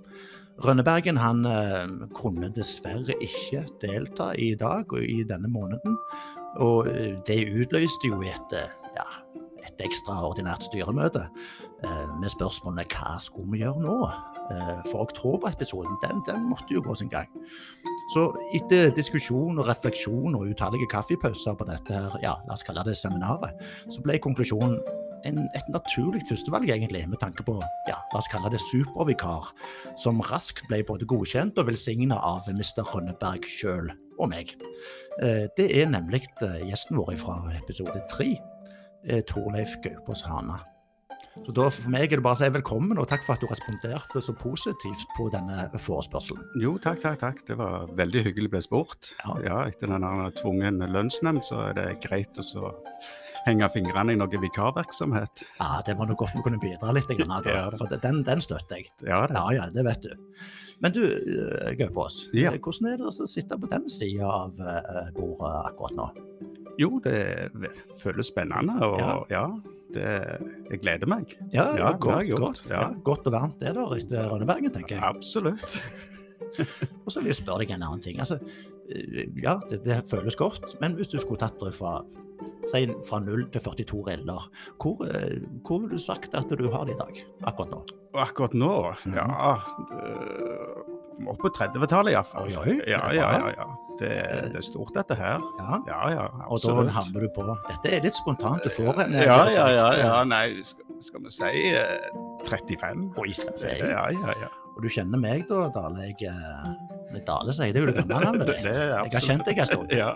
Rønnebergen han eh, kunne dessverre ikke delta i dag og i denne måneden. Og det utløste jo et, ja, et ekstraordinært styremøte eh, med spørsmålene hva skulle vi gjøre nå? Eh, for oktoberepisoden den, den måtte jo gå sin gang. Så etter diskusjon og refleksjon og utallige kaffepauser på dette her, ja, la oss kalle det seminaret, så ble konklusjonen en, et naturlig førstevalg, egentlig, med tanke på ja, la oss kalle det supervikar, som raskt ble både godkjent og velsigna av Mr. Rønneberg sjøl og meg. Eh, Det er nemlig gjesten vår fra episode tre, eh, Torleif Gaupås Hana. Så da For meg er det bare å si velkommen, og takk for at du responderte så positivt på denne forespørselen. Jo, takk, takk, takk. Det var veldig hyggelig å bli spurt. Ja. Ja, etter den tvungen lønnsnemnd, så er det greit å så henge fingrene i noe vikarvirksomhet. Ja, Det var noe godt vi kunne bidra litt, grann, da, Ja, for den, den støtter jeg. Ja, det. Ja, ja, det vet du. Men du, eh, Gaupås, Ja. eh, hvordan er det å sitte på den sida av eh, bordet akkurat nå? Jo, det føles spennende, og Ja. det, jeg gleder meg. Ja, Ja, det godt, godt, ja. godt og varmt det der etter Rønnebergen, tenker jeg. Absolutt. Og så vil jeg spørre deg en annen ting. Altså, eh, ja, det, det føles godt, men hvis du skulle tatt det fra, si, fra 0 til 42 riller, hvor, eh, hvor ville du sagt at du har det i dag, akkurat nå? Akkurat nå, Mhm. ja øh, Opp på 30-tallet iallfall. Ja, ja, ja. ja. Det, det er stort, dette her. Ja. Ja, ja, Og da absolutt. havner du på Dette er litt spontant. Du får en eh, Ja, ja, ja. ja. Nei, skal, skal vi si eh, 35? Oi, skal vi si. Ja, ja, ja. Og du kjenner meg da, Dale. Jeg, men Dale sier det er jo det gamle navnet Det- det Jeg har kjent deg en stund. Ja.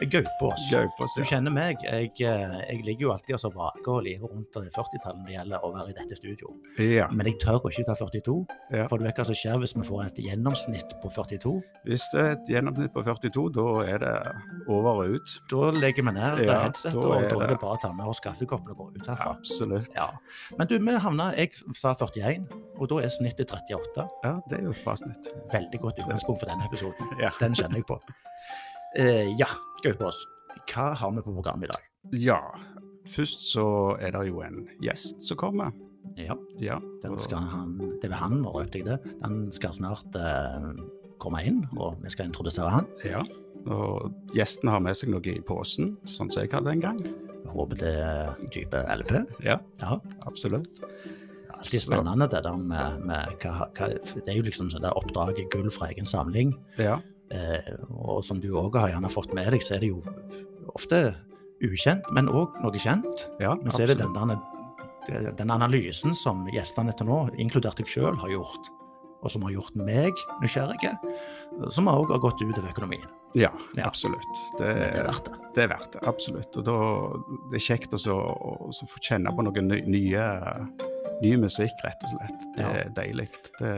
Gaupås. Gaupås, Du kjenner meg. Jeg, eh, jeg ligger jo alltid og vraker og liker rundt 40-tallet når det gjelder å være i dette studio. ja. Men jeg tør ikke ta 42, Ja. for du vet hva som skjer hvis vi får et gjennomsnitt på 42. Hvis det er et gjennomsnitt på 42, da er det over og ut. Da legger vi ned Ja, headsetet, da og da er det- det bare å ta med oss kaffekoppen og gå ut herfra. Absolutt. Ja. Men du, vi havna Jeg sa 41, og da er snittet 38. Ja, det er jo et bra snitt. Veldig godt utgangspunkt for denne episoden. Ja. Den kjenner jeg på. Eh, ja, Gaupås. Hva har vi på programmet i dag? Ja. Først så er det jo en gjest som kommer. Ja, Ja. den skal han, Det er han, nå røpte jeg det. Han skal snart eh, komme inn, og vi skal introdusere han. Ja. Og gjesten har med seg noe i posen, sånn som jeg hadde en gang. Jeg håper det er type LP. Ja, Ja. absolutt. Alltid spennende det der med, med hva, hva Det er jo liksom det oppdraget gull fra egen samling. Ja, Eh, og som du òg har gjerne fått med deg, så er det jo ofte ukjent, men òg noe kjent. ja Men så er det den, der, den analysen som gjestene til nå, inkludert deg sjøl, har gjort, og som har gjort meg nysgjerrig, som òg har gått utover økonomien. Ja, Ja. absolutt. Det, det er verdt det. det er verdt det, absolutt. Og da, det er kjekt å å få kjenne på noen ny, nye, ny musikk, rett og slett. Det Ja. er deilig. Det,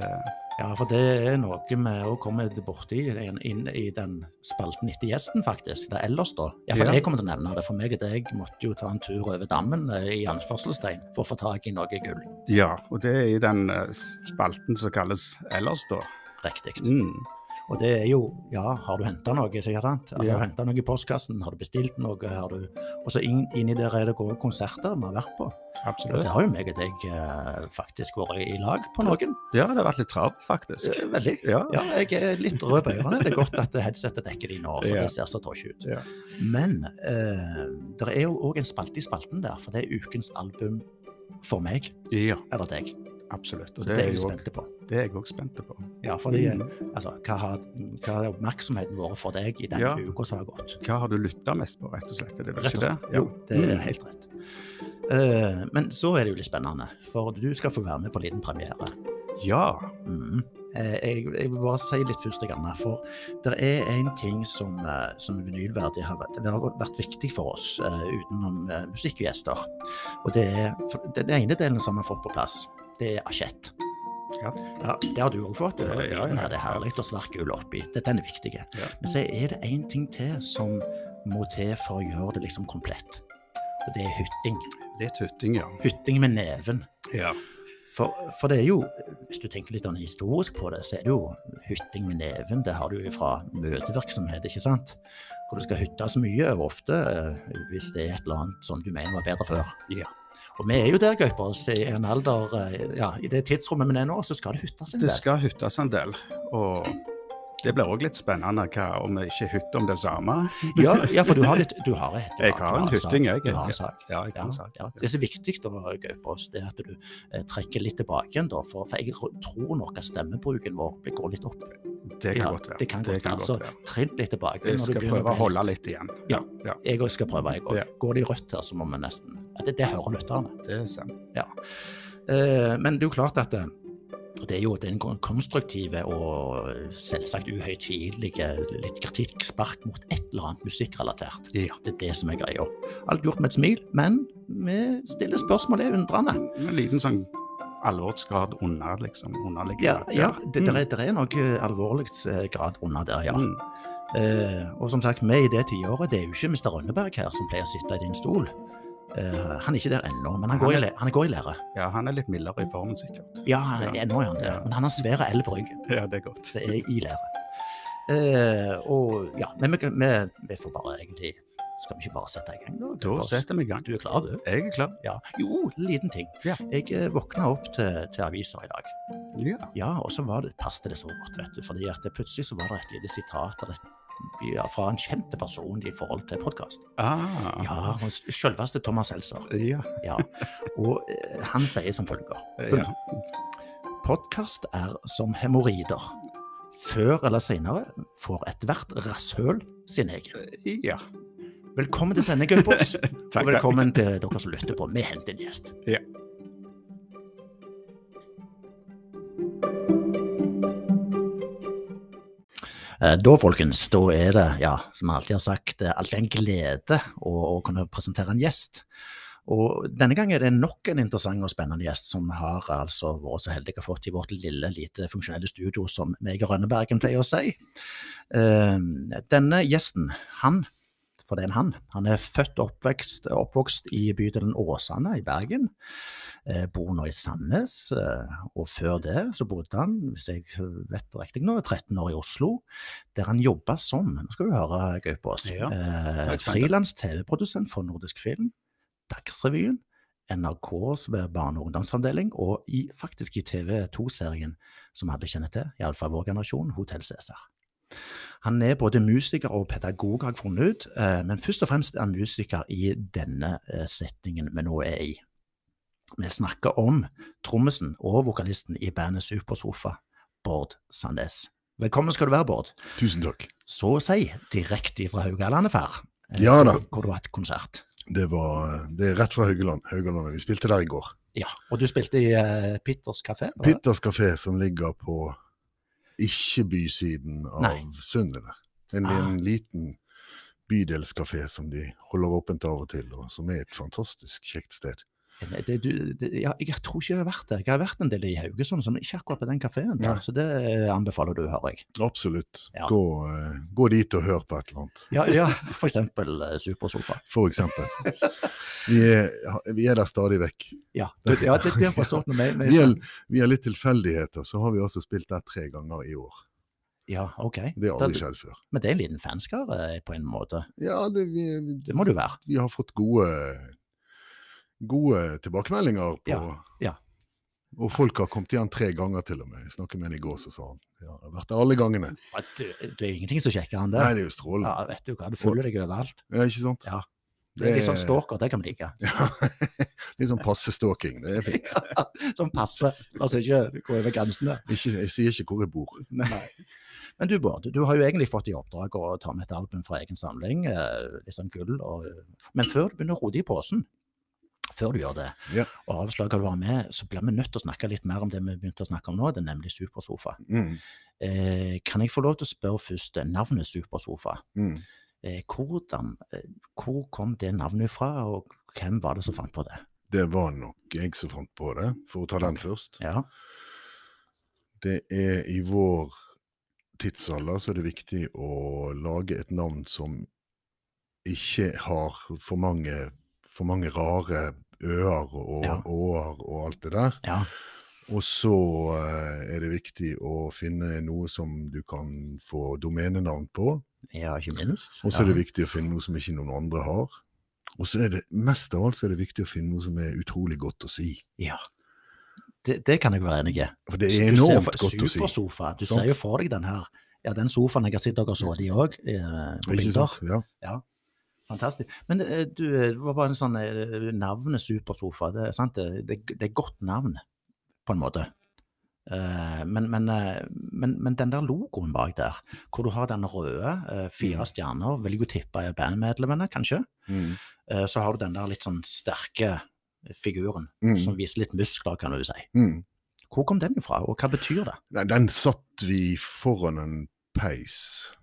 Ja, for det er noe vi òg kommer borti inn i den spalten etter gjesten, faktisk. Det er ellers, da. Iallfall Ja. jeg kommer til å nevne det. For meg og deg måtte jo ta en tur over dammen eh, i anførselstegn for å få tak i noe gull. ja, og det er i den eh, spalten som kalles Ellers, da. Riktig. Mm. Og det er jo Ja, har du henta noe? sikkert sant? Altså, Ja. Har du henta noe i postkassen? Har du bestilt noe? Har du Og så inn, inni der er det gode konserter vi har vært på. Og det har jo meg og deg eh, faktisk vært i lag på noen. Ja, det har vært litt travelt, faktisk. Eh, Veldig. Ja. Ja, jeg er litt rød på ørene. Det er godt at headsetet dekker de nå, for Ja. de ser så tosj ut. Ja. Men eh, det er jo òg en spalte i spalten der, for det er ukens album for meg, Ja, eller deg. Absolutt. Og det det er jeg også spent på. det er jeg òg spent på. Ja, fordi, Mm. altså, hva har, hva har oppmerksomheten vært for deg i denne Ja. uka som har gått? Hva har du lytta mest på, rett og slett? Er det vel ikke det? Ja. Jo, det er Mm. helt rett. Uh, men så er det jo litt spennende, for du skal få være med på en liten premiere. Ja. Mm. Eh, jeg, jeg vil bare si litt først, Anna, for det er en ting som, eh, som vinylverdig har vært, det har vært viktig for oss utenom musikkgjester. Og det er den ene delen som vi har fått på plass, det er asjett. Ja. Ja, det har du òg fått. Det, Ja, ja, ja. det er herlig å sverke ull oppi. Det, den er viktig. Ja. Men så er det én ting til som må til for å gjøre det liksom komplett. Og det er hytting. Litt hytting, ja. Hytting med neven. Ja. For, for det er jo, hvis du tenker litt sånn historisk på det, så er det jo hytting med neven. Det har du jo fra møtevirksomhet, ikke sant? Hvor du skal hytte så mye og ofte eh, hvis det er et eller annet som du mener var bedre før. Ja. Og vi er jo der, Gauper. I en alder, eh, ja, i det tidsrommet vi er nå, så skal det hyttes en del. Det skal hyttes en del. Og det blir òg litt spennende hva, om vi ikke hytter om det samme. Ja, ja, for du har litt Du har, du Jeg har en hytting, jeg. Du har en sak. Ja, jeg Ja, sak. ja. Det som er viktig, da, Gaupås, det er at du eh, trekker litt tilbake igjen. da, For, for jeg tror nok at stemmebruken vår går litt opp. Det kan Ja, godt være. Det kan godt kan altså, godt være. trill litt tilbake. Jeg skal prøve å holde litt igjen. Ja. ja. Jeg òg skal prøve, jeg. Ja. Går det i rødt her, så må vi nesten det, det hører lytterne. Det er sant. Eh, men det er jo klart at det, det er jo den konstruktive og selvsagt uhøytidelige litt kritikkspark mot et eller annet musikkrelatert. Ja. Det er det som er greia. Alt gjort med et smil, men vi stiller spørsmål, er undrende. En liten sånn alvorsgrad under, liksom. Ja, Underliggende. ja det, Mm. der er, der er noe alvorlig eh, grad under der, ja. Mm. Eh, og som sagt, vi i det tiåret, det er jo ikke Mr. Rønneberg her som pleier å sitte i din stol. Eh, han er ikke der ennå, men han går, i, han går i lære. Ja, han er litt mildere i formen, sikkert. Ja, han er, Ja. ennå er han det, Ja. men han har svære L på ryggen. Ja, det er godt. Det er i lære. Uh, og ja, men vi, vi, vi får bare egentlig Skal vi ikke bare sette i gang, da? Da setter vi i gang. Du er klar, du? Jeg er klar. Ja. Jo, liten ting. Ja. Jeg eh, våkna opp til, til aviser i dag. Ja. Ja, og så var det, passet det så godt, vet du. fordi at det plutselig så var det et lite sitat eller et, ja, fra en kjent person i forhold til podkast. Ah. Ja, selveste Thomas Seltzer. Ja. Ja. Og eh, han sier som følger. ja. Podkast er som hemoroider. Før eller senere får ethvert rasshøl sin egen. ja. Velkommen til sendingen, Gaupås. Og velkommen til dere som lytter på. Vi henter en gjest. Ja. Da, folkens, da er det, ja, som jeg alltid har sagt, eh, alltid en glede å, å kunne presentere en gjest. Og denne gangen er det nok en interessant og spennende gjest som har altså vært så heldig å fått i vårt lille, lite funksjonelle studio, som Meger Rønnebergen pleier å si. Eh, Denne gjesten, han, for det er en han, han er født og oppvokst, oppvokst i bydelen Åsane i Bergen. Eh, bor nå i Sandnes, eh, og før det så bodde han, hvis jeg vet riktig nå, 13 år i Oslo, der han jobba som, nå skal du høre, Gaupås, ja, eh, frilans TV-produsent for Nordisk Film, Dagsrevyen, NRKs barne- og ungdomsavdeling, og i, faktisk i TV2-serien som alle kjenner til, iallfall vår generasjon, Hotell Cæsar. Han er både musiker og pedagog, har jeg funnet ut, eh, men først og fremst er han musiker i denne settingen vi nå er i. Vi snakker om trommisen og vokalisten i bandet Supersofa, Bård Sandnes. Velkommen skal du være, Bård. Tusen takk. Så å si direkte fra Haugalandet fær. eh, Ja da. Hvor, du har hatt konsert. Det, var, det er rett fra Haugaland. Haugalandet. Vi spilte der i går. Ja, og du spilte i uh, Pitters kafé? Pitters kafé som ligger på ikke bysiden av Nei. sundet der. En, Ah. en liten bydelskafé som de holder åpent av og til, og som er et fantastisk kjekt sted. Det, det, du- det, ja, jeg tror ikke jeg har vært der. Jeg har vært en del i Haugesund, men ikke akkurat på den kafeen. Nei. Så det anbefaler du, hører jeg. Absolutt. Ja. Gå, eh, gå dit og hør på et eller annet, Ja, ja for eksempel eh, Supersofa. for eksempel. Vi er, vi er der stadig vekk. Ja, det, ja, det, det har forstått med meg. Vi er, vi er litt tilfeldigheter, så har vi også spilt der tre ganger i år. Ja, ok. Det har aldri skjedd før. Men det er en liten fanskare eh, på en måte. Ja, det, vi, Det må du være. vi har fått gode, gode tilbakemeldinger på Ja, ja. Og folk har kommet igjen tre ganger til og med. Jeg snakket med en i går, så sa han ja, det har vært der alle gangene. Du, det er ingenting som sjekker han Nei, det er jo strålende. Ja, vet du hva, du føler deg overalt. Ja, ikke sant? Ja. Det er litt sånn stalker, det kan vi like. Ja, Litt sånn passe stalking. Det er fint. Sånn passe, altså ikke gå over grensene. Ikke, jeg sier ikke hvor jeg bor. Nei. Men du Bård, du har jo egentlig fått i oppdrag å ta med et album fra egen samling, eh, litt sånn gull. Og, men før du begynner å rode i posen, før du gjør det, Ja. og avslaget du har med, så blir vi nødt til å snakke litt mer om det vi begynte å snakke om nå, det er nemlig Supersofa. Mm, Eh, kan jeg få lov til å spørre først, eh, navnet Supersofa, mm. eh, hvordan, eh, hvor kom det navnet fra, og hvem var det som fant på det? Det var nok jeg som fant på det, for å ta den først. Ja, Det er i vår tidsalder så er det viktig å lage et navn som ikke har for mange, for mange rare øer og Ja. åer og alt det der. ja, Og så eh, er det viktig å finne noe som du kan få domenenavn på. ja, ikke minst. Og så er det viktig å finne noe som ikke noen andre har. Og så er det mest av alt så er det viktig å finne noe som er utrolig godt å si. Ja, det, det kan jeg være enig i. For det er enormt for- godt å si. Supersofa. Du sånn. ser jo for deg den her. Ja, den sofaen jeg har sett dere så de òg, på Ikke bilder. sant? Ja. Fantastisk. Men eh, du, det var bare en sånn eh, navnet Supersofa. Det, sant? Det, det, det er godt navn, på en måte. Eh, men, men, eh, men, men den der logoen bak der, hvor du har den røde, eh, fire Mm. stjerner, vil jeg jo tippe er bandmedlemmene, kanskje. Mm. Eh, så har du den der litt sånn sterke figuren, Mm. som viser litt muskler, kan du si. Mm. Hvor kom den ifra, og hva betyr det? Den satt vi foran en peis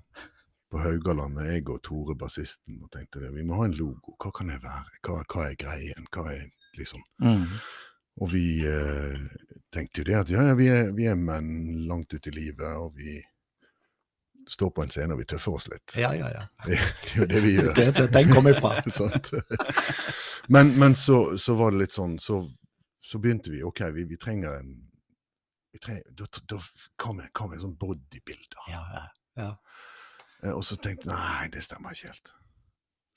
på Haugalandet, jeg og Tore bassisten, og tenkte det. Vi må ha en logo. Hva kan jeg være? Hva, hva er greien? Hva er liksom Og vi eh, tenkte jo det at ja, ja, vi er, vi er menn langt ut i livet, og vi står på en scene og vi tøffer oss litt. Ja, ja, ja. Det, det er jo det vi gjør. Det, det, den kom fra. Sant? Men, men så, så var det litt sånn, så, så begynte vi, ok, vi, vi trenger en vi trenger, da, da kom jeg med sånn bodybuilder? Ja, ja. Eh, Og så tenkte jeg, nei, det stemmer ikke helt.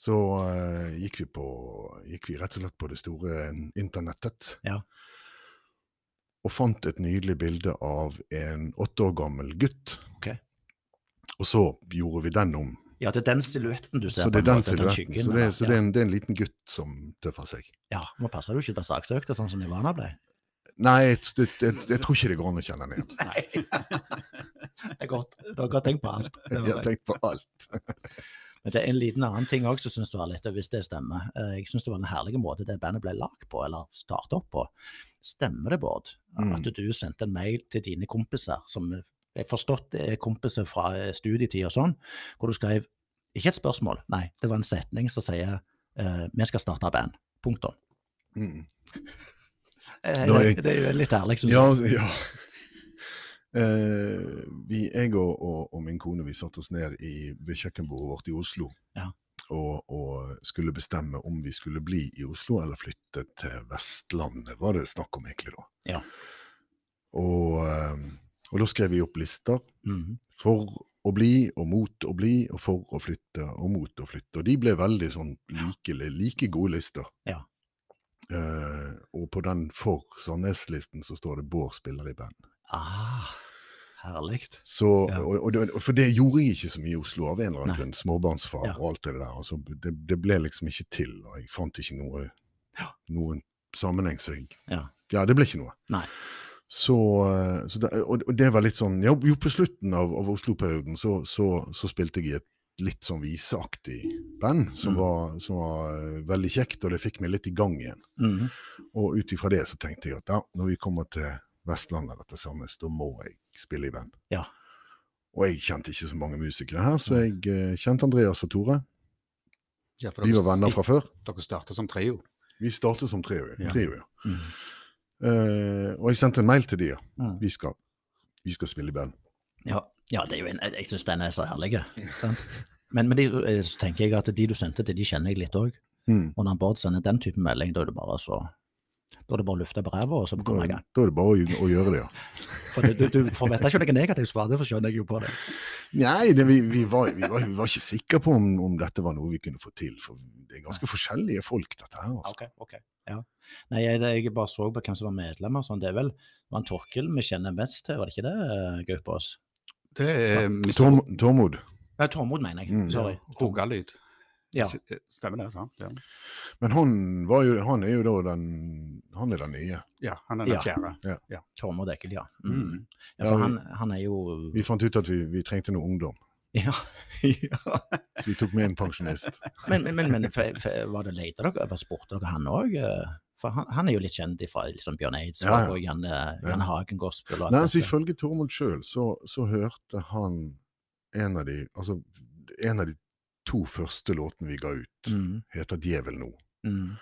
Så uh, gikk, vi på, gikk vi rett og slett på det store internettet. Ja. Og fant et nydelig bilde av en åtte år gammel gutt. Okay. Og så gjorde vi den om. Ja, det er den silhuetten du ser Så det er den silhuetten. Så, det, så ja. det, er en, det er en liten gutt som tøffer seg. ja. ja, nå passer du ikke til saksøkte, sånn som Ivana ble. Nei, jeg, jeg, jeg, jeg tror ikke det går an å kjenne den igjen. Det er godt. Dere har tenkt på alt. Det Jeg har tenkt på alt. Men det er en liten annen ting òg som syns det var litt, hvis det stemmer. Eh, Jeg synes det var en herlig måte det bandet ble lagd på, eller startet opp på. Stemmer det, Bård, Mm. at du sendte en mail til dine kompiser, som jeg forstått er kompiser fra eh, studietid og sånn, hvor du skrev ikke et spørsmål, nei, det var en setning som sier uh, vi skal starte band. Punktum. Mm. Eh, jeg- Det er jo litt ærlig, synes Ja, jeg. ja. Eh, vi, jeg og, og, og min kone vi satte oss ned i, ved kjøkkenbordet vårt i Oslo Ja. og, og skulle bestemme om vi skulle bli i Oslo eller flytte til Vestlandet, var det snakk om egentlig da. Ja. Og, eh, da skrev vi opp lister Mhm. for å bli og mot å bli og for å flytte og mot å flytte. Og de ble veldig sånn like, like gode lister. Ja. Eh, og på den for Sandnes-listen så står det Bård spiller i band. Ah, herlig. Så, Ja. og, og, det- for det gjorde jeg ikke så mye i Oslo av en eller annen grunn. Småbarnsfar Ja. og alt det der. Altså, det, det ble liksom ikke til, og jeg fant ikke noe, noen sammenheng. Så jeg, Ja. ja, det ble ikke noe. Nei. Så, eh, så det, og, og det var litt sånn Jo, jo på slutten av, av Oslo-perioden så, så, så spilte jeg i et litt sånn viseaktig band, som, Mm. var, som var eh, veldig kjekt, og det fikk meg litt i gang igjen. Mm. Og ut ifra det så tenkte jeg at ja, når vi kommer til Vestlandet eller til Sandnes, da må jeg spille i band. Ja. Og jeg kjente ikke så mange musikere her, så jeg eh, kjente Andreas og Tore. Ja, for De dere, var venner fra før. Dere startet som trio. Vi startet som trio. Ja. trio ja. Mm. Uh, og jeg sendte en mail til de, ja. Mm. Vi skal, vi skal spille i band. Ja, ja det er jo en, jeg syns den er så herlig. Men, men de, eh, så tenker jeg at de du sendte til, de kjenner jeg litt òg. Mm. Og når Bård sender den type melding, da er det bare så Da er det bare å lufte på ræva, og så komme i da er det bare å, å gjøre det, ja. For du, du, du forventer ikke noe negativt svar, det skjønner jeg jo på det. Nei, det, vi, vi, var, vi, var, vi var ikke sikre på om, om dette var noe vi kunne få til. For det er ganske forskjellige folk, dette her. Altså. Ok, ok. Ja. Nei, jeg, jeg bare så på hvem som var medlemmer. Sånn. Det er vel Van Torkel vi kjenner mest til, var det ikke det, eh, Gaupås? Det er Tormod. Ja, Tormod, mener jeg. Mm. Sorry. Rogalyd. Ja. Stemmer det? sant? Ja. Men han, var jo, han er jo da den Han er den nye. ja, han er den Ja. fjerde. Tormod Ekkel, ja. Mm. Mm. ja Ja, for vi- han, han er jo Vi fant ut at vi, vi trengte noe ungdom, Ja. ja. så vi tok med en pensjonist. Men, men, men, men for, for, var det leita dere etter? Spurte dere han òg? For han, han er jo litt kjent fra liksom Bjørn Eidsvåg Ja, ja. og Janne, Janne Hagen Gospel. Nei, altså. Ifølge Tormod sjøl så, så hørte han en av de Altså en av de to første låtene vi ga ut, Mm, heter 'Djevel nå'. mm,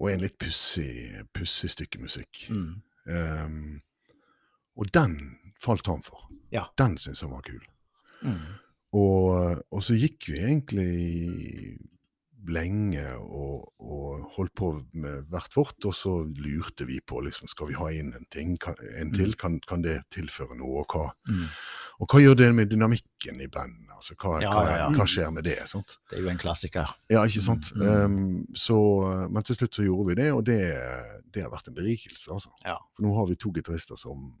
Og er en litt pussig stykke musikk. mm. Um, og den falt han for. Ja. Den syntes han var kul. Mm. Og, og så gikk vi egentlig lenge og, og holdt på med hvert vårt, og så lurte vi på liksom, skal vi ha inn en ting, kan, en til, kan, kan det tilføre noe, og hva, Mm. og hva gjør det med dynamikken i bandet? Altså, hva, Ja, hva, ja, hva skjer med det? Sant? Det er jo en klassiker. Ja, ikke sant? Mm, mm. Ehm, så, men til slutt så gjorde vi det, og det, det har vært en berikelse. Altså. Ja. For nå har vi to gitarister som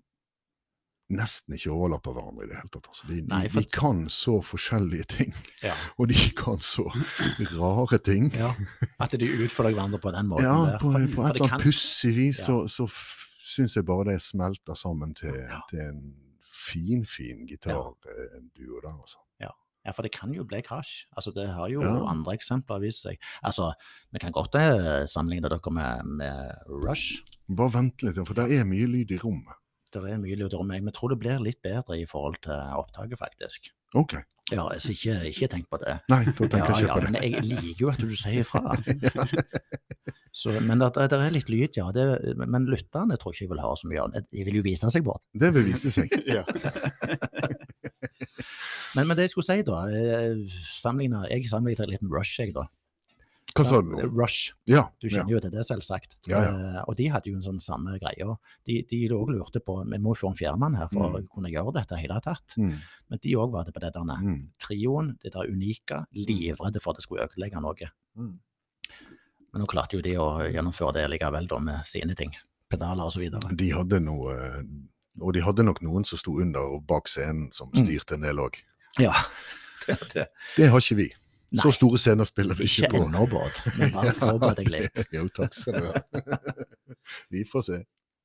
nesten ikke overlapper hverandre i det hele tatt. Altså. De, Nei, for- de kan så forskjellige ting, Ja. og de kan så rare ting. ja. At de utfordrer hverandre på den måten. Ja, på, For- på et eller annet pussig vis så, så syns jeg bare det smelter sammen til, til en fin, fin gitarduo der, altså. Ja, for det kan jo bli krasj. Altså, det har jo Ja. andre eksempler vist seg. Altså, vi kan godt eh, sammenligne dere med, med Rush. Bare vent litt, for det er mye lyd i rommet. Det er mye lyd om meg, men jeg tror det blir litt bedre i forhold til opptaket, faktisk. OK. Ja, så ikke, ikke tenk på det. Nei, da tenker Ja, jeg ikke ja, på det. men jeg liker jo at du sier ifra. Så, men det, det er litt lyd, ja. Det, men lytterne tror ikke jeg vil høre så mye av det. De vil jo vise seg, Bård. Det vil vise seg. Ja. Men, men det jeg skulle si, da eh, sammenlignet, Jeg sammenlignet litt med Rush, jeg, da. Hva sa du nå? Rush. Ja. Du ja. kjenner jo til det, selvsagt. Ja, ja. Eh, og de hadde jo en sånn samme greie. De, de også lurte på Vi må jo få en fjerdemann her for Mm. å kunne gjøre dette i hele tatt. Mm, Men de òg var det på det der. mm, Trioen, det der unike, livredde for at det skulle ødelegge noe. mm. Men nå klarte jo de å gjennomføre det likevel, da, med sine ting. Pedaler videre. De hadde noe Og de hadde nok noen som sto under og bak scenen som Mm. styrte en del òg. Ja. Det, det. Det har ikke vi. Så store scener spiller vi Ikke på. Bård. Men bare forbered deg litt. Jo, takk skal du ha. Vi får se.